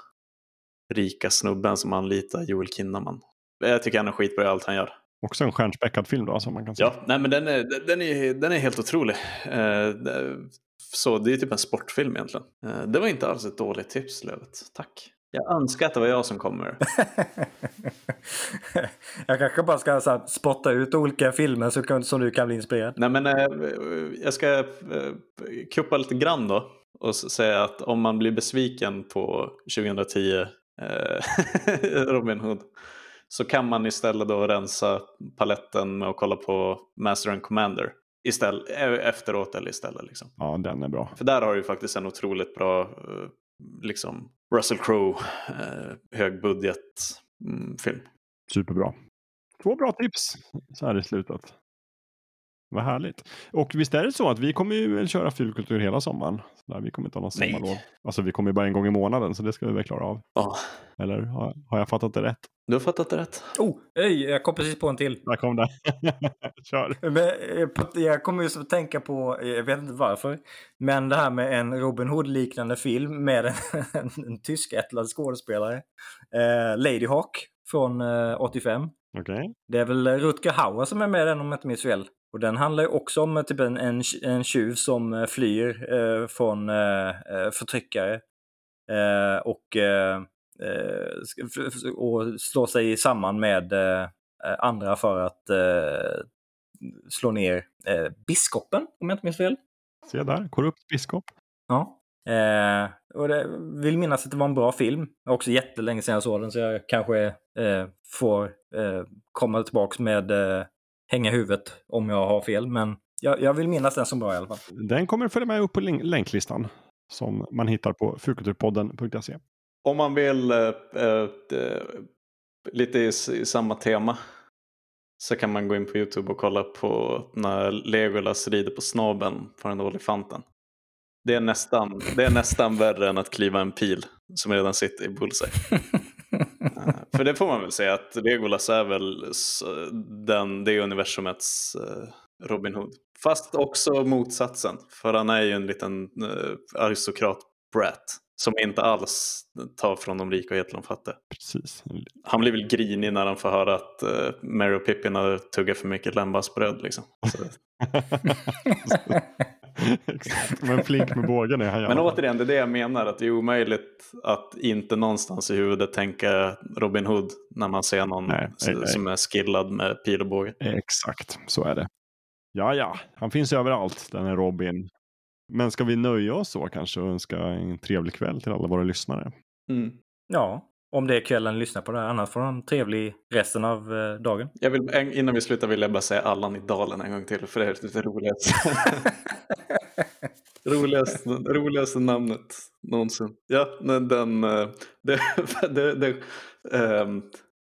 rika snubben som anlitar Joel Kinnaman. Jag tycker han är skitbra i allt han gör. Också en stjärnspäckad film då som man kan säga. Ja, nej men den är, den är, den är helt otrolig. Så det är typ en sportfilm egentligen. Det var inte alls ett dåligt tips, Lövet. Tack. Jag önskar att det var jag som kommer. <laughs> jag kanske bara ska så här, spotta ut olika filmer så kan, som du kan bli inspirerad. Nej men eh, jag ska eh, kuppa lite grann då. Och säga att om man blir besviken på 2010 eh, <laughs> Robin Hood så kan man istället då rensa paletten med att kolla på Master and Commander istället, efteråt eller istället. Liksom. Ja, den är bra. För där har du faktiskt en otroligt bra liksom Russell Crowe, eh, högbudget mm, film. Superbra. Två bra tips så här i slutet. Vad härligt. Och visst är det så att vi kommer ju köra fulkultur hela sommaren. Så vi kommer inte ha någon sommarlov. Alltså vi kommer bara en gång i månaden så det ska vi väl klara av. Ja. Eller har, har jag fattat det rätt? Du har fattat det rätt. Oh, hej, jag kom precis på en till. Där kom det. <laughs> Kör. Men, jag kommer just att tänka på, jag vet inte varför, men det här med en Robin Hood-liknande film med en, <laughs> en, en tyskättlad skådespelare. Eh, Lady Hawk från eh, 85. Okay. Det är väl Rutger Hauer som är med den om jag inte minns fel. Och den handlar ju också om typ en, en, en tjuv som eh, flyr eh, från eh, eh, förtryckare. Eh, och, eh, och slår sig samman med andra för att slå ner biskopen, om jag inte minns fel. Se där, korrupt biskop. Ja. Eh, och det, vill minnas att det var en bra film. Också jättelänge sedan jag såg den så jag kanske eh, får eh, komma tillbaks med hänga huvudet om jag har fel. Men jag, jag vill minnas den som bra i alla fall. Den kommer följa med upp på länklistan som man hittar på fulkulturpodden.se. Om man vill äh, äh, lite i, i, samma tema så kan man gå in på Youtube och kolla på när Legolas rider på snabeln på den där elefanten. Det är, nästan, det är nästan värre än att kliva en pil som redan sitter i bullseye. <laughs> För det får man väl säga att Legolas är väl den, det universumets eh, Robin Hood. Fast också motsatsen, för han är ju en liten eh, aristokrat-brat som inte alls tar från de rika och ger till de fattiga. Precis. Han blir väl grinig när han får höra att uh, Mary och Pippin har tuggat för mycket lämbasbröd. Liksom. <laughs> <laughs> <laughs> Exakt. Men flink med bågen är han i Men återigen, det är det jag menar. Att det är omöjligt att inte någonstans i huvudet tänka Robin Hood när man ser någon Nej, nej, nej. som är skillad med pil och båge. Exakt, så är det. Ja, ja, han finns överallt, den här Robin. Men ska vi nöja oss så kanske och önska en trevlig kväll till alla våra lyssnare? Mm. Ja, om det är kvällen ni lyssnar på det här. Annars får han trevlig resten av eh, dagen. Jag vill, innan vi slutar vill jag bara säga Allan i dalen en gång till. För det är det roligaste. <laughs> roligaste, roligaste namnet någonsin. Ja, men den, eh, det, <laughs> ehm,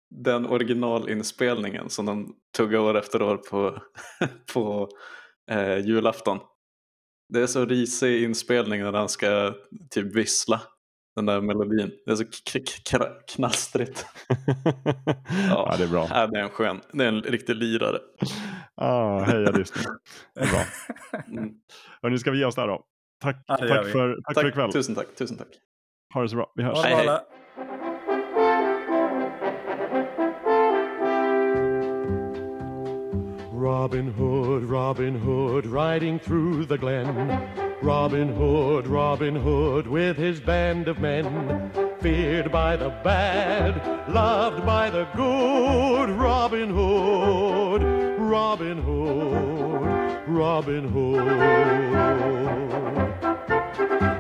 den originalinspelningen som de tuggar år efter år på, <laughs> på eh, julafton. Det är så risig inspelning när han ska typ vissla den där melodin. Det är så knastrigt. <laughs> ja. det är bra. Ja, det är en skön, det är en riktig lirare. Ah, heja Disney. Det är bra. Mm. Hörni, ska vi ge oss där då? Tack, Ja, tack, för, tack, för ikväll. tusen tack, tusen tack. Ha det så bra. Vi hörs. Hej, hej. Robin Hood, Robin Hood, riding through the glen. Robin Hood, Robin Hood, with his band of men. Feared by the bad, loved by the good. Robin Hood, Robin Hood, Robin Hood.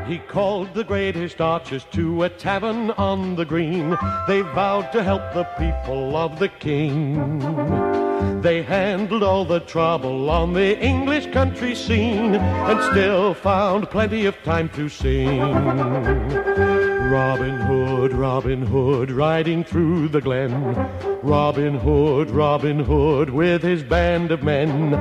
He called the greatest archers to a tavern on the green. They vowed to help the people of the king. They handled all the trouble on the English country scene and still found plenty of time to sing. Robin Hood, Robin Hood, riding through the glen. Robin Hood, Robin Hood, with his band of men.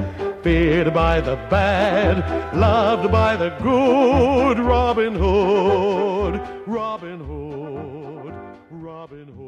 Feared by the bad, loved by the good. Robin Hood, Robin Hood, Robin Hood.